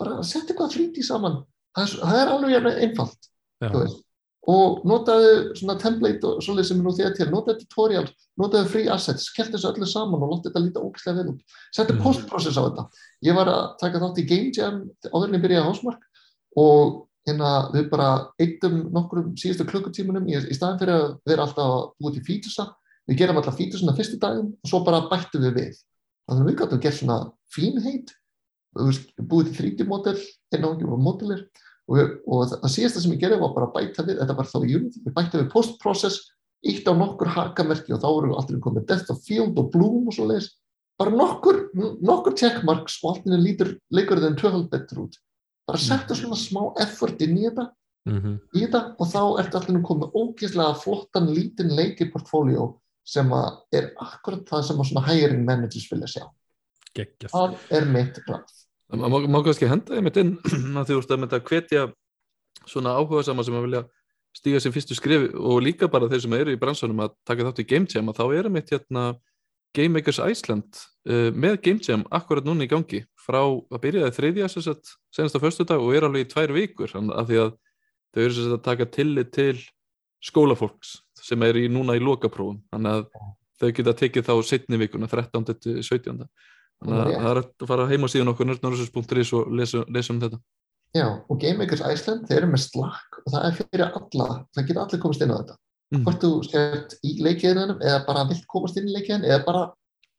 Bara setja eitthvað 3D saman. Það er, það er alveg einfalt þú veist og notaðu svona template og svolítið sem er nú þegar til, notaðu tutorial, notaðu free assets, skellt þessu öllu saman og láta þetta líta ógæslega vel út. Settu Mhm. post-process á þetta. Ég var að taka þátt í Game Jam áður en ég byrjaði á Hásmark og hérna við bara eittum nokkrum síðustu klukkutímunum í, í staðin fyrir að vera alltaf búið til fítusa. Við gerum alltaf fítusuna fyrstu daginn og svo bara bættum við við. Þannig að við gáttum að gera svona fínheit, búið til 3D-modell, einn áhengjum og modelir og, og það, síðasta sem ég gerði var bara að bæta við, þetta var þá í Unity, við bæta við post-process, ítt á nokkur hakamerki og þá voru allir komið Death of Field og Bloom og svo leiðis, bara nokkur, nokkur checkmarks og allt inni lítur leikur þeim tvöfald betur út. Bara setja svona smá effort inn í þetta, Mhm. í þetta og þá ertu allir komið ógeðslega flottan lítinn leiki-portfóljó sem er akkurat það sem að hiring managers vilja sjá. Geggjað. Það er mitt ráð. Það má, kannski henda þeim inn að þú veist að með þetta hvetja svona áhuga sama sem að vilja stíga sér fyrstu skrif og líka bara þeir sem eru í bransanum að taka þátt í Game Jam að þá erum mitt hérna Game Makers Iceland uh, með Game Jam akkurat núna í gangi frá að byrjaði þriðja sem sagt senast á föstu dag og er alveg í tvær vikur að því að þau eru sem sagt að taka tillit til skólafólks sem eru núna í lokaprófum þannig að þau geta tekið þá setni vikuna 13. til 17. Þannig að það er að fara heim á síðan okkur nördnarúsus.is og lesa, lesa um þetta. Já, og Game Makers Iceland, þeir eru með Slack og það er fyrir alla, það geta allir komast inn á þetta. Mm. Hvort þú sért í leikiðinum eða bara vilt komast inn í leikiðin eða bara,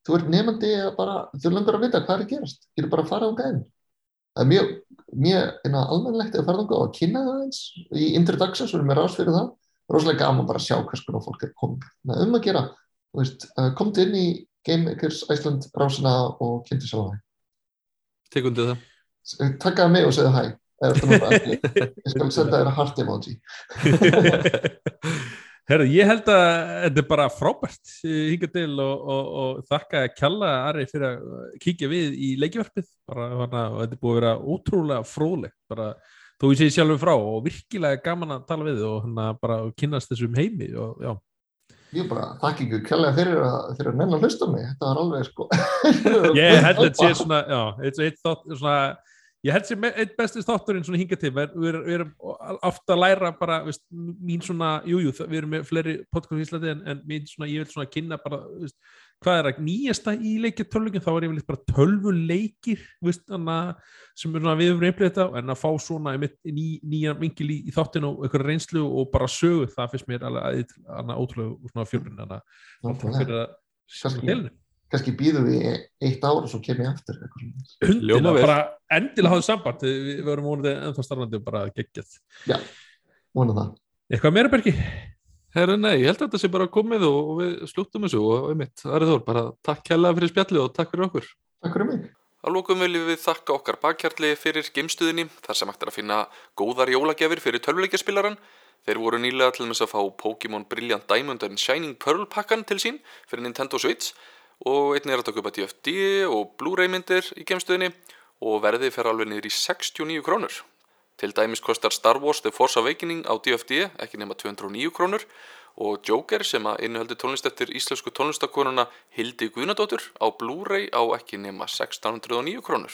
þú ert nefandi eða bara, þú langar að vita hvað er gerast, getur bara að fara á gæðin. Það er mjög, mjög inna, almennlegt að fara á og kynna það eins í introductions, við erum með rás fyrir það, rosalega gaman bara að sjá hvers konar fólk er komið. Um að gera, þú veist, komdu inn í Game Makers Iceland rásina og kynntu sjálf það. Tekundið það. Takkaði mig og segðu hæ. Ég skal senda þér að heart emoji. Herru, ég held að þetta er bara frábært hinga til og, og, og þakka kjalla Ari fyrir að kíkja við í leikjverfið bara, hana, og þetta er búið að vera ótrúlega fróðlegt bara þó ég sé sjálfur frá og virkilega gaman að tala við og hana, bara kynast þessum heimi og já, Ég bara þakka ykkur kjærlega fyrir að, fyrir að nennan hlusta á mig. Þetta var alveg sko. ég held að þetta sé svona já, eitt, eitt þátt, svona ég held sem eitt bestist þátturinn svona hinga til við, erum ofta að læra bara veist, mín svona, jújú, jú, við erum með fleiri podcast í Íslandi en, en mín svona, ég vil svona kynna bara, veist, hvað er að nýjasta í leikjartölvingin, þá er vel bara tölvuleikir, veist, hana, sem er svona, við erum reyndið þetta, en að fá svona einmitt, ný, nýjan vingil í, í þáttinu og einhverja reynslu og bara sögu, það finnst mér alveg ótrúlega svona fjölun, þannig að kannski býðum við eitt ár og svo kem ég eftir Hundilega, bara endilega hafðu samband. Við, við verum vonandi ennþá starfandi bara geggjað. Já, vona það Eitthvað meira Bergi? Herru, nei, ég held að þetta sé bara komið og, og við slúttum þessu og einmitt, Ari Þór, bara takk hella fyrir spjallu og takk fyrir okkur. Takk fyrir mig. Að lókum viljum við þakka okkar bakkjartli fyrir geimstuðinni þar sem hægt er að finna góðar jólagjafir fyrir tölvuleikjaspilaran Þeir voru nýlega til þess að fá Pokémon Brilliant Diamond and Shining Pearl pakkan til sín fyrir Nintendo Switch og einnig er að köpa DFD og Blu-ray myndir í gemstöðinni og verði fer alveg niður í 69 krónur. Til dæmis kostar Star Wars The Force Awakening á DFD ekki nema 209 krónur og Joker sem að innhöldi tónlist eftir íslensku tónlistakonuna Hildi Guðnadóttur á Blu-ray á ekki nema 1609 krónur.